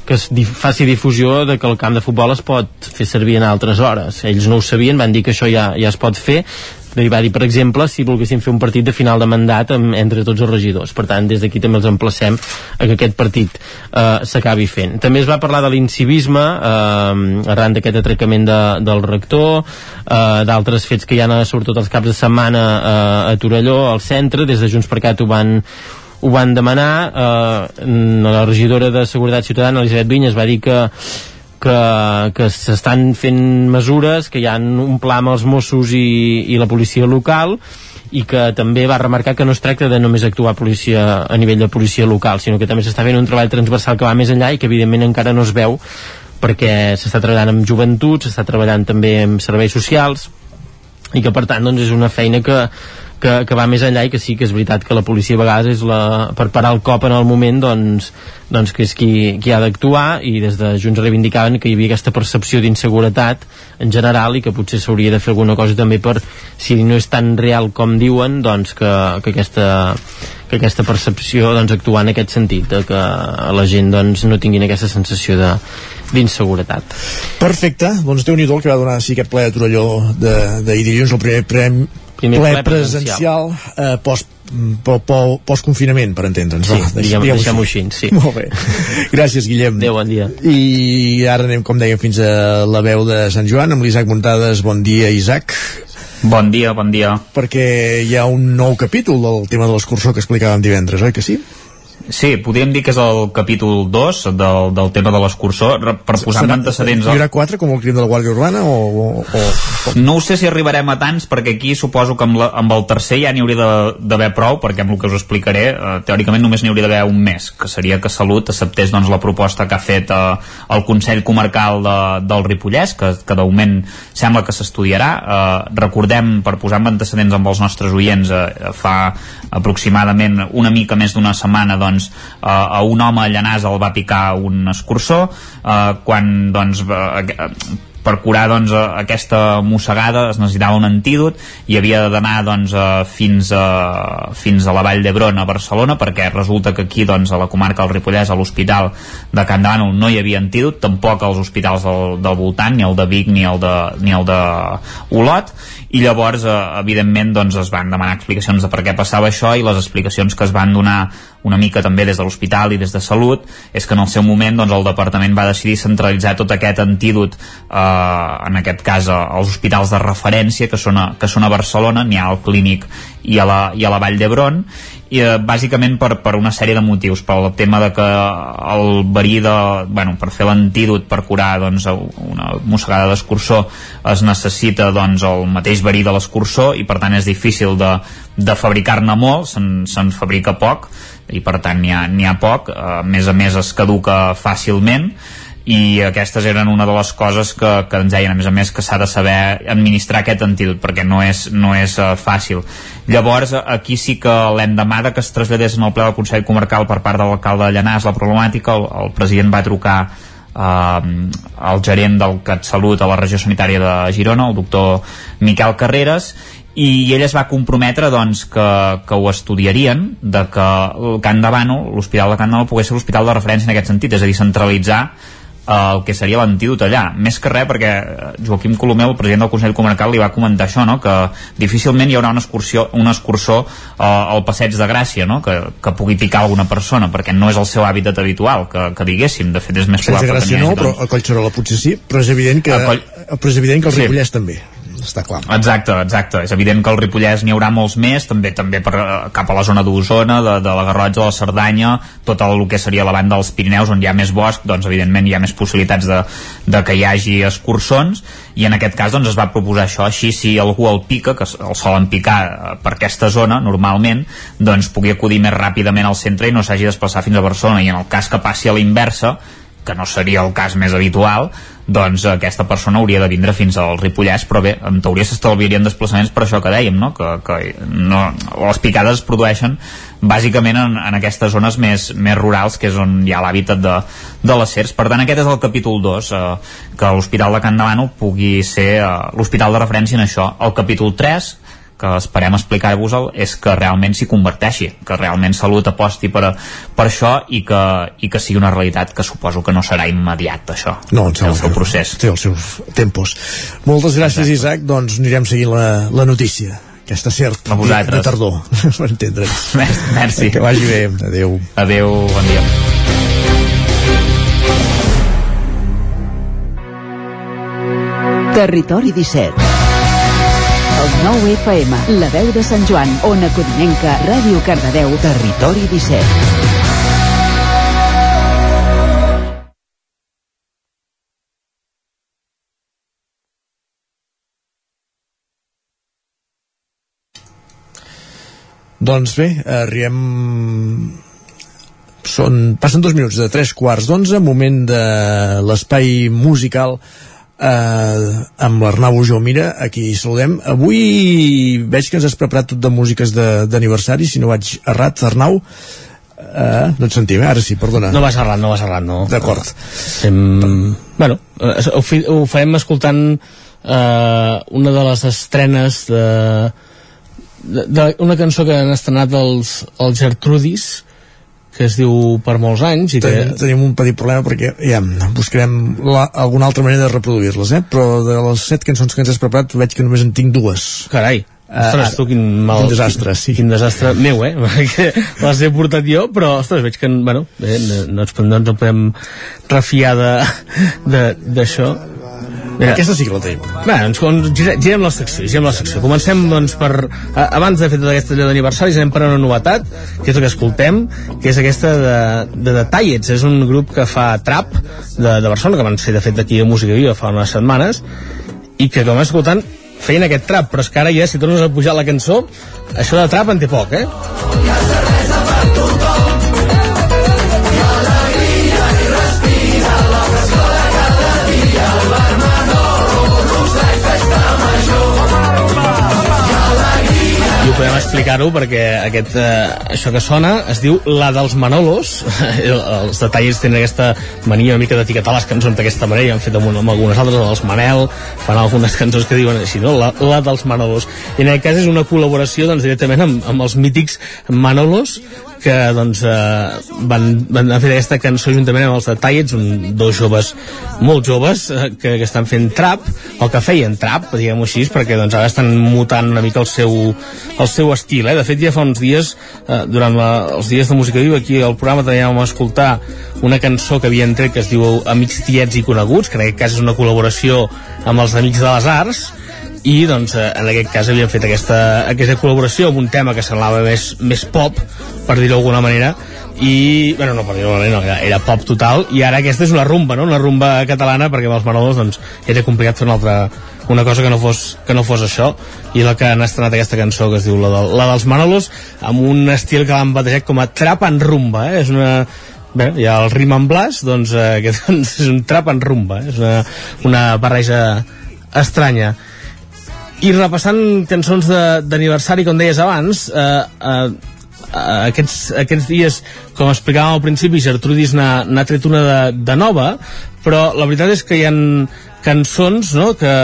que es dif faci difusió de que el camp de futbol es pot fer servir en altres hores. Ells no ho sabien, van dir que això ja, ja es pot fer, i va dir, per exemple, si volguessin fer un partit de final de mandat amb, entre tots els regidors. Per tant, des d'aquí també els emplacem a que aquest partit eh, s'acabi fent. També es va parlar de l'incivisme eh, arran d'aquest atracament de, del rector, eh, d'altres fets que hi ha sobretot els caps de setmana eh, a Torelló, al centre, des de Junts per Cat ho van ho van demanar eh, la regidora de Seguretat Ciutadana Elisabet Vinyes va dir que que, que s'estan fent mesures, que hi ha un pla amb els Mossos i, i la policia local i que també va remarcar que no es tracta de només actuar policia, a nivell de policia local, sinó que també s'està fent un treball transversal que va més enllà i que evidentment encara no es veu perquè s'està treballant amb joventut, s'està treballant també amb serveis socials i que per tant doncs, és una feina que, que, que va més enllà i que sí que és veritat que la policia a vegades és la, per parar el cop en el moment doncs, doncs que és qui, qui ha d'actuar i des de Junts reivindicaven que hi havia aquesta percepció d'inseguretat en general i que potser s'hauria de fer alguna cosa també per, si no és tan real com diuen, doncs que, que aquesta que aquesta percepció doncs, actuar en aquest sentit de que la gent doncs, no tinguin aquesta sensació de d'inseguretat. Perfecte, doncs déu nhi que va donar sí, aquest ple de Torelló d'ahir dilluns, el primer, Primer ple, ple presencial, eh, post po, po, post-confinament, per entendre'ns. Sí, diguem, diguem-ho deixem-ho així, sí. Molt bé. Gràcies, Guillem. Adéu, bon dia. I ara anem, com dèiem, fins a la veu de Sant Joan, amb l'Isaac Muntades. Bon dia, Isaac. Bon dia, bon dia. Perquè hi ha un nou capítol del tema de l'excursó que explicàvem divendres, oi que sí? Sí, podríem dir que és el capítol 2 del, del tema de l'escursó, per posar en antecedents... Hi haurà quatre, com el crim de la Guàrdia Urbana, o, o, o... No ho sé si arribarem a tants, perquè aquí suposo que amb, la, amb el tercer ja n'hi hauria d'haver prou, perquè amb el que us explicaré, eh, teòricament només n'hi hauria d'haver un mes, que seria que Salut acceptés doncs, la proposta que ha fet eh, el Consell Comarcal de, del Ripollès, que, que d'augment sembla que s'estudiarà. Eh, recordem, per posar en antecedents amb els nostres oients, eh, fa aproximadament una mica més d'una setmana doncs, eh, a un home Llanàs el va picar un escurçó eh, quan doncs, eh, per curar doncs, aquesta mossegada es necessitava un antídot i havia d'anar doncs, fins, a, fins a la Vall d'Hebron a Barcelona perquè resulta que aquí doncs, a la comarca del Ripollès a l'hospital de Can Dànol no hi havia antídot, tampoc als hospitals del, del voltant, ni el de Vic ni el de, ni el de Olot i llavors eh, evidentment doncs, es van demanar explicacions de per què passava això i les explicacions que es van donar una mica també des de l'hospital i des de Salut és que en el seu moment doncs, el departament va decidir centralitzar tot aquest antídot eh, en aquest cas als hospitals de referència que són a, que són a Barcelona n'hi ha al Clínic i a la, i a la Vall d'Hebron i eh, bàsicament per, per una sèrie de motius pel tema de que el verí de, bueno, per fer l'antídot per curar doncs, una mossegada d'escurçó es necessita doncs, el mateix verí de l'escurçó i per tant és difícil de, de fabricar-ne molt, se'n se fabrica poc i per tant n'hi ha, ha poc. A més a més es caduca fàcilment. I aquestes eren una de les coses que, que ens deien a més a més que s'ha de saber administrar aquest antídot perquè no és, no és uh, fàcil. Llavors aquí sí que l'endemà que es traslladés en el ple del Consell Comarcal per part de l'alcalde de Llanàs la problemàtica, el, el president va trucar eh, el gerent del CatSalut a la regió sanitària de Girona, el doctor Miquel Carreras i ell es va comprometre doncs, que, que ho estudiarien de que el Can de Bano, l'Hospital de Can de Bano pogués ser l'hospital de referència en aquest sentit, és a dir, centralitzar eh, el que seria l'antídot allà. Més que res perquè eh, Joaquim Colomeu, el president del Consell Comarcal, li va comentar això, no? que difícilment hi haurà una excursió, un escurçó eh, al passeig de Gràcia, no? que, que pugui picar alguna persona, perquè no és el seu hàbitat habitual, que, que diguéssim, de fet és més probable hagi. No, però a Collserola potser sí, però és evident que, coll... però és evident que el Ripollès sí. també està clar. Exacte, exacte. És evident que al Ripollès n'hi haurà molts més, també també per, eh, cap a la zona d'Osona, de, de la Garrotxa, de la Cerdanya, tot el que seria la banda dels Pirineus, on hi ha més bosc, doncs evidentment hi ha més possibilitats de, de que hi hagi escurçons, i en aquest cas doncs es va proposar això, així si algú el pica, que el solen picar eh, per aquesta zona, normalment, doncs pugui acudir més ràpidament al centre i no s'hagi de desplaçar fins a Barcelona, i en el cas que passi a la inversa, que no seria el cas més habitual, doncs aquesta persona hauria de vindre fins al Ripollès, però bé, en teoria s'estalviarien desplaçaments per això que dèiem, no? que, que no, les picades es produeixen bàsicament en, en aquestes zones més, més rurals, que és on hi ha l'hàbitat de, de les serps. Per tant, aquest és el capítol 2, eh, que l'Hospital de Can Davano pugui ser eh, l'hospital de referència en això. El capítol 3, que esperem explicar-vos és que realment s'hi converteixi, que realment Salut aposti per, a, per això i que, i que sigui una realitat que suposo que no serà immediat això, no, el seu procés. Té els seus tempos. Moltes gràcies Exacte. Isaac, doncs anirem seguint la, la notícia aquesta cert a de, de tardor, per entendre'ns. Merci. Que vagi bé. Adéu. Adéu, bon dia. Territori 17 el 9 FM, La Veu de Sant Joan, Ona Codinenca, Ràdio Cardedeu, Territori 17. Doncs bé, arribem... Són, passen dos minuts de tres quarts d'onze, moment de l'espai musical eh, amb l'Arnau Jomira, aquí saludem. Avui veig que ens has preparat tot de músiques d'aniversari, si no vaig errat, Arnau. Eh, no et sentim, eh? ara sí, perdona. No vas errat, no vas errat, no. D'acord. Em... Bueno, eh, ho, ho farem escoltant eh, una de les estrenes de, de, de una cançó que han estrenat els, els Gertrudis, que es diu per molts anys i que... Ten, tenim un petit problema perquè ja buscarem la, alguna altra manera de reproduir-les eh? però de les set cançons que ens has preparat veig que només en tinc dues carai Ostres, uh, tu quin mal... Quin desastre, sí. Quin desastre meu, eh? Perquè les he portat jo, però, ostres, veig que, bueno, bé, no, ens, no ens en podem refiar d'això. Mira, Aquesta sí que la tenim. Bé, doncs girem, girem la secció, girem la secció. Comencem, doncs, per... Abans de fer tota aquesta allò d'aniversaris, anem per una novetat, que és el que escoltem, que és aquesta de, de Detallets. És un grup que fa trap de, de Barcelona, que van ser, de fet, d'aquí a Música Viva fa unes setmanes, i que, com escoltant, feien aquest trap, però és que ara ja, si tornes a pujar la cançó, això de trap en té poc, eh? Podem explicar-ho perquè aquest, eh, això que sona es diu La dels Manolos. Els detalls tenen aquesta mania una mica d'etiquetar les cançons d'aquesta manera i han fet amb, amb algunes altres, la dels Manel fan algunes cançons que diuen així, no? La, la dels Manolos. I en aquest cas és una col·laboració doncs, directament amb, amb els mítics Manolos que doncs, eh, van, van fer aquesta cançó juntament amb els Detallets, un, dos joves molt joves eh, que, que estan fent trap, o que feien trap, diguem-ho així, perquè doncs, ara estan mutant una mica el seu, el seu estil. Eh? De fet, ja fa uns dies, eh, durant la, els dies de música viva, aquí al programa també vam escoltar una cançó que havien tret que es diu Amics tiets i coneguts, que en aquest cas és una col·laboració amb els Amics de les Arts, i doncs eh, en aquest cas havien fet aquesta, aquesta col·laboració amb un tema que semblava més, més pop per dir-ho d'alguna manera i, bueno, no per dir-ho d'alguna manera, no, era pop total i ara aquesta és una rumba, no? una rumba catalana perquè amb els Manolos doncs, era complicat fer una altra una cosa que no fos, que no fos això i la que han estrenat aquesta cançó que es diu la, de, la dels Manolos amb un estil que l'han batejat com a trap en rumba eh? és una, Bé, hi ha el rim en blas, doncs eh, aquest doncs, és un trap en rumba, eh? és una, una barreja estranya i repassant cançons d'aniversari, com deies abans, eh, eh, aquests, aquests dies, com explicàvem al principi, Gertrudis n'ha tret una de, de nova, però la veritat és que hi han cançons no, que,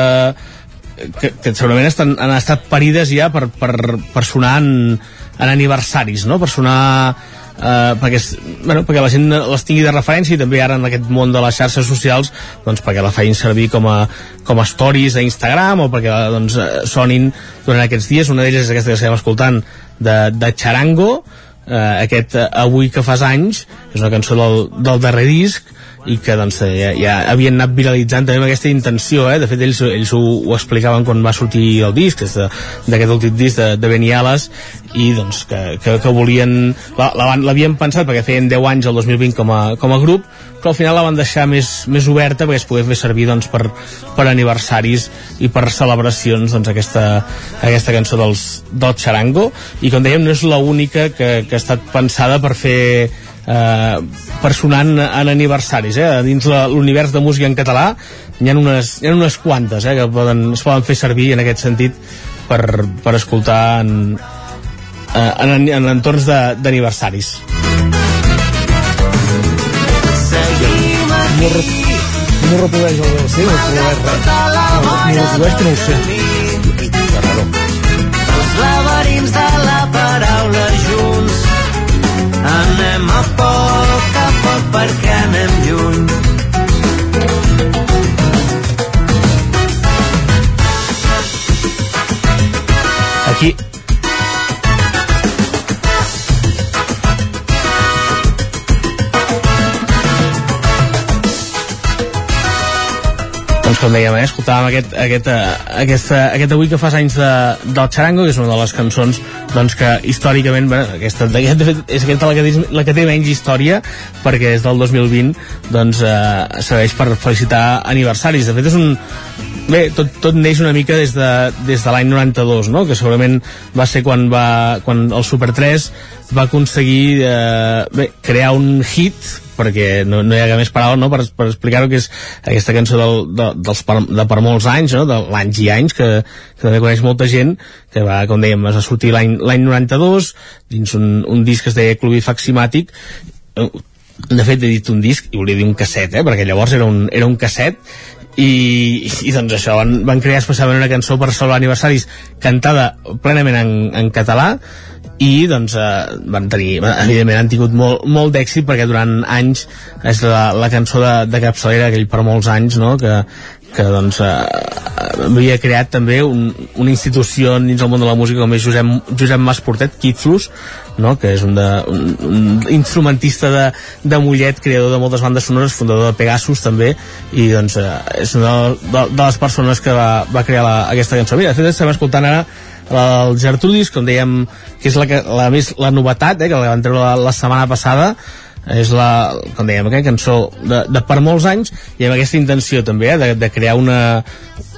que, que segurament estan, han estat parides ja per, per, per sonar en, en aniversaris, no? per sonar eh, perquè, bueno, perquè la gent les tingui de referència i també ara en aquest món de les xarxes socials doncs perquè la feien servir com a, com a stories a Instagram o perquè doncs, eh, sonin durant aquests dies una d'elles és aquesta que estem escoltant de, de Charango. Eh, aquest eh, Avui que fas anys és una cançó del, del darrer disc i que doncs, ja, ja havien anat viralitzant també amb aquesta intenció eh? de fet ells, ells ho, ho explicaven quan va sortir el disc d'aquest últim disc de, de Beniales i doncs que, que, que volien l'havien pensat perquè feien 10 anys el 2020 com a, com a grup però al final la van deixar més, més oberta perquè es pogués fer servir doncs, per, per aniversaris i per celebracions doncs, aquesta, aquesta cançó dels, del Charango i com dèiem no és l'única que, que ha estat pensada per fer eh, per sonar en, en aniversaris eh? dins l'univers de música en català n'hi ha unes, hi ha unes quantes eh, que poden, es poden fer servir en aquest sentit per, per escoltar en, eh, en, en entorns d'aniversaris no, no reprodueix el DLC, no reprodueix res. No, reprodueix que no ho sé. Anem a poc a poc perquè anem lluny. Aquí doncs com dèiem, eh, escoltàvem aquest, aquest, uh, aquesta, aquest avui que fas anys de, del Charango, que és una de les cançons doncs, que històricament, bueno, aquesta, de fet, és aquesta la que, la que té menys història, perquè és del 2020 doncs, uh, serveix per felicitar aniversaris. De fet, és un, Bé, tot, tot neix una mica des de, des de l'any 92, no? que segurament va ser quan, va, quan el Super 3 va aconseguir eh, bé, crear un hit perquè no, no hi ha més paraula no? per, per explicar-ho que és aquesta cançó del, de, dels per, de per molts anys no? de l'anys i anys que, que també coneix molta gent que va, com dèiem, va sortir l'any 92 dins un, un disc que es deia Clubi Faximàtic de fet he dit un disc i volia dir un casset eh? perquè llavors era un, era un casset i, i doncs això, van, van crear especialment una cançó per salvar aniversaris cantada plenament en, en català i doncs eh, van tenir evidentment han tingut molt, molt d'èxit perquè durant anys és la, la cançó de, de capçalera aquell per molts anys no? que, que doncs eh, havia creat també un, una institució dins el món de la música com és Josep, Josep Mas Portet, Kitflus no? que és un, de, un, un instrumentista de, de Mollet, creador de moltes bandes sonores, fundador de Pegasus també i doncs eh, és una de, de, de les persones que va, va crear la, aquesta cançó mira, de fet estem escoltant ara el Gertrudis, com dèiem que és la, que, la, més, la novetat eh, que la van treure la, la setmana passada és la, com dèiem, aquesta cançó de, de per molts anys i amb aquesta intenció també eh, de, de crear una,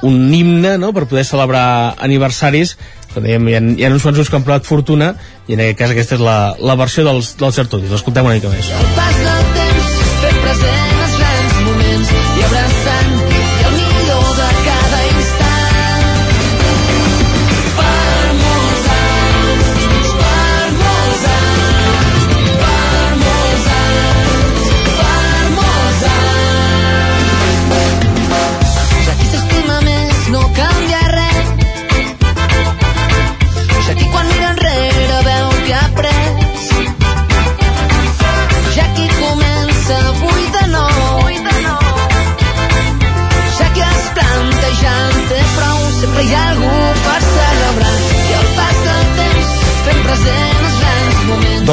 un himne no, per poder celebrar aniversaris. Com dèiem, hi ha, hi ha uns quants que han provat fortuna i en aquest cas aquesta és la, la versió dels, dels Gertrudis, l'escoltem una mica més. El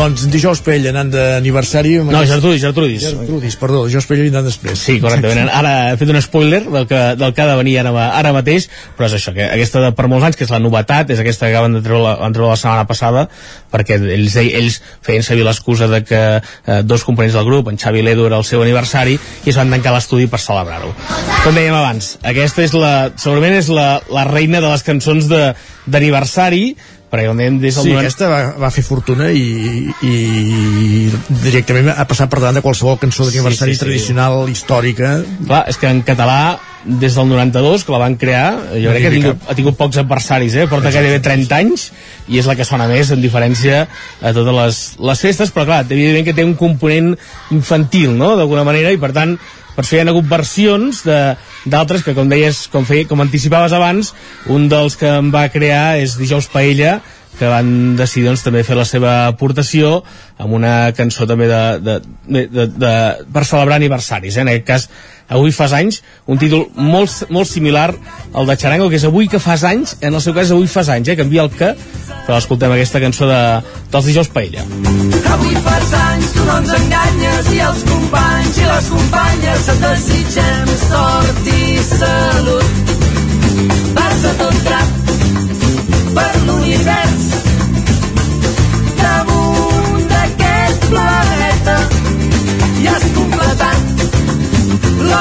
Doncs dijous Pell anant d'aniversari... No, aquest- Gertrudis, Gertrudis. Gertrudis, perdó, dijous Pell anant després. Sí, correctament. Ara he fet un spoiler del que, del que ha de venir ara, ara mateix, però és això, que aquesta de per molts anys, que és la novetat, és aquesta que acaben de treure la, van treure la setmana passada, perquè ells, ells feien servir l'excusa de que eh, dos components del grup, en Xavi i l'Edu, era el seu aniversari, i es van tancar l'estudi per celebrar-ho. Com dèiem abans, aquesta és la, segurament és la, la reina de les cançons de- d'aniversari, perquè com dèiem des del Sí, 90 aquesta va, va fer fortuna i, i directament ha passat per davant de qualsevol cançó d'aniversari Sí, sí, sí. tradicional, històrica. Clar, és que en català des del 92, que la van crear, jo crec que ha tingut, ha tingut pocs adversaris, eh? porta gairebé 30 anys, i és la que sona més, en diferència a totes les, les festes, però clar, evidentment que té un component infantil, no?, d'alguna manera, i per tant, per això hi ha hagut versions d'altres que, com deies, com, feia, com anticipaves abans, un dels que em va crear és Dijous Paella, que van decidir doncs, també fer la seva aportació amb una cançó també de, de, de, de, de, per celebrar aniversaris eh? en aquest cas avui fas anys, un títol molt, molt similar al de Charango, que és avui que fas anys, en el seu cas avui fas anys, eh? canvia el que, però escoltem aquesta cançó de, dels dijous Paella. Avui fas anys, tu no ens enganyes, i els companys i les companyes et desitgem sort i salut. Vas a tot trap per l'univers, damunt d'aquest planeta, i has completat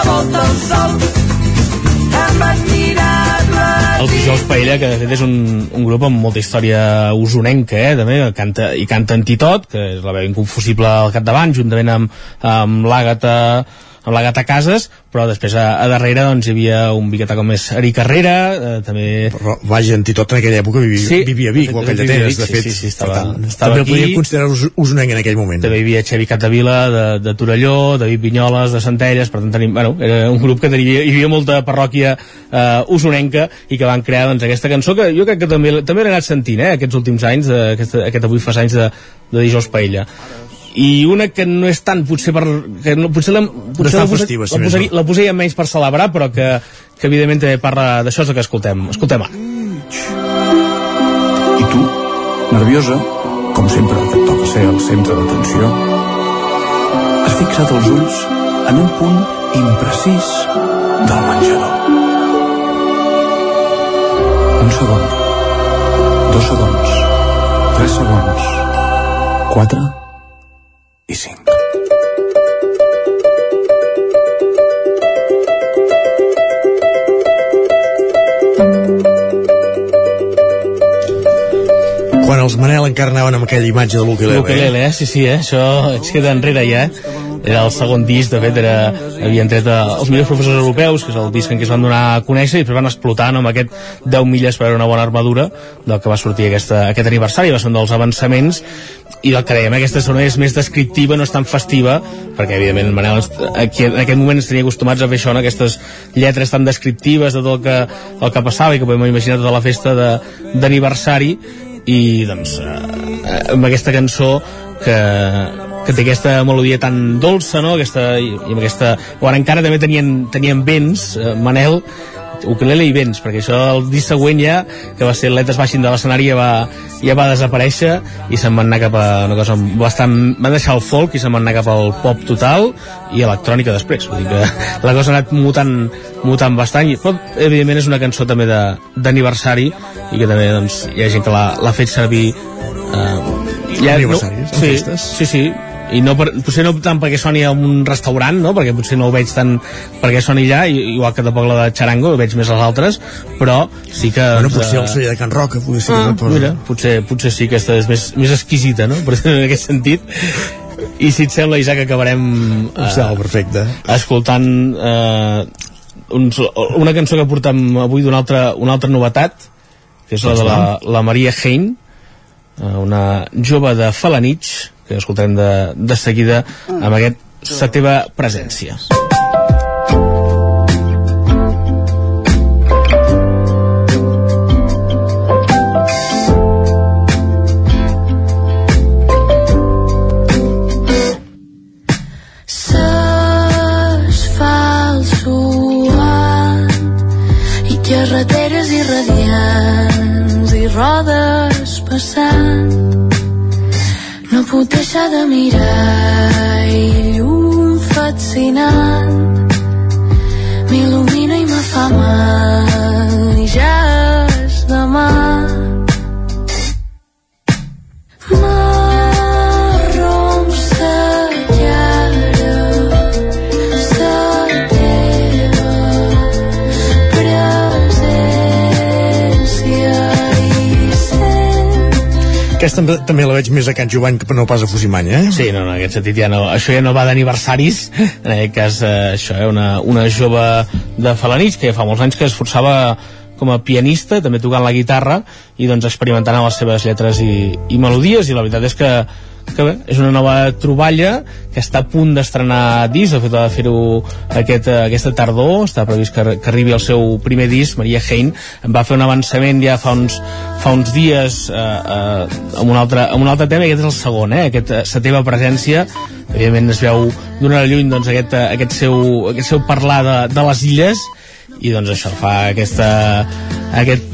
volta al sol em van el Dijous Paella, que de fet és un, un grup amb molta història usonenca, eh, també, que canta, i canta en Titot, que és la veu inconfusible al capdavant, juntament amb, amb l'Àgata, amb la Gata Casas, però després a, a darrere doncs, hi havia un biguetà com és Eric Carrera, eh, també... Però, vaja, Antitot en aquella època vivia, Sí, vivia a Vic, o a vivia a Callateres, de sí, fet. sí, sí, estava- per tant, estava també aquí. podíem considerar us, usonenc en aquell moment. També hi havia Xevi Capdevila de, de Torelló, David Vinyoles de Centelles, per tant tenim, bueno, era un grup que tenia, hi havia molta parròquia eh, usonenca i que van crear doncs, aquesta cançó que jo crec que també, també l'he anat sentint eh, aquests últims anys, de, aquest, aquest avui fa anys de, de Dijous Paella i una que no és tant potser per que no, potser la, potser tan la, posa- festiva, si la, posaria, no. la posaria menys per celebrar però que, que evidentment també parla d'això és el que escoltem escoltem ara I tu, nerviosa, com sempre que et toca ser el centre d'atenció, has fixat els ulls en un punt imprecís del menjador. Un segon, dos segons, tres segons, quatre i cinc. Quan els Manel encara anaven amb aquella imatge de l'ukelele. L'ukelele, eh? Sí, sí, eh? Això ens queda enrere ja, eh? Era el segon disc, de fet, era, havien tret eh, els millors professors europeus, que és el disc en què es van donar a conèixer, i després van explotar no, amb aquest 10 milles per una bona armadura del que va sortir aquesta, aquest aniversari, va ser un dels avançaments, i el que dèiem, eh, aquesta zona és més descriptiva, no és tan festiva, perquè evidentment en Manel aquí, en aquest moment ens tenia acostumats a fer això, no? aquestes lletres tan descriptives de tot el que, el que passava i que podem imaginar tota la festa d'aniversari, i doncs eh, amb aquesta cançó que, que té aquesta melodia tan dolça no? aquesta, i, amb aquesta quan encara també tenien, tenien vents eh, Manel ukelele i vents perquè això el disc següent ja que va ser Letes baixin de l'escenari ja va, ja va desaparèixer i se'n van anar cap a una cosa bastant van deixar el folk i se'n van anar cap al pop total i electrònica després vull dir que la cosa ha anat mutant, mutant bastant i, però evidentment és una cançó també de- d'aniversari i que també doncs, hi ha gent que l'ha fet servir eh, Aniversaris, en sí, festes. sí, sí i no per, potser no tant perquè soni a un restaurant no? perquè potser no ho veig tant perquè soni allà, i- igual que tampoc la de Charango ho veig més als altres, però sí que Bueno, doncs, potser eh, el celler de Can Roca, potser sí que ah, recorda. mira, potser, potser sí que aquesta és més, més exquisita no? per dir-ho en aquest sentit i si et sembla Isaac acabarem Em sembla perfecte. escoltant eh, uns, una cançó que portem avui d'una altra, una altra novetat que és la de la, la Maria Hein eh, una jove de Falanich que escoltarem de, de seguida amb aquest la teva presència. Carreteres irradiants i rodes passant puc deixar de mirar i llum fascinant. M'il·lumina i me fa mal i ja és demà Marrom Aquesta també- la veig més a Can Jovany que no pas a Fusimany, eh? Sí, no, no, en aquest sentit ja no, això ja no va d'aniversaris, en aquest cas eh, això, eh, una, una jove de Falanich que ja fa molts anys que es esforçava com a pianista, també tocant la guitarra i doncs experimentant amb les seves lletres i, i melodies i la veritat és que, que bé, és una nova troballa que està a punt d'estrenar disc, de fet ha de fer-ho aquest, aquesta tardor, està previst que, que arribi el seu primer disc, Maria Hein. En va fer un avançament ja fa uns, fa uns dies eh, eh, amb, un altre, amb un altre tema i aquest és el segon, eh, aquest, eh, la teva presència. Evidentment es veu d'una lluny doncs, aquest, eh, aquest, seu, aquest seu parlar de, de les illes i doncs això fa aquesta, aquest,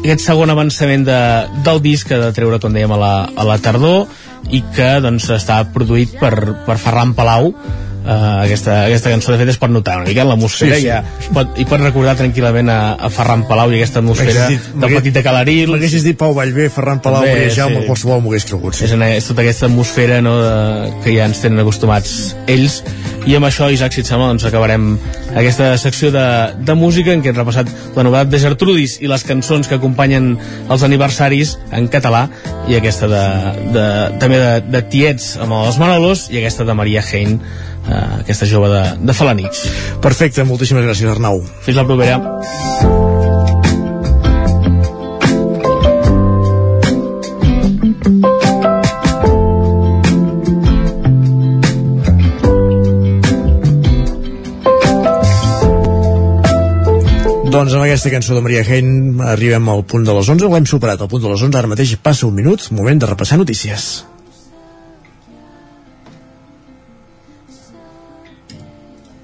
aquest segon avançament de, del disc que de treure, com dèiem, a la, a la tardor i que doncs està produït per, per Ferran Palau Uh, aquesta, aquesta cançó de fet es pot notar una mica en l'atmosfera Sí, sí. ja pot, i pot recordar tranquil·lament a, a Ferran Palau i aquesta atmosfera dit- del petit de Calaril M'haguessis dit Pau Vallvé, Ferran Palau, També, Maria Jaume, sí. qualsevol m'ho hagués cregut. Sí. és, en, és tota aquesta atmosfera no, de, que ja ens tenen acostumats ells i amb això Isaac si et sembla doncs acabarem aquesta secció de, de música en què hem repassat la novetat de Gertrudis i les cançons que acompanyen els aniversaris en català i aquesta de, de, també de, de Tiets amb els Manolos i aquesta de Maria Hein eh, aquesta jove de, de Falanix Perfecte, moltíssimes gràcies Arnau. Fins la propera. Doncs amb aquesta cançó de Maria Hein arribem al punt de les 11, l'hem superat al punt de les 11, ara mateix passa un minut, moment de repassar notícies.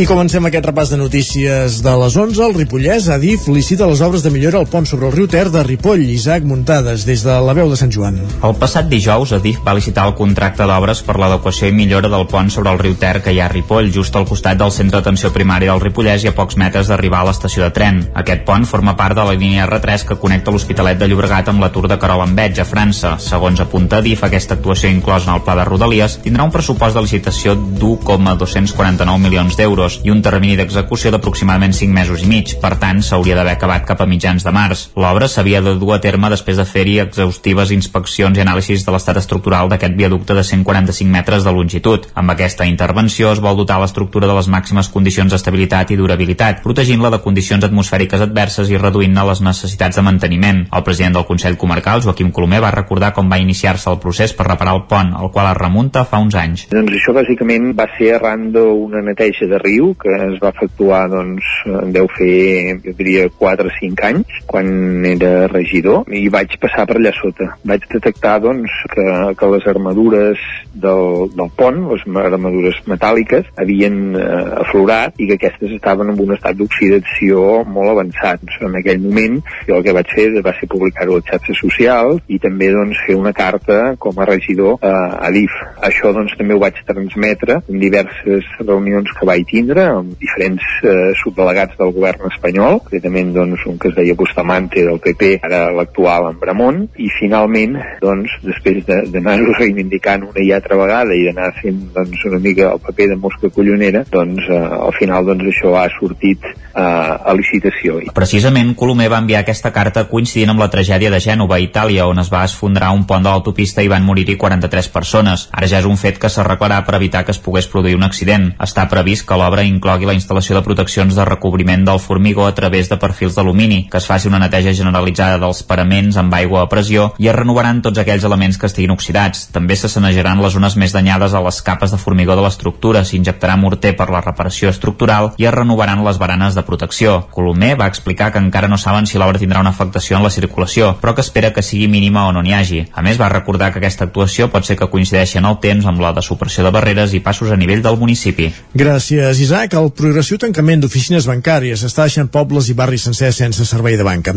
I comencem aquest repàs de notícies de les 11. El Ripollès, Adif, licita les obres de millora al pont sobre el riu Ter de Ripoll. Isaac Muntades, des de la veu de Sant Joan. El passat dijous, Adif va licitar el contracte d'obres per l'adequació i millora del pont sobre el riu Ter que hi ha a Ripoll, just al costat del centre d'atenció primària del Ripollès i a pocs metres d'arribar a l'estació de tren. Aquest pont forma part de la línia R3 que connecta l'Hospitalet de Llobregat amb la Tour de Carol Enveig, a França. Segons apunta Adif, aquesta actuació inclosa en el pla de Rodalies tindrà un pressupost de licitació d'1,249 milions d'euros i un termini d'execució d'aproximadament 5 mesos i mig. Per tant, s'hauria d'haver acabat cap a mitjans de març. L'obra s'havia de dur a terme després de fer-hi exhaustives inspeccions i anàlisis de l'estat estructural d'aquest viaducte de 145 metres de longitud. Amb aquesta intervenció es vol dotar l'estructura de les màximes condicions d'estabilitat i durabilitat, protegint-la de condicions atmosfèriques adverses i reduint-ne les necessitats de manteniment. El president del Consell Comarcal, Joaquim Colomer, va recordar com va iniciar-se el procés per reparar el pont, el qual es remunta fa uns anys. Doncs això bàsicament va ser arran d'una neteja de riu que es va efectuar doncs deu fer jo diria 4 o 5 anys quan era regidor i vaig passar per allà sota. Vaig detectar doncs que, que les armadures del, del pont les armadures metàl·liques havien eh, aflorat i que aquestes estaven en un estat d'oxidació molt avançat. En aquell moment jo el que vaig fer va ser publicar-ho a xarxes socials i també doncs fer una carta com a regidor eh, a DIF això doncs també ho vaig transmetre en diverses reunions que vaig tindre tindre amb diferents eh, subdelegats del govern espanyol, concretament doncs, un que es deia Bustamante del PP, ara l'actual en Bramont, i finalment, doncs, després d'anar-ho reivindicant una i altra vegada i d'anar fent doncs, una mica el paper de mosca collonera, doncs eh, al final doncs, això ha sortit eh, a licitació. Precisament, Colomer va enviar aquesta carta coincidint amb la tragèdia de Gènova, Itàlia, on es va esfondrar un pont de l'autopista i van morir-hi 43 persones. Ara ja és un fet que s'arreglarà per evitar que es pogués produir un accident. Està previst que l'obra inclogui la instal·lació de proteccions de recobriment del formigó a través de perfils d'alumini, que es faci una neteja generalitzada dels paraments amb aigua a pressió i es renovaran tots aquells elements que estiguin oxidats. També se sanejaran les zones més danyades a les capes de formigó de l'estructura, s'injectarà morter per la reparació estructural i es renovaran les baranes de protecció. Colomer va explicar que encara no saben si l'obra tindrà una afectació en la circulació, però que espera que sigui mínima o no n'hi hagi. A més, va recordar que aquesta actuació pot ser que coincideixi en el temps amb la de supressió de barreres i passos a nivell del municipi. Gràcies, Isaac. El progressiu tancament d'oficines bancàries està deixant pobles i barris sencers sense servei de banca.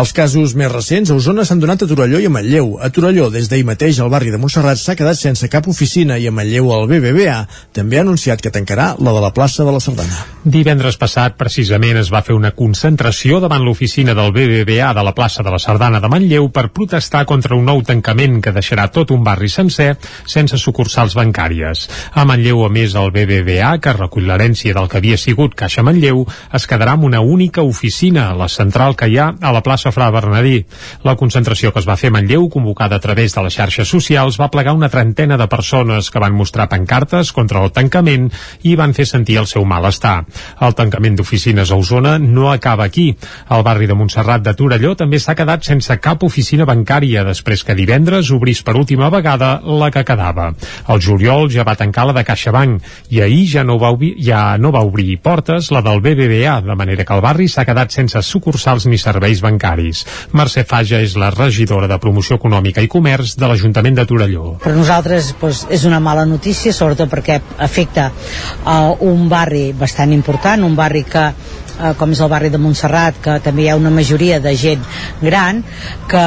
Els casos més recents a Osona s'han donat a Torelló i a Manlleu. A Torelló, des d'ahir mateix, el barri de Montserrat s'ha quedat sense cap oficina i a Manlleu el BBVA també ha anunciat que tancarà la de la plaça de la Sardana. Divendres passat, precisament, es va fer una concentració davant l'oficina del BBVA de la plaça de la Sardana de Manlleu per protestar contra un nou tancament que deixarà tot un barri sencer sense sucursals bancàries. A Manlleu, a més, el BBVA, que recull l'herència del que havia sigut Caixa Manlleu, es quedarà amb una única oficina, la central que hi ha a la plaça Fra Bernadí. La concentració que es va fer a Manlleu, convocada a través de les xarxes socials, va plegar una trentena de persones que van mostrar pancartes contra el tancament i van fer sentir el seu malestar. El tancament d'oficines a Osona no acaba aquí. El barri de Montserrat de Torelló també s'ha quedat sense cap oficina bancària després que divendres obrís per última vegada la que quedava. El juliol ja va tancar la de CaixaBank i ahir ja no va, obrir, ja no va obrir portes la del BBVA, de manera que el barri s'ha quedat sense sucursals ni serveis bancaris. Mercè Faja és la regidora de Promoció Econòmica i Comerç de l'Ajuntament de Torelló. Per nosaltres doncs, és una mala notícia, sobretot perquè afecta uh, un barri bastant important, un barri que eh, com és el barri de Montserrat, que també hi ha una majoria de gent gran, que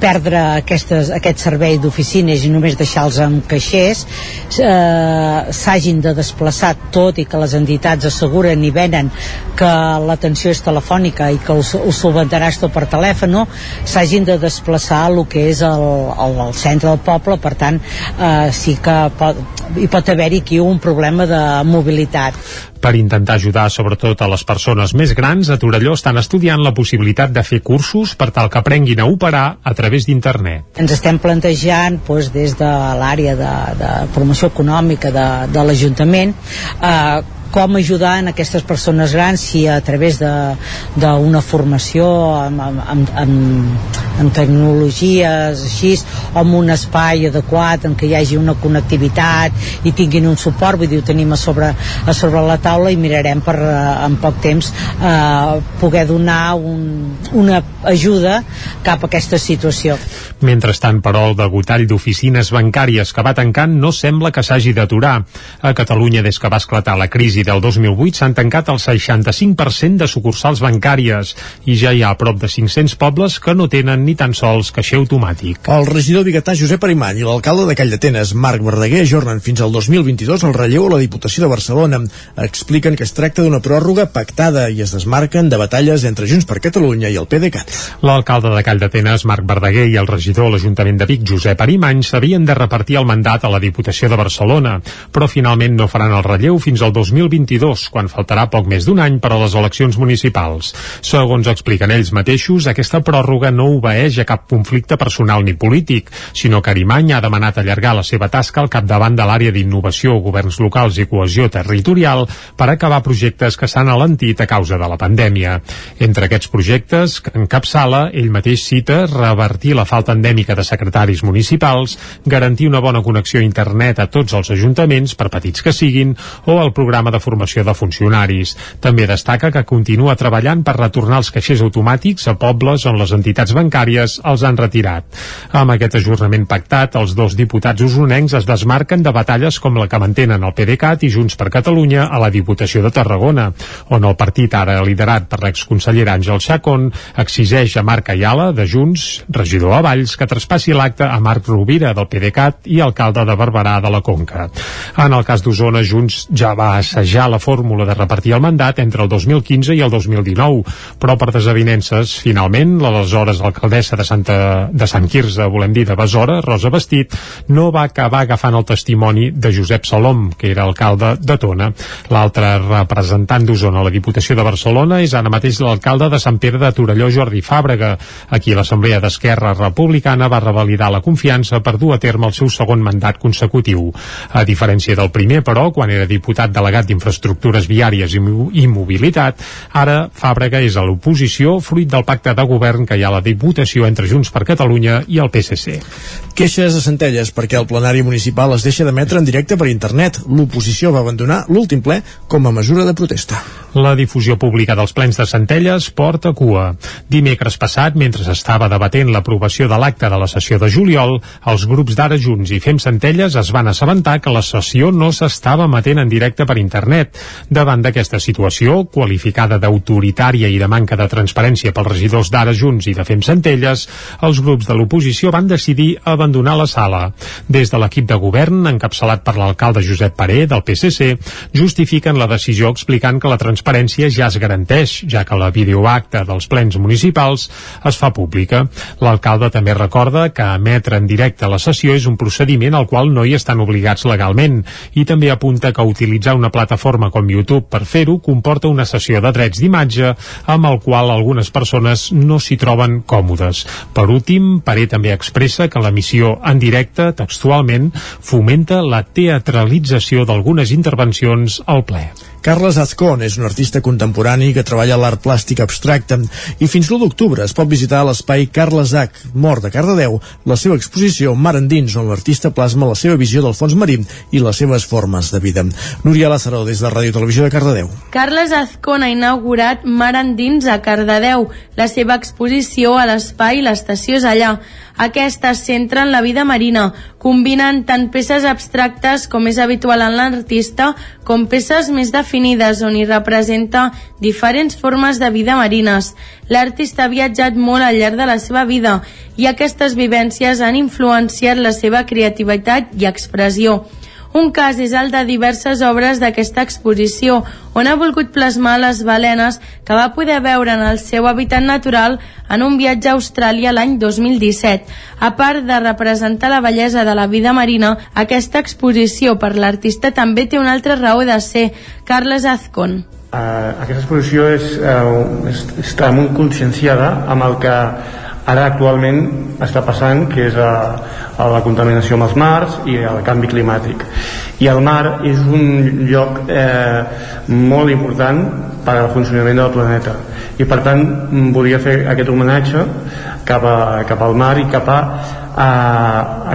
perdre aquestes, aquest servei d'oficines i només deixar-los amb caixers eh, s'hagin de desplaçar tot i que les entitats asseguren i venen que l'atenció és telefònica i que ho, solventaràs tot per telèfon s'hagin de desplaçar el que és el, el, el centre del poble. Per tant eh, sí que pot, hi pot haver-hi aquí un problema de mobilitat per intentar ajudar sobretot a les persones més grans, a Torelló estan estudiant la possibilitat de fer cursos per tal que aprenguin a operar a través d'internet. Ens estem plantejant doncs, des de l'àrea de, de promoció econòmica de, de l'Ajuntament eh, com ajudar en aquestes persones grans si a través d'una formació amb, amb, amb, amb tecnologies així o amb un espai adequat en què hi hagi una connectivitat i tinguin un suport, vull dir, ho tenim a sobre, a sobre la taula i mirarem per en poc temps eh, poder donar un, una ajuda cap a aquesta situació. Mentrestant, però, el degotall d'oficines bancàries que va tancant no sembla que s'hagi d'aturar. A Catalunya, des que va esclatar la crisi del 2008, s'han tancat el 65% de sucursals bancàries i ja hi ha a prop de 500 pobles que no tenen ni tan sols caixer automàtic. El regidor biguetà Josep Arimany i l'alcalde de Call d'Atenes, Marc Verdaguer, ajornen fins al 2022 el relleu a la Diputació de Barcelona. Expliquen que es tracta d'una pròrroga pactada i es desmarquen de batalles entre Junts per Catalunya i el PDeCAT. L'alcalde de Call d'Atenes, Marc Verdaguer, i el regidor a l'Ajuntament de Vic, Josep Arimany, s'havien de repartir el mandat a la Diputació de Barcelona, però finalment no faran el relleu fins al 2022, quan faltarà poc més d'un any per a les eleccions municipals. Segons expliquen ells mateixos, aquesta pròrroga no obeeix a cap conflicte personal ni polític, sinó que Arimany ha demanat allargar la seva tasca al capdavant de l'àrea d'innovació, governs locals i cohesió territorial per acabar projectes que s'han alentit a causa de la pandèmia. Entre aquests projectes, que encapçala, ell mateix cita revertir la falta endèmica de secretaris municipals, garantir una bona connexió a internet a tots els ajuntaments, per petits que siguin, o el programa de formació de funcionaris. També destaca que continua treballant per retornar els caixers automàtics a pobles on les entitats bancàries els han retirat. Amb aquest ajornament pactat, els dos diputats usonencs es desmarquen de batalles com la que mantenen el PDeCAT i Junts per Catalunya a la Diputació de Tarragona, on el partit ara liderat per l'exconsellera Àngel Chacón exigeix a Marc Ayala, de Junts, regidor a Valls, que traspassi l'acte a Marc Rovira, del PDeCAT, i alcalde de Barberà, de la Conca. En el cas d'Osona, Junts ja va assajar la fórmula de repartir el mandat entre el 2015 i el 2019, però per desavinences, finalment, l'aleshores alcaldessa de, Santa, de Sant Quirze, volem dir, de Besora, Rosa Vestit, no va acabar agafant el testimoni de Josep Salom, que era alcalde de Tona. L'altre representant d'Osona a la Diputació de Barcelona és ara mateix l'alcalde de Sant Pere de Torelló, Jordi Fàbrega, a qui l'Assemblea d'Esquerra Republicana va revalidar la confiança per dur a terme el seu segon mandat consecutiu. A diferència del primer, però, quan era diputat delegat d'Infraestructures Viàries i, i Mobilitat, ara Fàbrega és a l'oposició fruit del pacte de govern que hi ha a la Diputació entre Junts per Catalunya i el PSC. Queixes a Centelles perquè el plenari municipal es deixa d'emetre en directe per internet. L'oposició va abandonar l'últim ple com a mesura de protesta. La difusió pública dels plens de Centelles porta cua. Dimecres passat, mentre estava debatent l'aprovació de l'acte de la sessió de juliol, els grups d'Ara Junts i Fem Centelles es van assabentar que la sessió no s'estava emetent en directe per internet. Davant d'aquesta situació, qualificada d'autoritària i de manca de transparència pels regidors d'Ara Junts i de Fem Centelles, els grups de l'oposició van decidir abandonar la sala. Des de l'equip de govern, encapçalat per l'alcalde Josep Paré, del PSC, justifiquen la decisió explicant que la transparència ja es garanteix, ja que la videoacta dels plens municipals es fa pública. L'alcalde també recorda que emetre en directe la sessió és un procediment al qual no hi estan obligats legalment i també apunta que utilitzar una plataforma com YouTube per fer-ho comporta una sessió de drets d'imatge amb el qual algunes persones no s'hi troben còmodes. Per últim, Paré també expressa que l'emissió en directe, textualment, fomenta la teatralització d'algunes intervencions al ple. Carles Azcón és un artista contemporani que treballa l'art plàstic abstracte i fins l'1 d'octubre es pot visitar l'espai Carles H, mort de Cardedeu, la seva exposició Mar Endins, on l'artista plasma la seva visió del fons marí i les seves formes de vida. Núria Lázaro, des de Ràdio Televisió de Cardedeu. Carles Azcón ha inaugurat Mar Endins a Cardedeu, la seva exposició a l'espai L'estació és allà. Aquesta es centra en la vida marina, combinant tant peces abstractes, com és habitual en l'artista, com peces més definides, on hi representa diferents formes de vida marines. L'artista ha viatjat molt al llarg de la seva vida i aquestes vivències han influenciat la seva creativitat i expressió. Un cas és el de diverses obres d'aquesta exposició, on ha volgut plasmar les balenes que va poder veure en el seu hàbitat natural en un viatge a Austràlia l'any 2017. A part de representar la bellesa de la vida marina, aquesta exposició per l'artista també té una altra raó de ser, Carles Azcon. Uh, aquesta exposició és, uh, està molt conscienciada amb el que ara actualment està passant que és a, a la contaminació amb els mars i el canvi climàtic. I el mar és un lloc eh, molt important per al funcionament del planeta. I per tant volia fer aquest homenatge cap, a, cap al mar i cap a, a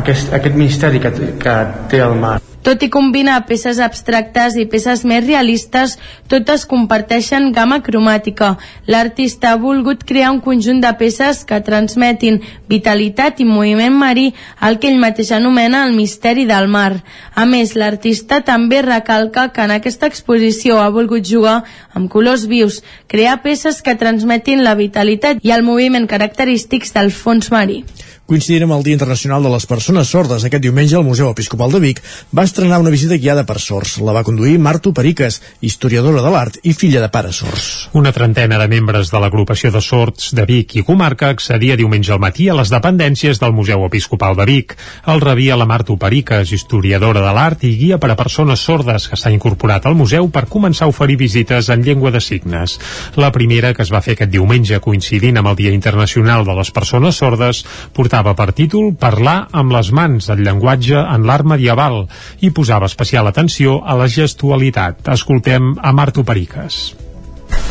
aquest, aquest misteri que, que té el mar tot i combinar peces abstractes i peces més realistes, totes comparteixen gamma cromàtica. L'artista ha volgut crear un conjunt de peces que transmetin vitalitat i moviment marí, el que ell mateix anomena el misteri del mar. A més, l'artista també recalca que en aquesta exposició ha volgut jugar amb colors vius, crear peces que transmetin la vitalitat i el moviment característics del fons marí. Coincidint amb el Dia Internacional de les Persones Sordes, aquest diumenge el Museu Episcopal de Vic va estrenar una visita guiada per sords. La va conduir Marto Periques, historiadora de l'art i filla de pares sords. Una trentena de membres de l'agrupació de sords de Vic i comarca accedia diumenge al matí a les dependències del Museu Episcopal de Vic. El rebia la Marto Periques, historiadora de l'art i guia per a persones sordes que s'ha incorporat al museu per començar a oferir visites en llengua de signes. La primera, que es va fer aquest diumenge coincidint amb el Dia Internacional de les Persones Sordes, portava per títol Parlar amb les mans, el llenguatge en l'art medieval, i posava especial atenció a la gestualitat. Escoltem a Marto Periques.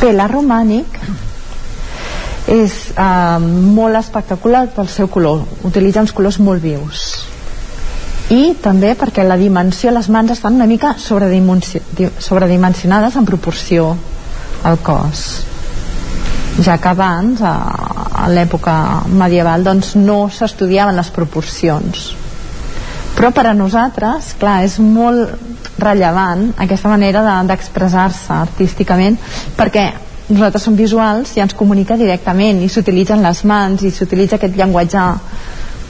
Bé, romànic és eh, molt espectacular pel seu color, utilitza uns colors molt vius i també perquè la dimensió, les mans estan una mica sobredimensionades en proporció al cos ja que abans a, a l'època medieval doncs no s'estudiaven les proporcions. Però per a nosaltres clar, és molt rellevant aquesta manera d'expressar-se de, artísticament perquè nosaltres som visuals i ens comunica directament i s'utilitzen les mans i s'utilitza aquest llenguatge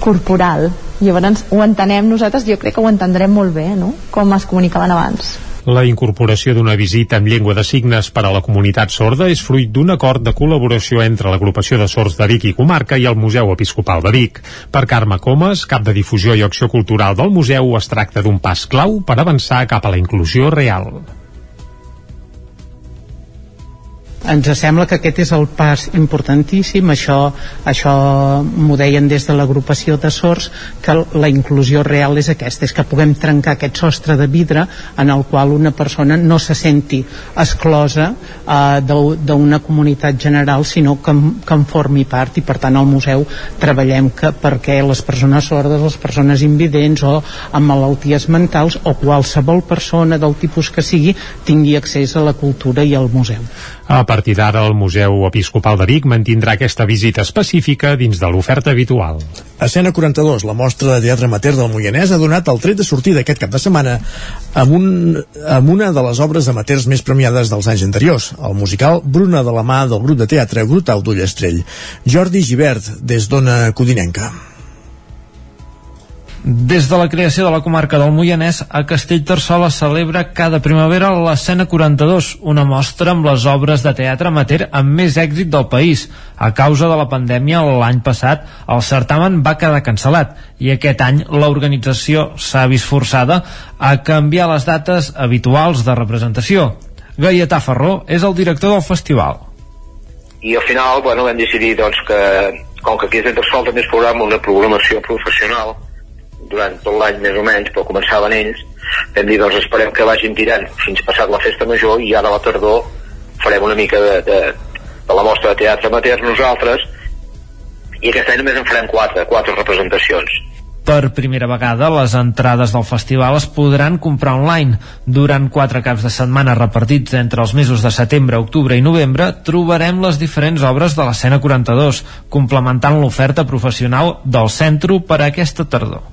corporal. Llavors ho entenem nosaltres jo crec que ho entendrem molt bé no? com es comunicaven abans la incorporació d'una visita en llengua de signes per a la comunitat sorda és fruit d'un acord de col·laboració entre l'agrupació de sords de Vic i Comarca i el Museu Episcopal de Vic. Per Carme Comas, cap de difusió i acció cultural del museu, es tracta d'un pas clau per avançar cap a la inclusió real ens sembla que aquest és el pas importantíssim. Això, això m'ho deien des de l'agrupació de sords que la inclusió real és aquesta és que puguem trencar aquest sostre de vidre en el qual una persona no se senti exclosa eh, d'una comunitat general sinó que, que en formi part. I per tant al museu treballem que, perquè les persones sordes, les persones invidents o amb malalties mentals o qualsevol persona del tipus que sigui tingui accés a la cultura i al museu a partir d'ara, el Museu Episcopal de Vic mantindrà aquesta visita específica dins de l'oferta habitual. Escena 42, la mostra de teatre amateur del Moianès ha donat el tret de sortida aquest cap de setmana amb, un, amb una de les obres amateurs més premiades dels anys anteriors, el musical Bruna de la mà del grup de teatre Grutau d'Ullestrell. Jordi Givert, des d'Ona Codinenca. Des de la creació de la comarca del Moianès, a Castellterçol es celebra cada primavera l'escena 42, una mostra amb les obres de teatre amateur amb més èxit del país. A causa de la pandèmia, l'any passat, el certamen va quedar cancel·lat i aquest any l'organització s'ha vist forçada a canviar les dates habituals de representació. Gaietà Ferró és el director del festival. I al final, bueno, vam decidir doncs, que, com que aquí a Castellterçol també es programa una programació professional, durant tot l'any més o menys, però començaven ells, vam dir, doncs esperem que vagin tirant fins passat la festa major i ara a la tardor farem una mica de, de, de la mostra de teatre amateur nosaltres i aquest any només en farem quatre, quatre representacions. Per primera vegada, les entrades del festival es podran comprar online. Durant quatre caps de setmana repartits entre els mesos de setembre, octubre i novembre, trobarem les diferents obres de l'escena 42, complementant l'oferta professional del centre per a aquesta tardor.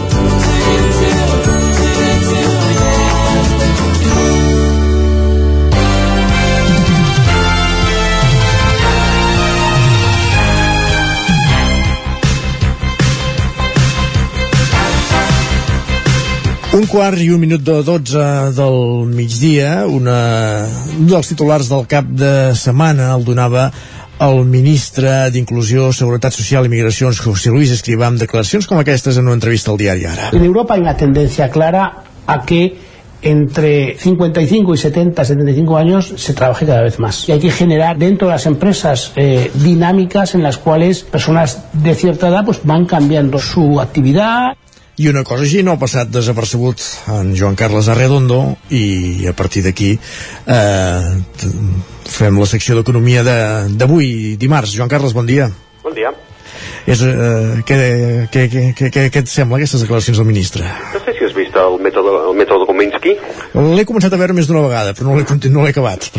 Un quart i un minut de 12 del migdia, una, un dels titulars del cap de setmana el donava el ministre d'Inclusió, Seguretat Social i Migracions, José Luis Escrivá, amb declaracions com aquestes en una entrevista al diari Ara. En Europa hay una tendencia clara a que entre 55 y 70, 75 años se trabaje cada vez más. Y hay que generar dentro de las empresas eh, dinámicas en las cuales personas de cierta edad pues van cambiando su actividad. I una cosa així no ha passat desapercebut en Joan Carles Arredondo i a partir d'aquí eh, fem la secció d'economia de- d'avui, dimarts. Joan Carles, bon dia. Bon dia. És, eh, què, què, què, què, què, et sembla aquestes declaracions del ministre? No sé si has vist el mètode, el mètode Kominsky. L'he començat a veure més d'una vegada, però no l'he no acabat.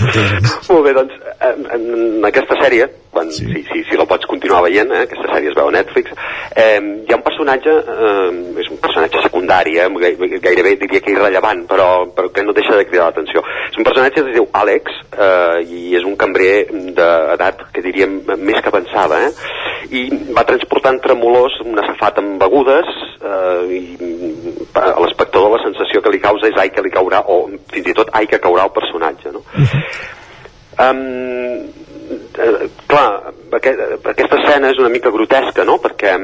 Molt bé, doncs, en, en aquesta sèrie, quan, sí. si, si, si la pots continuar veient, eh, aquesta sèrie es veu a Netflix, eh, hi ha un personatge, eh, és un personatge secundari, eh, gai- gairebé diria que irrellevant, però, però que no deixa de cridar l'atenció. És un personatge que es diu Àlex, eh, i és un cambrer d'edat que diríem més que avançada, eh, i va transportant tremolors una safata amb begudes eh, i a l'espectador la sensació que li causa és ai que li caurà o fins i tot ai que caurà el personatge no? Um, eh, clar, aquest, aquesta escena és una mica grotesca, no?, perquè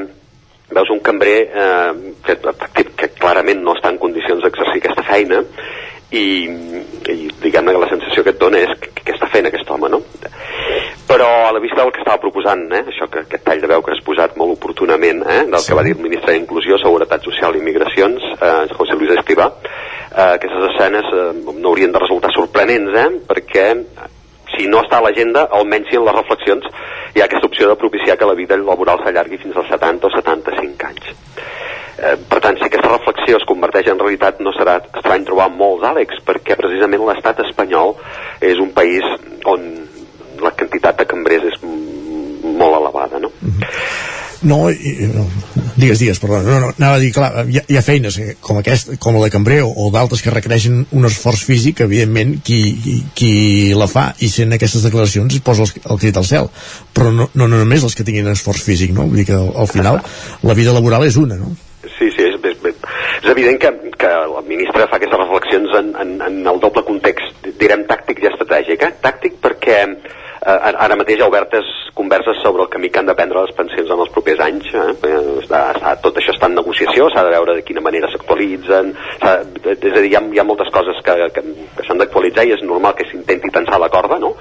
veus un cambrer eh, que, que clarament no està en condicions d'exercir aquesta feina i, i diguem-ne que la sensació que et dona és que, que està fent aquest home, no? Però a la vista del que estava proposant, eh, això que aquest tall de veu que has posat molt oportunament, eh, del que va dir el ministre d'Inclusió, Seguretat Social i Migracions, eh, José Luis Escrivá, eh, aquestes escenes eh, no haurien de resultar sorprenents, eh, perquè si no està a l'agenda, almenys si en les reflexions hi ha aquesta opció de propiciar que la vida laboral s'allargui fins als 70 o 75 anys. Eh, per tant, si aquesta reflexió es converteix en realitat, no serà estrany trobar molts Àlex, perquè precisament l'estat espanyol és un país on la quantitat de cambrers és molt elevada, no? No, i, no, digues, digues, perdó. No, no, anava a dir, clar, hi ha, hi ha feines eh, com aquest, com la de cambrer o, d'altres que requereixen un esforç físic, evidentment, qui, qui la fa i sent aquestes declaracions es posa el, el crit al cel. Però no, no, no només els que tinguin esforç físic, no? Vull dir que al, al final la vida laboral és una, no? Sí, sí, és, és, és evident que, que el ministre fa aquestes reflexions en, en, en el doble context, direm, tàctic i estratègic. Eh? Tàctic perquè eh, ara mateix ha obertes converses sobre el camí que han de prendre les pensions en els propers anys. Eh? Eh, Està, està, tot això està en negociació, s'ha de veure de quina manera s'actualitzen, és a dir, hi ha, hi ha moltes coses que, que, que s'han d'actualitzar i és normal que s'intenti tensar la corda, no?,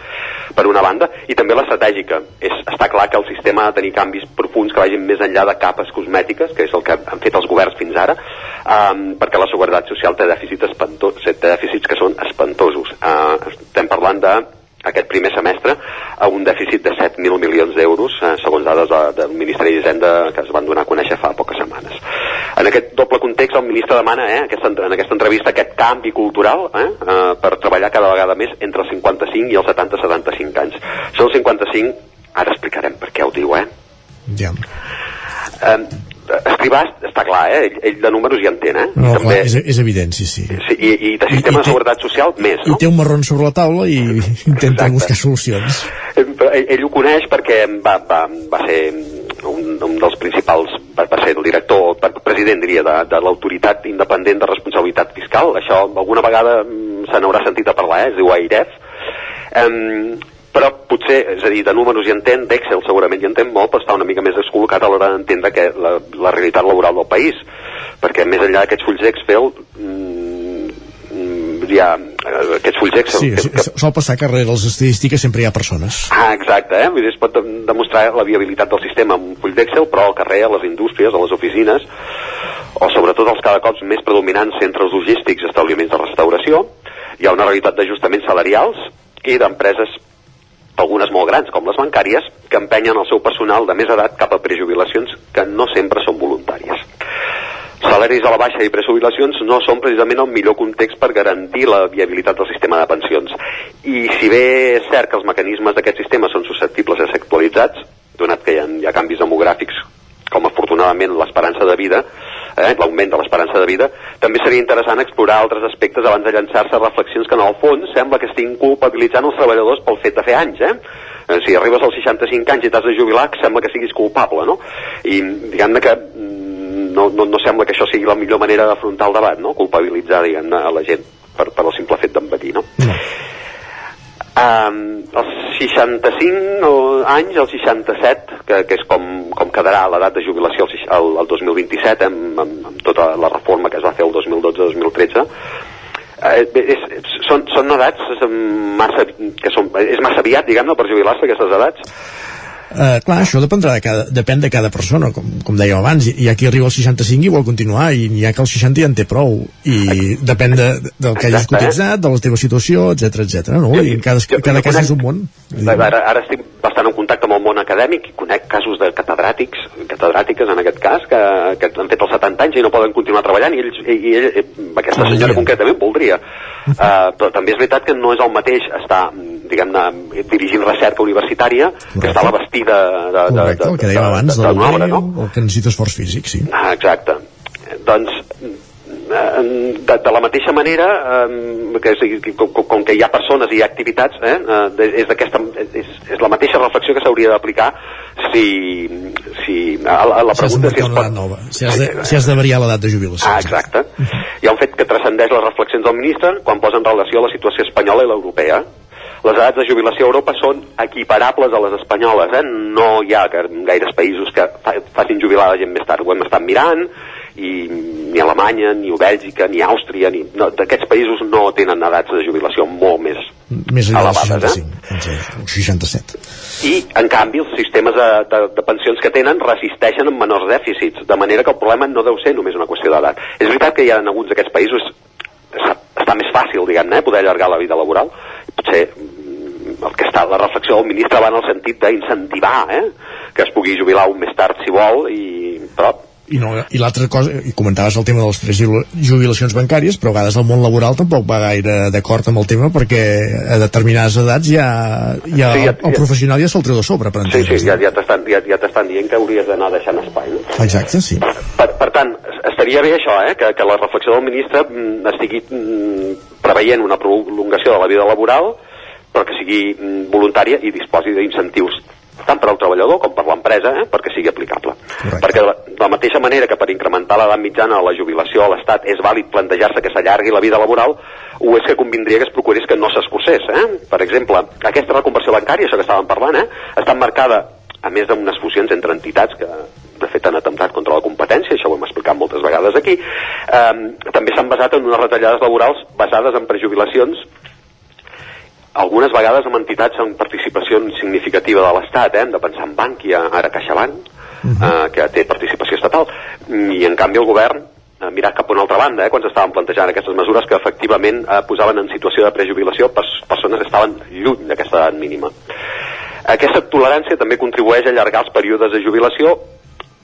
per una banda, i també l'estratègica. Està clar que el sistema ha de tenir canvis profuns que vagin més enllà de capes cosmètiques, que és el que han fet els governs fins ara, um, perquè la seguretat social té dèficits, espanto, té dèficits que són espantosos. Uh, estem parlant de aquest primer semestre a un dèficit de 7.000 milions d'euros, eh, segons dades de, del Ministeri d'Hisenda que es van donar a conèixer fa poques setmanes. En aquest doble context, el ministre demana eh, aquesta, en aquesta entrevista aquest canvi cultural eh, eh, per treballar cada vegada més entre els 55 i els 70-75 anys. Són els 55, ara explicarem per què ho diu, eh? Ja. Eh, Escrivà està clar, eh? ell, ell de números ja entén, eh? No, També, clar, és, és evident, sí, sí. sí, i, I de sistema de seguretat social més, I no? té un marron sobre la taula i intenta buscar solucions. Però Ell, ell ho coneix perquè va, va, va ser un, un dels principals, va, va ser el director, per- president, diria, de, de l'autoritat independent de responsabilitat fiscal. Això alguna vegada mm, se n'haurà sentit a parlar, eh? es diu AIREF. Um, però potser, és a dir, de números hi entén, d'Excel segurament hi entén molt, però està una mica més descol·locat a l'hora d'entendre que la, la realitat laboral del país. Perquè més enllà d'aquests fulls d'Excel, mm, mm, hi ha eh, aquests fulls d'Excel... Sí, que- que- sol passar que darrere les estadístiques sempre hi ha persones. Ah, exacte, eh? Vull dir, es pot dem- demostrar la viabilitat del sistema amb un full d'Excel, però al carrer, a les indústries, a les oficines, o sobretot els cada cop més predominants centres logístics, establiments de restauració, Hi ha una realitat d'ajustaments salarials i d'empreses algunes molt grans, com les bancàries, que empenyen el seu personal de més edat cap a prejubilacions que no sempre són voluntàries. Salaris a la baixa i prejubilacions no són precisament el millor context per garantir la viabilitat del sistema de pensions. I si bé és cert que els mecanismes d'aquest sistema són susceptibles de ser actualitzats, donat que hi ha, hi ha canvis demogràfics com afortunadament l'esperança de vida, eh, l'augment de l'esperança de vida, també seria interessant explorar altres aspectes abans de llançar-se reflexions que en el fons sembla que estiguin culpabilitzant els treballadors pel fet de fer anys, eh? Eh, Si arribes als 65 anys i t'has de jubilar, sembla que siguis culpable, no? I diguem-ne que mm, no, no, no sembla que això sigui la millor manera d'afrontar el debat, no? Culpabilitzar, diguem-ne, a la gent per, per el simple fet d'envetir, no? Um, els 65 anys, el 67, que, que és com, com quedarà l'edat de jubilació el, el, el 2027, amb, amb, amb tota la reforma que es va fer el 2012-2013, eh, és, són, són edats massa, que són, és massa aviat, diguem-ne, per jubilar-se aquestes edats. Uh, clar, això dependrà de cada, depèn de cada persona, com, com dèiem abans. Hi ha qui arriba als 65 i vol continuar, i n'hi ha que als 60 ja en té prou. I depèn de, del que hagis eh? cotitzat, de la teva situació, etc etc. no? I cada, cada cas és un món. Ara, ara estic bastant en contacte amb el món acadèmic i conec casos de catedràtics, catedràtiques en aquest cas, que, que han fet els 70 anys i no poden continuar treballant i, ells, i, i ell, eh, aquesta Voldria. senyora concretament voldria. Uh, però també és veritat que no és el mateix estar, diguem-ne, dirigint recerca universitària que estar a la vestida de, de, de, Correcte, el que dèiem abans, de, d'una de, obra, no? el que necessita esforç físic, sí. Ah, exacte. Doncs, eh, de, de la mateixa manera eh, que, com, com que hi ha persones i hi ha activitats eh, eh, de- és, d'aquesta, és, és la mateixa reflexió que s'hauria d'aplicar si, si a, la- a la Si has de pregunta si es pot nova, si has de, si has de variar l'edat de jubilació. Ah, exacte. Hi ha un fet que transcendeix les reflexions del ministre quan posa en relació la situació espanyola i l'europea. Les edats de jubilació a Europa són equiparables a les espanyoles, eh? No hi ha ga- gaires països que fa, facin jubilar la gent més tard. Ho hem estat mirant i ni Alemanya, ni Bèlgica, ni Àustria, ni... No, D'aquests països no tenen edats de jubilació molt més Més enllà elevades, 65, eh? 67. i, en canvi, els sistemes de, de, de pensions que tenen resisteixen amb menors dèficits, de manera que el problema no deu ser només una qüestió d'edat. És veritat que hi ha en alguns d'aquests països està més fàcil, diguem-ne, eh, poder allargar la vida laboral. Potser mm, el que està, la reflexió del ministre va en el sentit d'incentivar eh, que es pugui jubilar un més tard si vol, i, però I, no, i l'altra cosa, i comentaves el tema de les prejubilacions bancàries, però a vegades el món laboral tampoc va gaire d'acord amb el tema perquè a determinades edats ja, ja, Sí, ja- el, el professional ja se'l treu de sobre, per sí, entendre's. sí, ja, ja t'estan ja, ja dient que hauries d'anar deixant espai. No? Exacte, sí. Per, per tant, estaria bé això, eh, que, que la reflexió del ministre mm, estigui mm, preveient una prolongació de la vida laboral, però que sigui mm, voluntària i disposi d'incentius tant per al treballador com per l'empresa eh, perquè sigui aplicable. Correcte. Perquè de la, de la mateixa manera que per incrementar l'edat mitjana de la jubilació a l'Estat és vàlid plantejar-se que s'allargui la vida laboral, ho és que convindria que es procurés que no s'escurcés. Eh? Per exemple, aquesta reconversió bancària, això que estàvem parlant, eh, està marcada a més d'unes fusions entre entitats que de fet han atemptat contra la competència, això ho hem explicat moltes vegades aquí, eh, també s'han basat en unes retallades laborals basades en prejubilacions algunes vegades amb entitats amb participació significativa de l'Estat, eh? hem de pensar en Bankia, ara CaixaBank, eh, que té participació estatal, i en canvi el govern ha mirat cap a una altra banda, eh, quan s'estaven plantejant aquestes mesures que efectivament eh, posaven en situació de prejubilació pers persones que estaven lluny d'aquesta edat mínima. Aquesta tolerància també contribueix a allargar els períodes de jubilació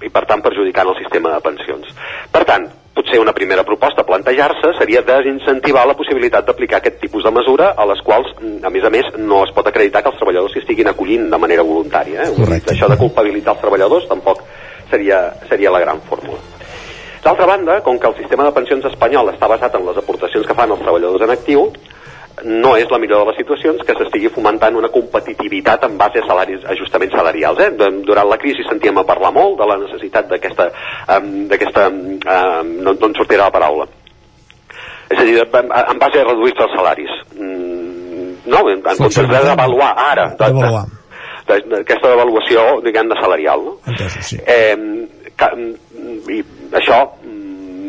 i per tant perjudicant el sistema de pensions. Per tant, potser una primera proposta a plantejar-se seria desincentivar la possibilitat d'aplicar aquest tipus de mesura a les quals, a més a més, no es pot acreditar que els treballadors s'hi estiguin acollint de manera voluntària. Eh? Correcte. Això de culpabilitzar els treballadors tampoc seria, seria la gran fórmula. D'altra banda, com que el sistema de pensions espanyol està basat en les aportacions que fan els treballadors en actiu, no és la millor de les situacions que s'estigui fomentant una competitivitat en base a salaris, ajustaments salarials. Eh? De- Durant la crisi sentíem a parlar molt de la necessitat d'aquesta... Um, um, no, no en sortirà la paraula. És a dir, en, base a reduir-se els salaris. Mm, no, en, en comptes d'avaluar ara, de- D'avaluar. de- de- d'aquesta devaluació, diguem-ne, salarial. No? Entesos, sí. Eh, que, I això, mm,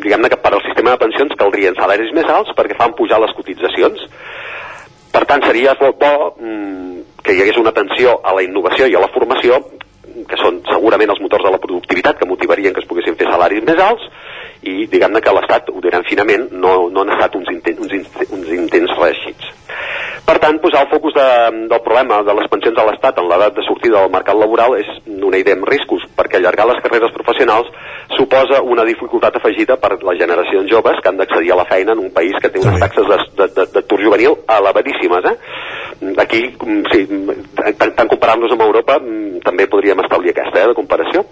diguem-ne que per al sistema de pensions caldrien salaris més alts perquè fan pujar les cotitzacions. Per tant, seria bo, bo mm, que hi hagués una atenció a la innovació i a la formació, que són segurament els motors de la productivitat que motivarien que es poguessin fer salaris més alts, i diguem-ne que l'Estat ho diran finament no, no han estat uns, intent, uns, in- uns intents reeixits per tant, posar el focus de, del problema de les pensions de l'Estat en l'edat de sortida del mercat laboral és una idea amb riscos, perquè allargar les carreres professionals suposa una dificultat afegida per les generacions joves que han d'accedir a la feina en un país que té unes taxes de- de- de- d'atur juvenil elevadíssimes. Eh? Aquí, mm, sí, mm, tant, tant comparant-nos amb Europa, mm, també podríem establir aquesta eh, de comparació.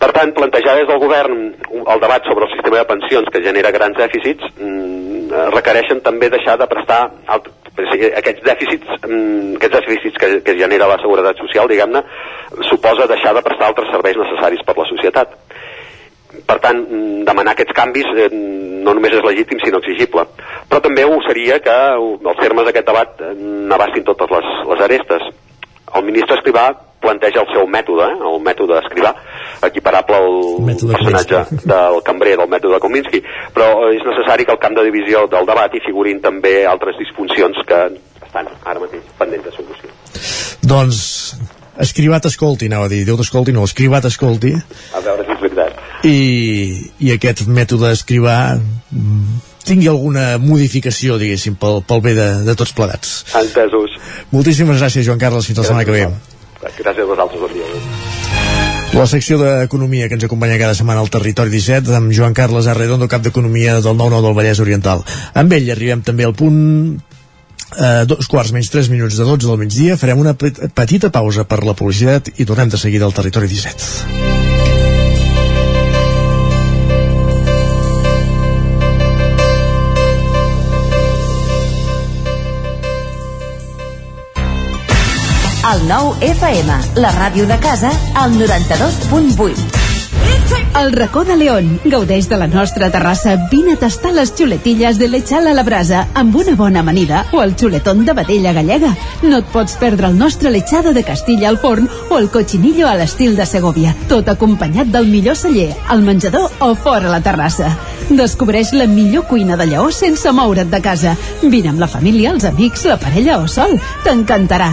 Per tant, plantejar des del govern el debat sobre el sistema de pensions que genera grans dèficits mm, eh, requereixen també deixar de prestar alt, aquests dèficits, mm, aquests dèficits que, que genera la seguretat social, diguem-ne, suposa deixar de prestar altres serveis necessaris per la societat. Per tant, mm, demanar aquests canvis eh, no només és legítim, sinó exigible. Però també ho seria que els termes d'aquest debat eh, n'abastin totes les, les arestes. El ministre Escrivà planteja el seu mètode, el mètode Escrivà, equiparable al personatge del cambrer del mètode Kominsky, però és necessari que al camp de divisió del debat hi figurin també altres disfuncions que estan ara mateix pendents de solució. Doncs escrivat escolti, anava a dir, Déu t'escolti, no, escrivat escolti, A veure si és veritat. i, i aquest mètode escrivar mm, tingui alguna modificació, diguéssim, pel, pel bé de, de tots plegats. Entesos. Moltíssimes gràcies, Joan Carles, fins la setmana que ve. Gràcies a vosaltres, bon dia. La secció d'Economia que ens acompanya cada setmana al Territori 17 amb Joan Carles Arredondo, cap d'Economia del 9-9 del Vallès Oriental. Amb ell arribem també al punt eh, dos quarts menys 3 minuts de 12 del migdia. Farem una pe- petita pausa per la publicitat i tornem de seguida al Territori 17. El nou FM, la ràdio de casa, al 92.8. El racó de León. Gaudeix de la nostra terrassa. Vine a tastar les xuletilles de lechal a la brasa amb una bona amanida o el xuletón de vedella gallega. No et pots perdre el nostre lechado de Castilla al forn o el cochinillo a l'estil de Segovia. Tot acompanyat del millor celler, al menjador o fora la terrassa. Descobreix la millor cuina de lleó sense moure't de casa. Vine amb la família, els amics, la parella o sol. T'encantarà.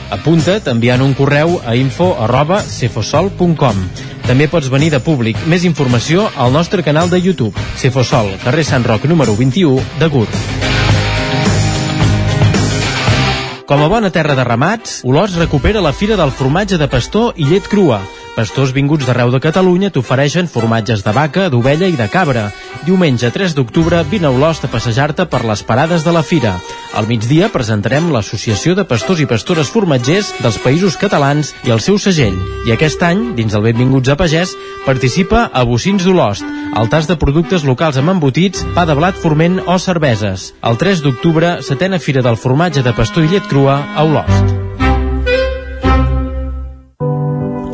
Apunta't enviant un correu a info arroba cefosol.com. També pots venir de públic. Més informació al nostre canal de YouTube. Cefosol, carrer Sant Roc número 21 de Gurb. Com a bona terra de ramats, Olors recupera la Fira del Formatge de Pastor i Llet Crua. Pastors vinguts d'arreu de Catalunya t'ofereixen formatges de vaca, d'ovella i de cabra. Diumenge 3 d'octubre vine a Olost a passejar-te per les parades de la Fira. Al migdia presentarem l'Associació de Pastors i Pastores Formatgers dels Països Catalans i el seu segell. I aquest any, dins el Benvinguts a Pagès, participa a Bocins d'Olost, el tas de productes locals amb embotits, pa de blat forment o cerveses. El 3 d'octubre, setena Fira del Formatge de Pastor i Llet Crua a Olost.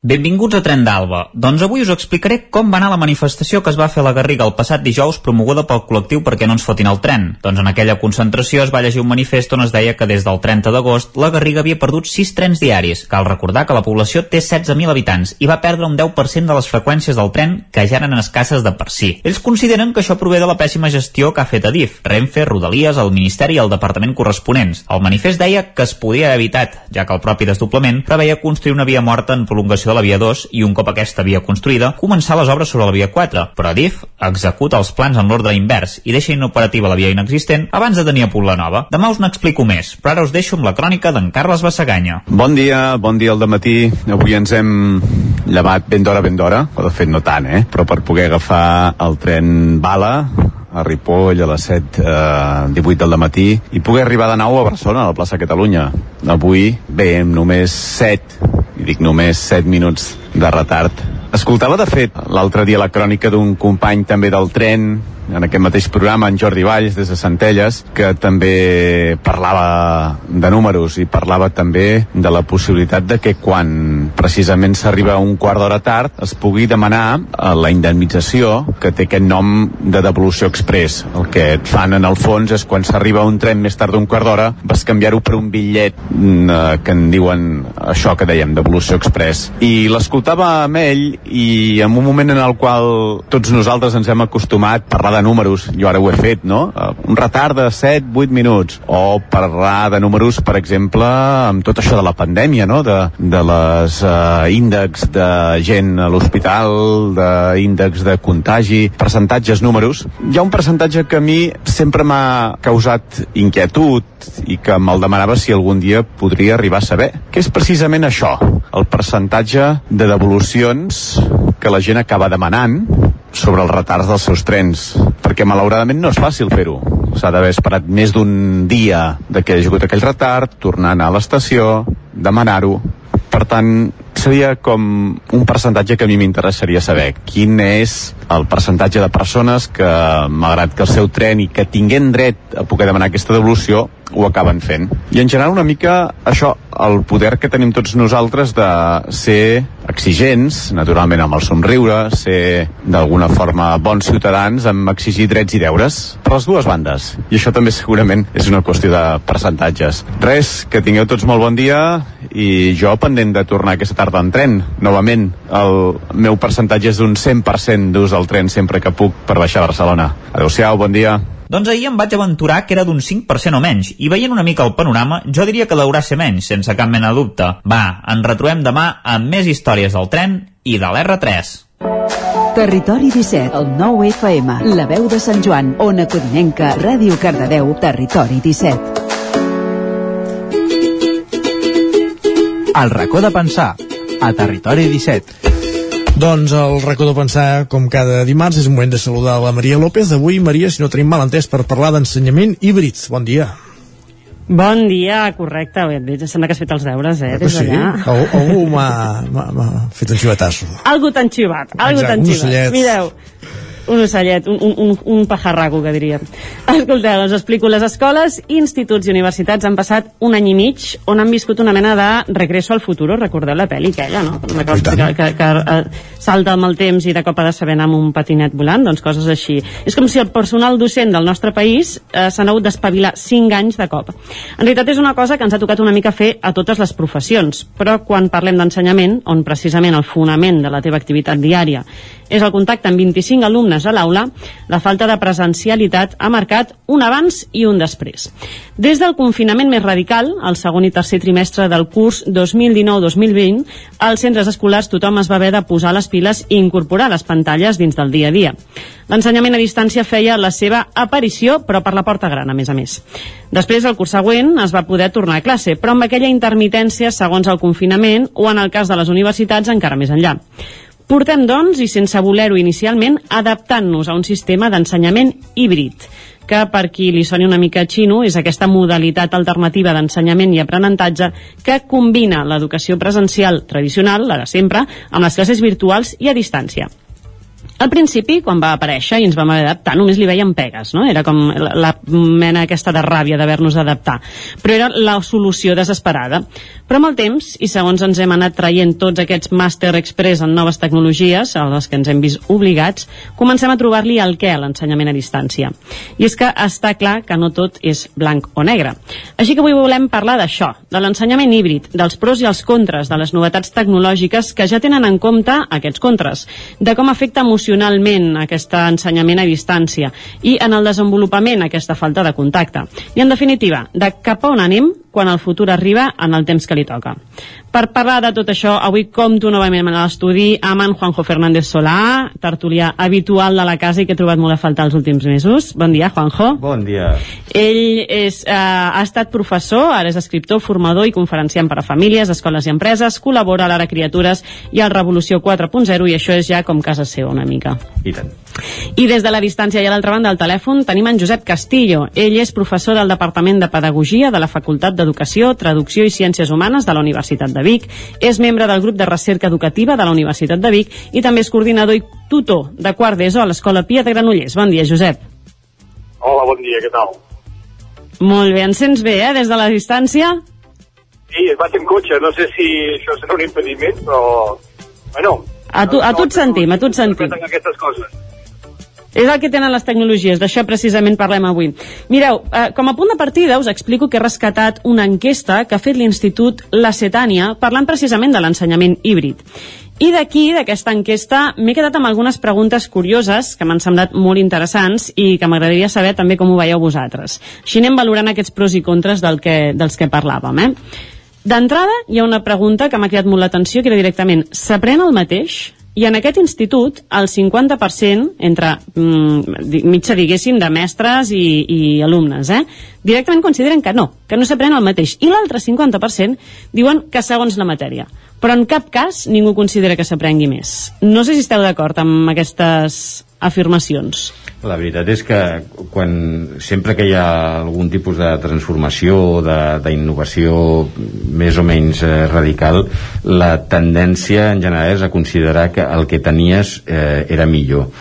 Benvinguts a Tren d'Alba. Doncs avui us explicaré com va anar la manifestació que es va fer a la Garriga el passat dijous promoguda pel col·lectiu perquè no ens fotin el tren. Doncs en aquella concentració es va llegir un manifest on es deia que des del 30 d'agost la Garriga havia perdut 6 trens diaris. Cal recordar que la població té 16.000 habitants i va perdre un 10% de les freqüències del tren que ja eren escasses de per si. Ells consideren que això prové de la pèssima gestió que ha fet Adif, Renfe, Rodalies, el Ministeri i el Departament corresponents. El manifest deia que es podia haver evitat, ja que el propi desdoblament preveia construir una via morta en prolongació de la via 2 i un cop aquesta via construïda, començar les obres sobre la via 4, però DIF executa els plans en l'ordre invers i deixa inoperativa la via inexistent abans de tenir a punt la nova. Demà us n'explico més, però ara us deixo amb la crònica d'en Carles Bassaganya. Bon dia, bon dia al matí. Avui ens hem llevat ben d'hora, ben d'hora, o de fet no tant, eh? Però per poder agafar el tren Bala, a Ripoll a les 7, eh, 18 del matí i poder arribar de nou a Barcelona, a la plaça Catalunya. Avui, bé, amb només 7, i dic només 7 minuts de retard. Escoltava, de fet, l'altre dia la crònica d'un company també del tren, en aquest mateix programa, en Jordi Valls, des de Centelles, que també parlava de números i parlava també de la possibilitat de que quan precisament s'arriba un quart d'hora tard es pugui demanar eh, la indemnització que té aquest nom de devolució express. El que et fan en el fons és quan s'arriba un tren més tard d'un quart d'hora vas canviar-ho per un bitllet mm, eh, que en diuen això que dèiem, devolució express. I l'escoltava amb ell i en un moment en el qual tots nosaltres ens hem acostumat a parlar de números, jo ara ho he fet, no? Un retard de 7-8 minuts, o parlar de números, per exemple, amb tot això de la pandèmia, no? De, de les eh, índexs de gent a l'hospital, d'índex de contagi, percentatges, números. Hi ha un percentatge que a mi sempre m'ha causat inquietud i que me'l demanava si algun dia podria arribar a saber, que és precisament això, el percentatge de devolucions que la gent acaba demanant sobre els retards dels seus trens, perquè malauradament no és fàcil fer-ho. S'ha d'haver esperat més d'un dia de que hi hagi hagut aquell retard, tornar a anar a l'estació, demanar-ho. Per tant, seria com un percentatge que a mi m'interessaria saber. Quin és el percentatge de persones que, malgrat que el seu tren i que tinguent dret a poder demanar aquesta devolució, ho acaben fent. I en general una mica això, el poder que tenim tots nosaltres de ser exigents, naturalment amb el somriure, ser d'alguna forma bons ciutadans amb exigir drets i deures per les dues bandes. I això també segurament és una qüestió de percentatges. Res, que tingueu tots molt bon dia i jo pendent de tornar aquesta tarda en tren. Novament, el meu percentatge és d'un 100% d'ús del tren sempre que puc per baixar a Barcelona. Adéu-siau, bon dia. Doncs ahir em vaig aventurar que era d'un 5% o menys, i veient una mica el panorama, jo diria que deurà ser menys, sense cap mena de dubte. Va, ens retrobem demà amb més històries del tren i de l'R3. Territori 17, el 9 FM, la veu de Sant Joan, Ona Codinenca, Ràdio Cardedeu, Territori 17. El racó de pensar, a Territori 17. Doncs el racó de pensar, com cada dimarts, és un moment de saludar la Maria López. Avui, Maria, si no tenim mal entès, per parlar d'ensenyament híbrid. Bon dia. Bon dia, correcte. Bé, sembla que has fet els deures, eh, des sí. Al- algú m'ha fet un xivatasso. Algo tan xivat, tan un xivat. Mireu, un ocellet, un, un, un, un pajarraco, que diríem. Escolteu, us explico. Les escoles, instituts i universitats han passat un any i mig on han viscut una mena de regreso al futuro. Recordeu la pel·li aquella, no? Una cosa que, que, que eh, salta amb el temps i de cop ha de saber anar amb un patinet volant, doncs coses així. És com si el personal docent del nostre país eh, s'ha hagut d'espavilar 5 anys de cop. En realitat és una cosa que ens ha tocat una mica fer a totes les professions, però quan parlem d'ensenyament, on precisament el fonament de la teva activitat diària és el contacte amb 25 alumnes a l'aula, la falta de presencialitat ha marcat un abans i un després. Des del confinament més radical, el segon i tercer trimestre del curs 2019-2020, als centres escolars tothom es va haver de posar les piles i incorporar les pantalles dins del dia a dia. L'ensenyament a distància feia la seva aparició, però per la porta gran, a més a més. Després, el curs següent, es va poder tornar a classe, però amb aquella intermitència segons el confinament o, en el cas de les universitats, encara més enllà. Portem, doncs, i sense voler-ho inicialment, adaptant-nos a un sistema d'ensenyament híbrid, que per qui li soni una mica xino és aquesta modalitat alternativa d'ensenyament i aprenentatge que combina l'educació presencial tradicional, la de sempre, amb les classes virtuals i a distància. Al principi, quan va aparèixer i ens vam adaptar, només li veiem pegues, no? Era com la, la mena aquesta de ràbia d'haver-nos d'adaptar. Però era la solució desesperada. Però amb el temps, i segons ens hem anat traient tots aquests màster express en noves tecnologies, a les que ens hem vist obligats, comencem a trobar-li el què a l'ensenyament a distància. I és que està clar que no tot és blanc o negre. Així que avui volem parlar d'això, de l'ensenyament híbrid, dels pros i els contres, de les novetats tecnològiques que ja tenen en compte aquests contres, de com afecta emocionalment aquest ensenyament a distància i en el desenvolupament aquesta falta de contacte. I en definitiva, de cap a on anem quan el futur arriba en el temps que li toca. Per parlar de tot això, avui compto novament a l'estudi amb en Juanjo Fernández Solà, tertulià habitual de la casa i que he trobat molt a faltar els últims mesos. Bon dia, Juanjo. Bon dia. Ell és, eh, ha estat professor, ara és escriptor, formador i conferenciant per a famílies, escoles i empreses, col·labora a l'Ara Criatures i al Revolució 4.0 i això és ja com casa seva una mica. I tant. I des de la distància i a l'altra banda del telèfon tenim en Josep Castillo. Ell és professor del Departament de Pedagogia de la Facultat d'Educació, Traducció i Ciències Humanes de la Universitat de Vic. És membre del grup de recerca educativa de la Universitat de Vic i també és coordinador i tutor de quart d'ESO a l'Escola Pia de Granollers. Bon dia, Josep. Hola, bon dia, què tal? Molt bé, ens sents bé, eh, des de la distància? Sí, vaig en cotxe, no sé si això serà un impediment, però... Bueno... A tu, a tu et sentim, a tu et sentim. aquestes coses. És el que tenen les tecnologies, d'això precisament parlem avui. Mireu, eh, com a punt de partida us explico que he rescatat una enquesta que ha fet l'Institut La Cetània parlant precisament de l'ensenyament híbrid. I d'aquí, d'aquesta enquesta, m'he quedat amb algunes preguntes curioses que m'han semblat molt interessants i que m'agradaria saber també com ho veieu vosaltres. Així anem valorant aquests pros i contres del que, dels que parlàvem. Eh? D'entrada, hi ha una pregunta que m'ha cridat molt l'atenció, que era directament, s'aprèn el mateix? I en aquest institut, el 50%, entre mm, mitja diguéssim, de mestres i, i alumnes, eh, directament consideren que no, que no s'aprèn el mateix. I l'altre 50% diuen que segons la matèria. Però en cap cas ningú considera que s'aprengui més. No sé si esteu d'acord amb aquestes afirmacions. La veritat és que quan, sempre que hi ha algun tipus de transformació o d'innovació més o menys eh, radical, la tendència en general és a considerar que el que tenies eh, era millor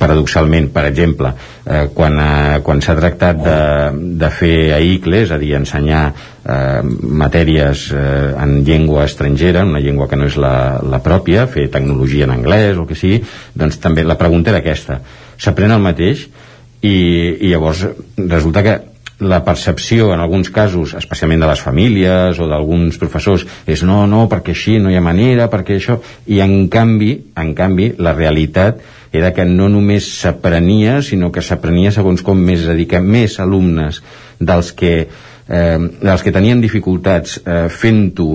paradoxalment, per exemple eh, quan, eh, quan s'ha tractat de, de fer a ICLE, és a dir, ensenyar eh, matèries eh, en llengua estrangera, una llengua que no és la, la pròpia, fer tecnologia en anglès o que sigui, doncs també la pregunta era aquesta. S'aprèn el mateix i, i llavors resulta que la percepció en alguns casos, especialment de les famílies o d'alguns professors, és no, no, perquè així no hi ha manera, perquè això... I en canvi, en canvi, la realitat era que no només s'aprenia, sinó que s'aprenia segons com més, és a dir, que més alumnes dels que, eh, dels que tenien dificultats eh, fent-ho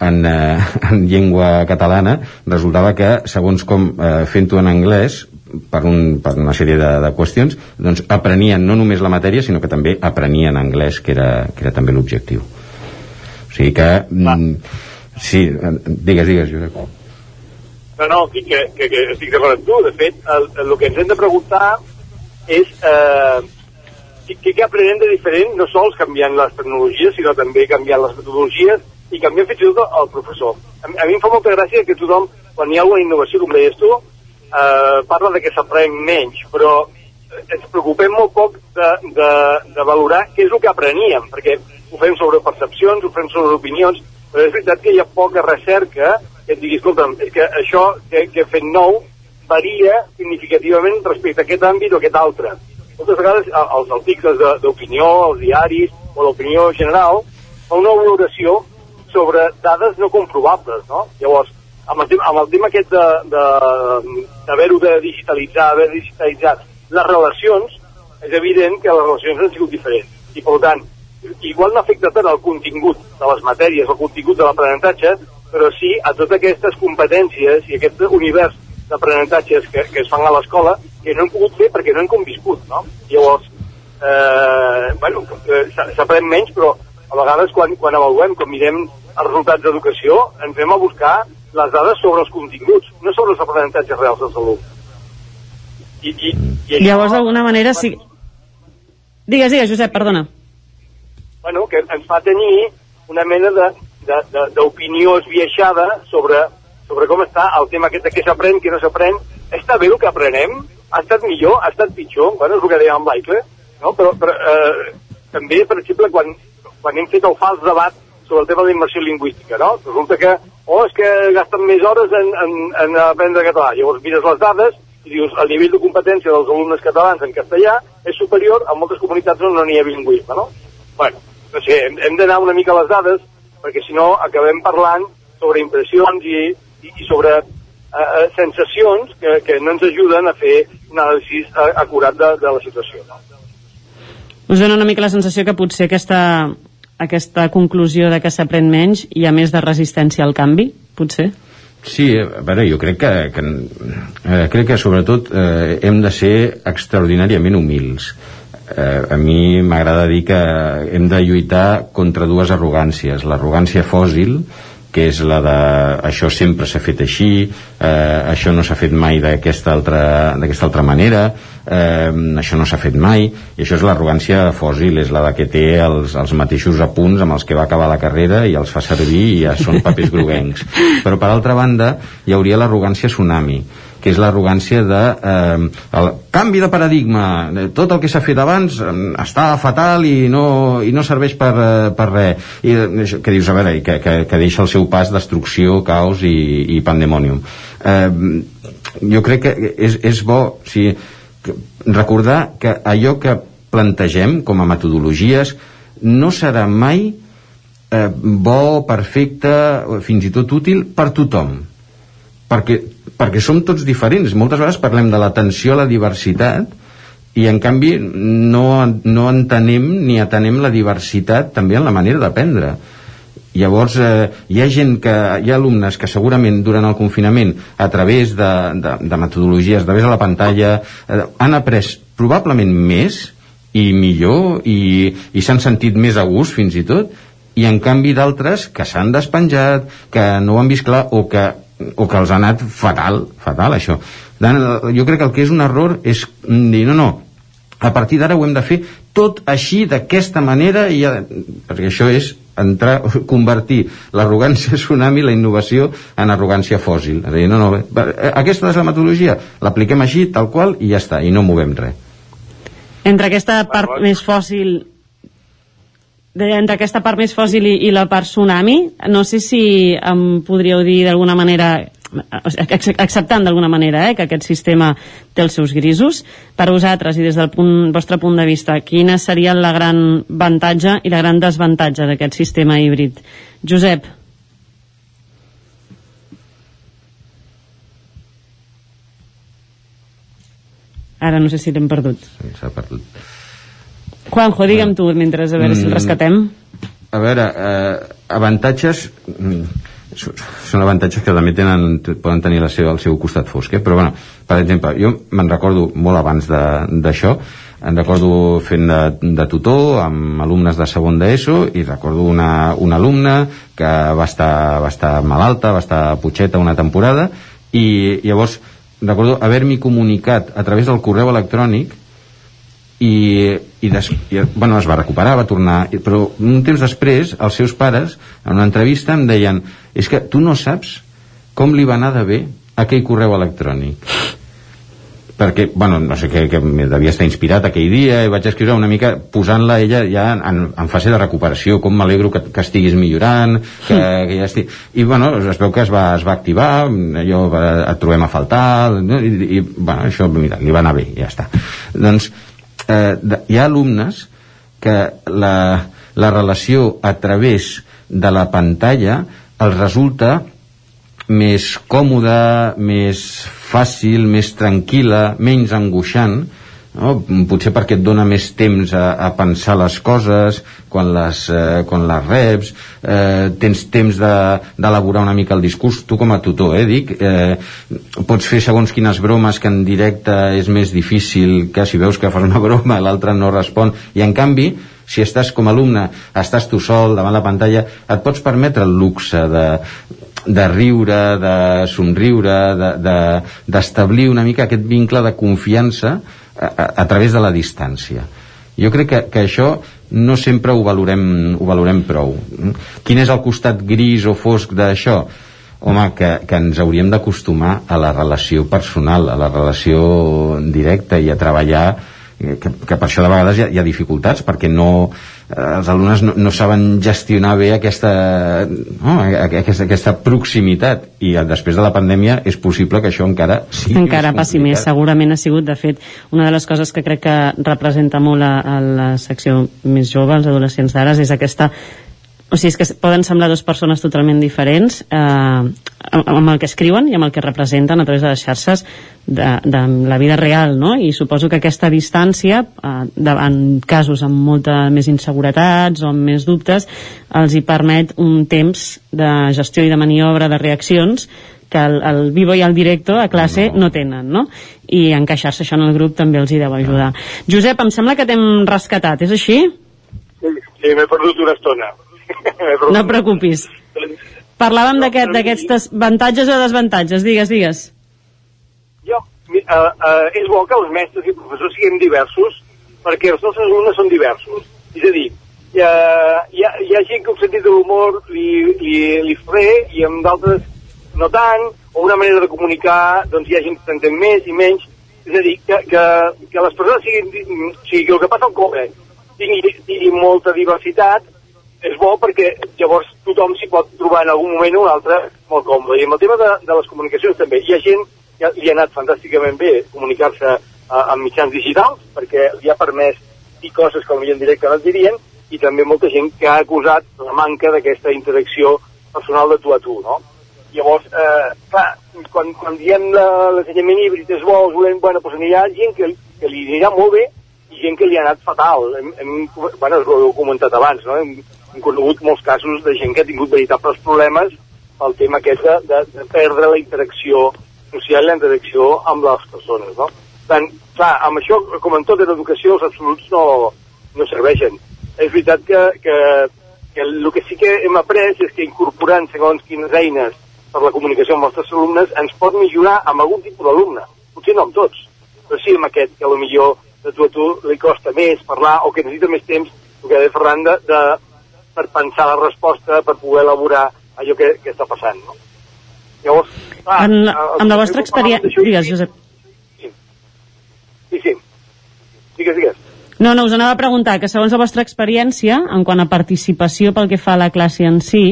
en, eh, en llengua catalana, resultava que, segons com eh, fent-ho en anglès, per, un, per una sèrie de, de qüestions, doncs aprenien no només la matèria, sinó que també aprenien anglès, que era, que era també l'objectiu. O sigui que... Mm, sí, eh, digues, digues, Josep. No, no, que, que, que, que estic d'acord amb tu. De fet, el, el que ens hem de preguntar és eh, què, què aprenem de diferent, no sols canviant les tecnologies, sinó també canviant les metodologies i canviant fins i tot el professor. A, a mi em fa molta gràcia que tothom, quan hi ha alguna innovació, com deies tu, eh, parla de que s'aprèn menys, però ens preocupem molt poc de, de, de valorar què és el que apreníem, perquè ho fem sobre percepcions, ho fem sobre opinions, però és veritat que hi ha poca recerca que et digui, escolta'm, és que això que, que he fet nou varia significativament respecte a aquest àmbit o aquest altre. Moltes vegades els articles d'opinió, els diaris o l'opinió general fa una valoració sobre dades no comprovables, no? Llavors, amb el amb el tema aquest de- de- d'haver-ho de, de digitalitzar, haver digitalitzat les relacions, és evident que les relacions han sigut diferents. I, per tant, igual no afecta tant el contingut de les matèries, el contingut de l'aprenentatge, però sí a totes aquestes competències i aquest univers d'aprenentatges que, que es fan a l'escola que no hem pogut fer perquè no hem conviscut, no? Llavors, eh, bueno, eh, s'a- s'aprèn menys, però a vegades quan, quan avaluem, quan mirem els resultats d'educació, ens anem a buscar les dades sobre els continguts, no sobre els aprenentatges reals dels alumnes. I, i, i això, Llavors, d'alguna manera, sí... Digues, digues, Josep, perdona. bueno, que ens fa tenir una mena de- de- de- d'opinió esbiaixada sobre sobre com està el tema aquest de què s'aprèn, què no s'aprèn. Està bé el que aprenem? Ha estat millor? Ha estat pitjor? Bueno, és el que deia en Michael, no? Però, però eh, també, per exemple, quan, quan hem fet el fals debat sobre el tema de la immersió lingüística, no? Resulta que, oh, és que gasten més hores en, en, en aprendre català. Llavors mires les dades i dius, el nivell de competència dels alumnes catalans en castellà és superior a moltes comunitats on no n'hi ha bilingüisme, no? Bueno, no sé, hem, hem d'anar una mica a les dades, perquè si no acabem parlant sobre impressions i, i, i sobre eh, sensacions que, que no ens ajuden a fer un anàlisi eh, acurat de, de la situació. No? Us dona una mica la sensació que potser aquesta, aquesta conclusió de que s'aprèn menys hi ha més de resistència al canvi, potser? Sí, a veure, jo crec que, que eh, crec que sobretot eh, hem de ser extraordinàriament humils. Eh, a mi m'agrada dir que hem de lluitar contra dues arrogàncies. L'arrogància fòsil, que és la de això sempre s'ha fet així, eh, això no s'ha fet mai d'aquesta altra, altra manera, eh, això no s'ha fet mai, i això és l'arrogància fòsil, és la de que té els, els mateixos apunts amb els que va acabar la carrera i els fa servir i ja són papers groguencs. Però per altra banda hi hauria l'arrogància tsunami, que és l'arrogància de eh, el canvi de paradigma. Tot el que s'ha fet abans eh, està fatal i no, i no serveix per, eh, per res. I, eh, que dius, a veure, que, que, que deixa el seu pas destrucció, caos i, i pandemonium. Eh, jo crec que és, és bo o sigui, recordar que allò que plantegem com a metodologies no serà mai eh, bo, perfecte, fins i tot útil per tothom. Perquè, perquè som tots diferents. Moltes vegades parlem de l'atenció a la diversitat i en canvi no, no entenem ni atenem la diversitat també en la manera d'aprendre. Llavors eh, hi ha gent que hi ha alumnes que segurament durant el confinament a través de, de, de metodologies a través de la pantalla eh, han après probablement més i millor i, i s'han sentit més a gust fins i tot i en canvi d'altres que s'han despenjat que no ho han vist clar o que o que els ha anat fatal, fatal això. Jo crec que el que és un error és dir, no, no, a partir d'ara ho hem de fer tot així, d'aquesta manera, i ja, perquè això és entrar, convertir l'arrogància tsunami, la innovació, en arrogància fòssil. És a dir, no, no, aquesta és la metodologia, l'apliquem així, tal qual, i ja està, i no movem res. Entre aquesta part més fòssil entre aquesta part més fòssil i, i la part tsunami, no sé si em podríeu dir d'alguna manera acceptant d'alguna manera eh, que aquest sistema té els seus grisos per vosaltres i des del punt, vostre punt de vista quina seria la gran avantatge i la gran desavantatge d'aquest sistema híbrid? Josep. Ara no sé si l'hem perdut. S'ha perdut Juanjo, digue'm tu, mentre a veure si el mm. rescatem. A veure, eh, avantatges... Mm, són avantatges que també tenen, poden tenir la seva, el seu costat fosc, eh? però bueno, per exemple, jo me'n recordo molt abans d'això, em recordo fent de, de tutor amb alumnes de segon d'ESO i recordo una, una alumna que va estar, va estar malalta, va estar putxeta una temporada i llavors recordo haver-m'hi comunicat a través del correu electrònic i, i, des, i bueno, es va recuperar, va tornar però un temps després els seus pares en una entrevista em deien és que tu no saps com li va anar de bé aquell correu electrònic perquè, bueno, no sé què, que devia estar inspirat aquell dia i vaig escriure una mica posant-la ella ja en, en fase de recuperació, com m'alegro que, que estiguis millorant, que, que ja estigui... I, bueno, es veu que es va, es va activar, allò, et trobem a faltar, no? I, i, bueno, això, mira, li va anar bé, ja està. Doncs, eh, de, hi ha alumnes que la, la relació a través de la pantalla els resulta més còmoda, més fàcil, més tranquil·la, menys angoixant, no? potser perquè et dona més temps a, a pensar les coses quan les, eh, quan les reps eh, tens temps d'elaborar de, una mica el discurs tu com a tutor eh, dic, eh, pots fer segons quines bromes que en directe és més difícil que si veus que fas una broma l'altre no respon i en canvi si estàs com a alumne, estàs tu sol davant la pantalla, et pots permetre el luxe de, de riure, de somriure, d'establir de, de, una mica aquest vincle de confiança a, a través de la distància. Jo crec que, que això no sempre ho valorem, ho valorem prou. Quin és el costat gris o fosc d'això? Home, que, que ens hauríem d'acostumar a la relació personal, a la relació directa i a treballar eh, que, que per això de vegades hi ha, hi ha dificultats perquè no, els alumnes no, no saben gestionar bé aquesta, no, aquesta, aquesta proximitat. I eh, després de la pandèmia és possible que això encara sigui encara passi més, segurament ha sigut de fet una de les coses que crec que representa molt a, a la secció més jove, els adolescents d'ara és aquesta o sigui, és que poden semblar dues persones totalment diferents eh, amb, amb el que escriuen i amb el que representen a través de les xarxes de, de la vida real, no? I suposo que aquesta distància, eh, de, en casos amb molta més inseguretats o amb més dubtes, els hi permet un temps de gestió i de maniobra de reaccions que el, el vivo i el directo a classe no, no tenen, no? I encaixar-se això en el grup també els hi deu ajudar. Josep, em sembla que t'hem rescatat, és així? Sí, sí m'he perdut una estona. No et preocupis. Parlàvem d'aquests aquest, avantatges o desavantatges, digues, digues. Jo, uh, uh, és bo que els mestres i professors siguin diversos perquè els nostres alumnes són diversos. És a dir, hi ha, hi ha, hi ha gent que un sentit de l'humor li, li, li bé i amb d'altres no tant, o una manera de comunicar, doncs hi ha gent que s'entén més i menys. És a dir, que, que, que les persones siguin... O sigui, que el que passa al col·le tingui, tingui molta diversitat és bo perquè llavors tothom s'hi pot trobar en algun moment un altre molt còmode. I amb el tema de, de les comunicacions també, hi ha gent que li ha anat fantàsticament bé comunicar-se uh, amb mitjans digitals perquè li ha permès dir coses que en directe no dirien i també molta gent que ha acusat la manca d'aquesta interacció personal de tu a tu, no? Llavors, eh, clar, quan, quan diem l'ensenyament híbrid és bo, volem, bueno, doncs ha gent que, que li anirà molt bé i gent que li ha anat fatal. Hem, hem, bueno, ho he comentat abans, no? Hem, hem conegut molts casos de gent que ha tingut veritables problemes pel tema aquest de, de, de perdre la interacció social i la interacció amb les persones, no? Tant, clar, amb això, com en tot en educació, els absoluts no, no serveixen. És veritat que, que, que el que sí que hem après és que incorporant segons quines eines per la comunicació amb els nostres alumnes ens pot millorar amb algun tipus d'alumne. Potser no amb tots, però sí amb aquest que millor de tu a tu li costa més parlar o que necessita més temps, el que deia Ferran, de, de, per pensar la resposta, per poder elaborar allò que, que està passant. No? Llavors, clar, en la, en la vostra experiència... Digues, Josep. Sí, sí. sí. Digues, digues. No, no, us anava a preguntar que segons la vostra experiència, en quant a participació pel que fa a la classe en si,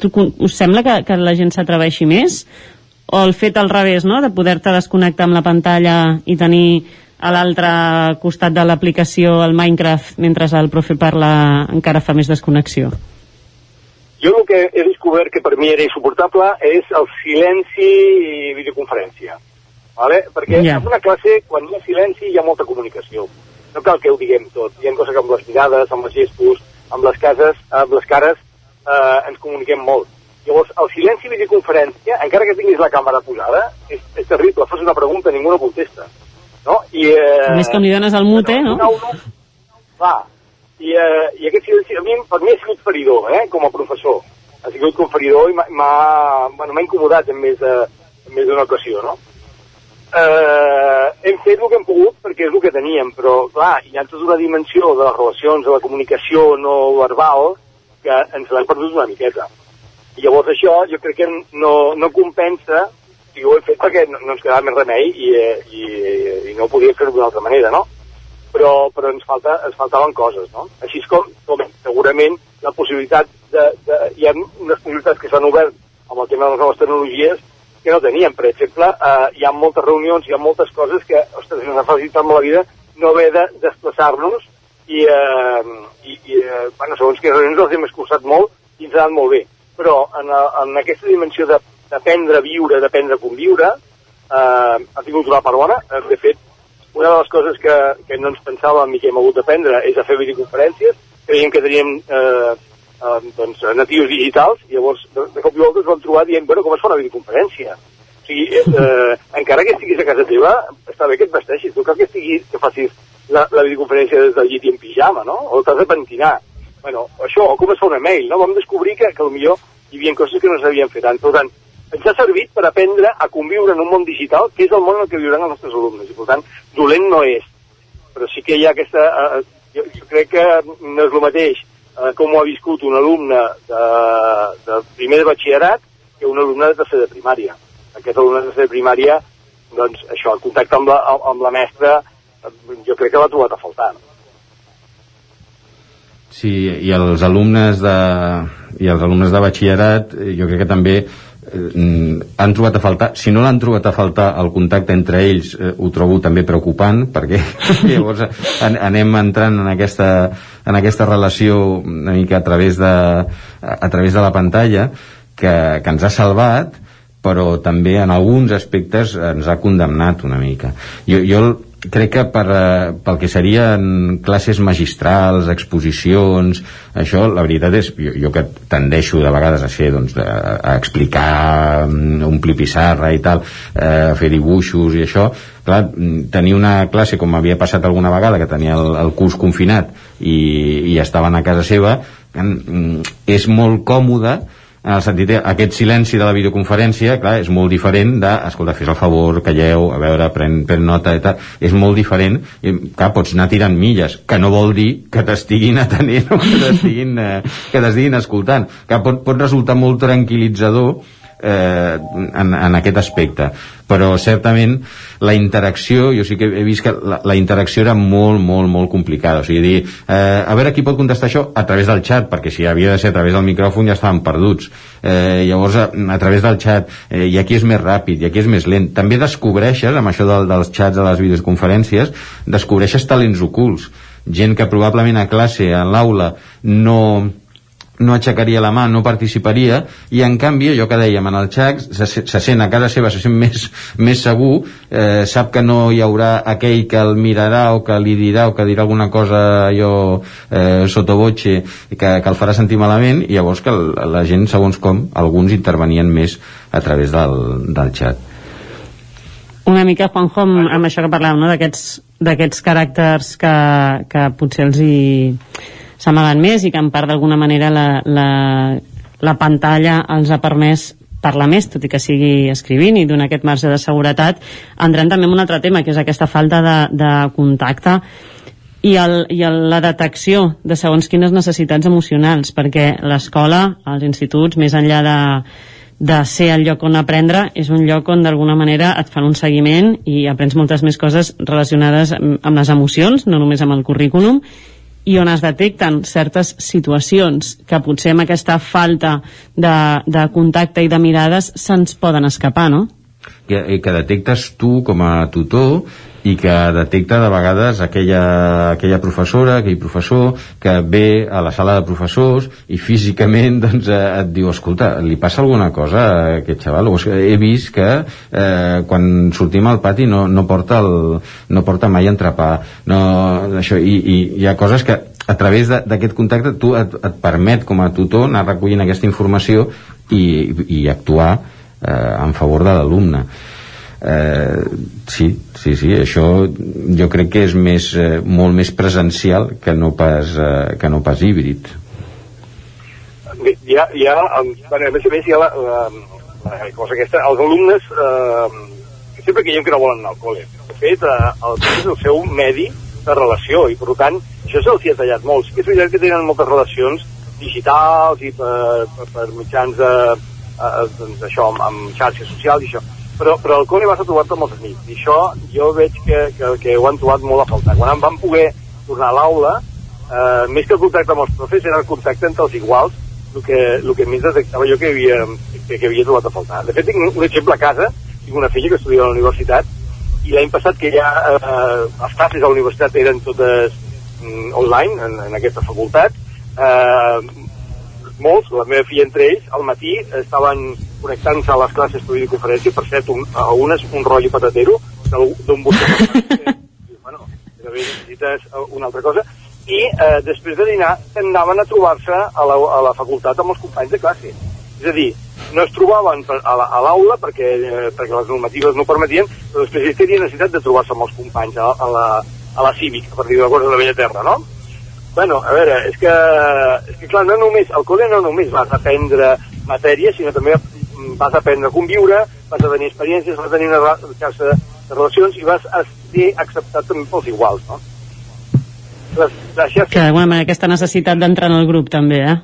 tu, us sembla que, que la gent s'atreveixi més? O el fet al revés, no?, de poder-te desconnectar amb la pantalla i tenir a l'altre costat de l'aplicació el Minecraft mentre el profe parla encara fa més desconnexió? Jo el que he descobert que per mi era insuportable és el silenci i videoconferència. Vale? Perquè yeah. en una classe, quan hi ha silenci, hi ha molta comunicació. No cal que ho diguem tot. Hi ha coses que amb les mirades, amb els gestos, amb les, cases, amb les cares, eh, ens comuniquem molt. Llavors, el silenci i videoconferència, encara que tinguis la càmera posada, és, és terrible. Fas una pregunta, ningú no contesta no? I, eh, més que li dones el mute, no? no, no va, i, eh, i aquest silenci a mi, per mi ha sigut feridor, eh, com a professor. Ha sigut conferidor i m'ha bueno, incomodat en més d'una ocasió, no? Eh, hem fet el que hem pogut perquè és el que teníem, però clar, hi ha tota una dimensió de les relacions, de la comunicació no verbal, que ens l'hem perdut una miqueta. I llavors això jo crec que no, no compensa i ho he fet perquè no, no ens quedava més remei i, eh, i, i no podia fer-ho d'una altra manera, no? Però, però ens, falta, ens faltaven coses, no? Així com, com segurament la possibilitat de, de, hi ha unes possibilitats que s'han obert amb el tema de les noves tecnologies que no teníem. Per exemple, eh, hi ha moltes reunions, hi ha moltes coses que, ostres, ens ha facilitat molt la vida no haver de desplaçar-nos i, eh, i, i eh, bueno, segons que reunions els hem escurçat molt i ens ha anat molt bé. Però en, en aquesta dimensió de d'aprendre a viure, d'aprendre a conviure, eh, ha tingut una part bona. Eh, de fet, una de les coses que, que no ens pensàvem i que hem hagut d'aprendre és a fer videoconferències. Creiem que teníem eh, eh, doncs, natius digitals, i llavors de, de cop i volta ens vam trobar dient, bueno, com es fa una videoconferència? O sigui, eh, encara que estiguis a casa teva, està bé que et vesteixis, no cal que, estiguis, que facis la, la videoconferència des del llit i en pijama, no? O t'has de pentinar. Bueno, això, o com es fa una mail, no? Vam descobrir que, que potser hi havia coses que no s'havien fet tant. Per tant, ens ha servit per aprendre a conviure en un món digital, que és el món en el que viuran els nostres alumnes, i per tant, dolent no és. Però sí que hi ha aquesta... Eh, jo, jo crec que no és el mateix eh, com ho ha viscut un alumne de, de primer de batxillerat que un alumne de tercer de primària. Aquest alumne de tercer de primària, doncs això, el contacte amb la, amb la mestra, eh, jo crec que l'ha trobat a faltar. Sí, i els alumnes de, i els alumnes de batxillerat, eh, jo crec que també han trobat a faltar, si no l'han trobat a faltar el contacte entre ells eh, ho trobo també preocupant perquè llavors an anem entrant en aquesta, en aquesta relació una mica a través de, a través de la pantalla que, que ens ha salvat però també en alguns aspectes ens ha condemnat una mica. Jo, jo crec que per, eh, pel que serien classes magistrals, exposicions, això, la veritat és, jo, jo que tendeixo de vegades a ser, doncs, de, a explicar, mm, omplir pissarra i tal, eh, fer dibuixos i això, clar, mm, tenir una classe com havia passat alguna vegada, que tenia el, el curs confinat i, i estaven a casa seva, mm, és molt còmode en el sentit aquest silenci de la videoconferència clar, és molt diferent de, escolta, fes el favor calleu, a veure, pren, pren nota i tal. És molt diferent, i, clar, pots anar tirant milles, que no vol dir que t'estiguin atenent o que t'estiguin eh, escoltant, que pot, pot resultar molt tranquil·litzador eh, en, en aquest aspecte. Però certament la interacció jo sí que he vist que la, la interacció era molt, molt, molt complicada. O sigui, dir, eh, a veure qui pot contestar això? A través del xat, perquè si havia de ser a través del micròfon ja estaven perduts. Eh, llavors a, a través del xat eh, i aquí és més ràpid, i aquí és més lent. També descobreixes, amb això del, dels xats a les videoconferències, descobreixes talents ocults. Gent que probablement a classe, a l'aula no no aixecaria la mà, no participaria i en canvi, allò que dèiem en el xac se, se sent a casa seva, se sent més, més segur, eh, sap que no hi haurà aquell que el mirarà o que li dirà o que dirà alguna cosa allò eh, sotobotxe que, que el farà sentir malament i llavors que la, gent, segons com, alguns intervenien més a través del, del xat una mica, Juanjo, amb, amb això que parlàvem, no? d'aquests caràcters que, que potser els hi s'amaguen més i que en part d'alguna manera la, la, la pantalla els ha permès parlar més, tot i que sigui escrivint i donar aquest marge de seguretat, entrem també en un altre tema, que és aquesta falta de, de contacte i, el, i el, la detecció de segons quines necessitats emocionals, perquè l'escola, els instituts, més enllà de, de ser el lloc on aprendre, és un lloc on d'alguna manera et fan un seguiment i aprens moltes més coses relacionades amb, amb les emocions, no només amb el currículum, i on es detecten certes situacions que potser amb aquesta falta de, de contacte i de mirades se'ns poden escapar, no? Que, eh, que detectes tu com a tutor i que detecta de vegades aquella, aquella professora, aquell professor que ve a la sala de professors i físicament doncs, eh, et diu escolta, li passa alguna cosa a aquest xaval? O he vist que eh, quan sortim al pati no, no, porta, el, no porta mai entrepà no, això, i, i hi ha coses que a través d'aquest contacte tu et, et permet com a tutor anar recollint aquesta informació i, i actuar eh, en favor de l'alumne eh, sí, sí, sí, això jo crec que és més, eh, molt més presencial que no pas, eh, que no pas híbrid. Hi ha, hi ha, bueno, a més a més hi ha la, la, la cosa aquesta, els alumnes eh, sempre creiem que no volen anar al col·le. De fet, eh, el és el seu medi de relació i per tant això se'ls ha tallat molt. Que és veritat que tenen moltes relacions digitals i per, per, per mitjans de, eh, doncs això, amb, amb xarxes socials i això però, però el col·le vas a trobar-te amb els i això jo veig que, que, que ho han trobat molt a faltar. Quan vam poder tornar a l'aula eh, més que el contacte amb els profes era el contacte entre els iguals el que, el que més detectava jo que havia, que, que havia trobat a faltar. De fet tinc un exemple a casa. Tinc una filla que estudia a la universitat i l'any passat que ja eh, les classes a la universitat eren totes mm, online en, en aquesta facultat eh, molts, la meva filla entre ells, al matí estaven connectant-se a les classes per videoconferència, per cert, un, a unes un rotllo patatero d'un botó. bueno, necessites una altra cosa. I eh, després de dinar anaven a trobar-se a, la, a la facultat amb els companys de classe. És a dir, no es trobaven a l'aula la, perquè, eh, perquè les normatives no permetien, però després ells tenien necessitat de trobar-se amb els companys a, a, la, a la cívica, per dir de cosa de la Vella Terra, no? Bueno, a veure, és que, és que clar, no només, al col·le no només vas a aprendre matèria, sinó també vas a aprendre a conviure, vas a tenir experiències, vas a tenir una xarxa de relacions i vas a ser acceptat també pels iguals, no? Les, les xarxes... Que manera aquesta necessitat d'entrar en el grup també, eh?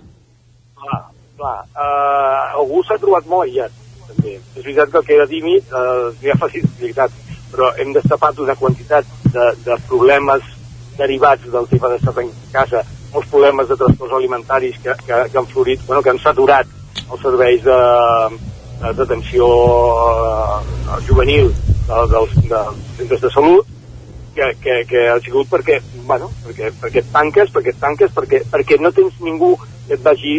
Ah, clar, eh, algú s'ha trobat molt aïllat, també. És veritat que el que era tímid eh, ja facilitat, però hem destapat una quantitat de, de problemes derivats del tema d'estar en casa, molts problemes de trastorns alimentaris que, que, que han florit, bueno, que han saturat els serveis de d'atenció eh, juvenil de, dels, dels centres de salut que, que, que ha sigut perquè, bueno, perquè, perquè et tanques, perquè et tanques, perquè, perquè no tens ningú que et vagi,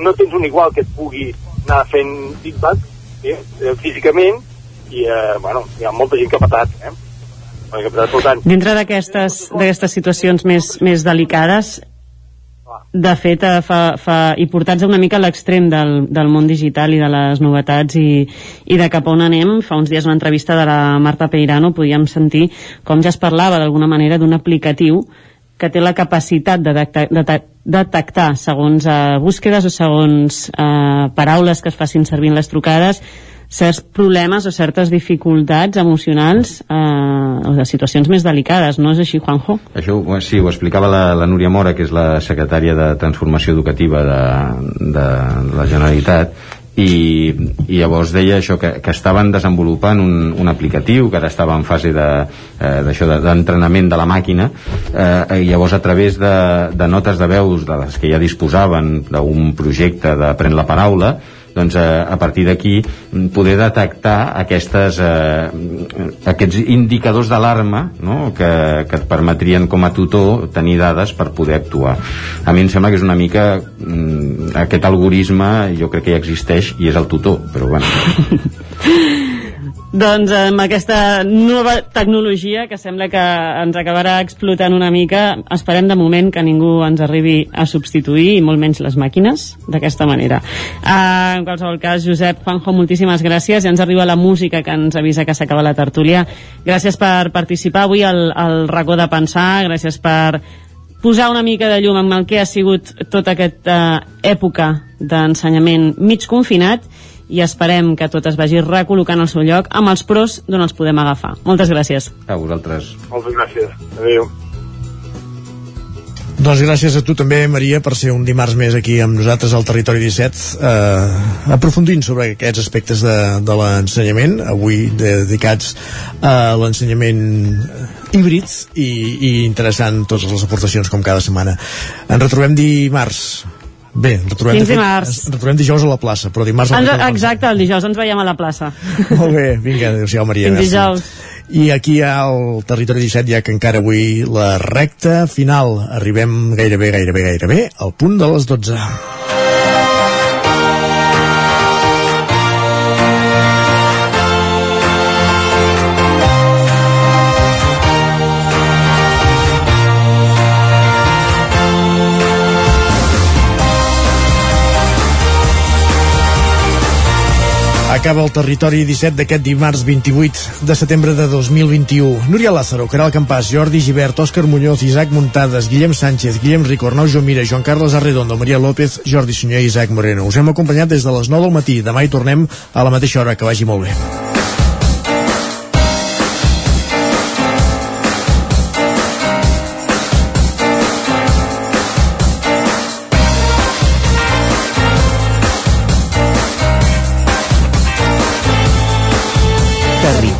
no tens un igual que et pugui anar fent feedback eh, físicament i, eh, bueno, hi ha molta gent que ha patat, eh? Dintre d'aquestes situacions més, més delicades, de fet, eh, fa, fa, i portats una mica a l'extrem del, del món digital i de les novetats i, i de cap on anem, fa uns dies una entrevista de la Marta Peirano podíem sentir com ja es parlava d'alguna manera d'un aplicatiu que té la capacitat de detectar, de detectar segons eh, búsquedes o segons eh, paraules que es facin servir en les trucades certs problemes o certes dificultats emocionals eh, o de situacions més delicades, no és així, Juanjo? Això sí, ho explicava la, la Núria Mora, que és la secretària de Transformació Educativa de, de la Generalitat, i, i llavors deia això que, que estaven desenvolupant un, un aplicatiu que ara estava en fase de, eh, d'això de- d'entrenament de la màquina eh, i llavors a través de, de notes de veus de les que ja disposaven d'un projecte de Pren la Paraula doncs eh, a partir d'aquí mm, poder detectar aquestes, eh, aquests indicadors d'alarma no? que, que et permetrien com a tutor tenir dades per poder actuar. A mi em sembla que és una mica mm, aquest algoritme jo crec que ja existeix i és el tutor, però bueno. Doncs amb aquesta nova tecnologia que sembla que ens acabarà explotant una mica, esperem de moment que ningú ens arribi a substituir, i molt menys les màquines, d'aquesta manera. Uh, en qualsevol cas, Josep, Juanjo, moltíssimes gràcies. Ja ens arriba la música que ens avisa que s'acaba la tertúlia. Gràcies per participar avui al, al racó de pensar, gràcies per posar una mica de llum amb el que ha sigut tota aquesta època d'ensenyament mig confinat i esperem que tot es vagi recol·locant al seu lloc amb els pros d'on els podem agafar. Moltes gràcies. A vosaltres. moltes gràcies. Adéu. Doncs gràcies a tu també, Maria, per ser un dimarts més aquí amb nosaltres al Territori 17, eh, aprofundint sobre aquests aspectes de, de l'ensenyament, avui dedicats a l'ensenyament híbrid i, i interessant totes les aportacions com cada setmana. Ens retrobem dimarts. Bé, ens retrobem, Fins de fet, dimarts. ens retrobem dijous a la plaça, però dimarts... Ens, exacte, el dijous ens veiem a la plaça. Molt bé, vinga, adéu-siau, Maria. Fins dijous. I aquí al Territori 17, ja que encara avui la recta final, arribem gairebé, gairebé, gairebé al punt de les 12. Acaba el territori 17 d'aquest dimarts 28 de setembre de 2021. Núria Lázaro, Caral Campàs, Jordi Givert, Òscar Muñoz, Isaac Muntades, Guillem Sánchez, Guillem Rico, Arnau Jomira, Joan Carles Arredondo, Maria López, Jordi Sunyer i Isaac Moreno. Us hem acompanyat des de les 9 del matí. Demà hi tornem a la mateixa hora. Que vagi molt bé.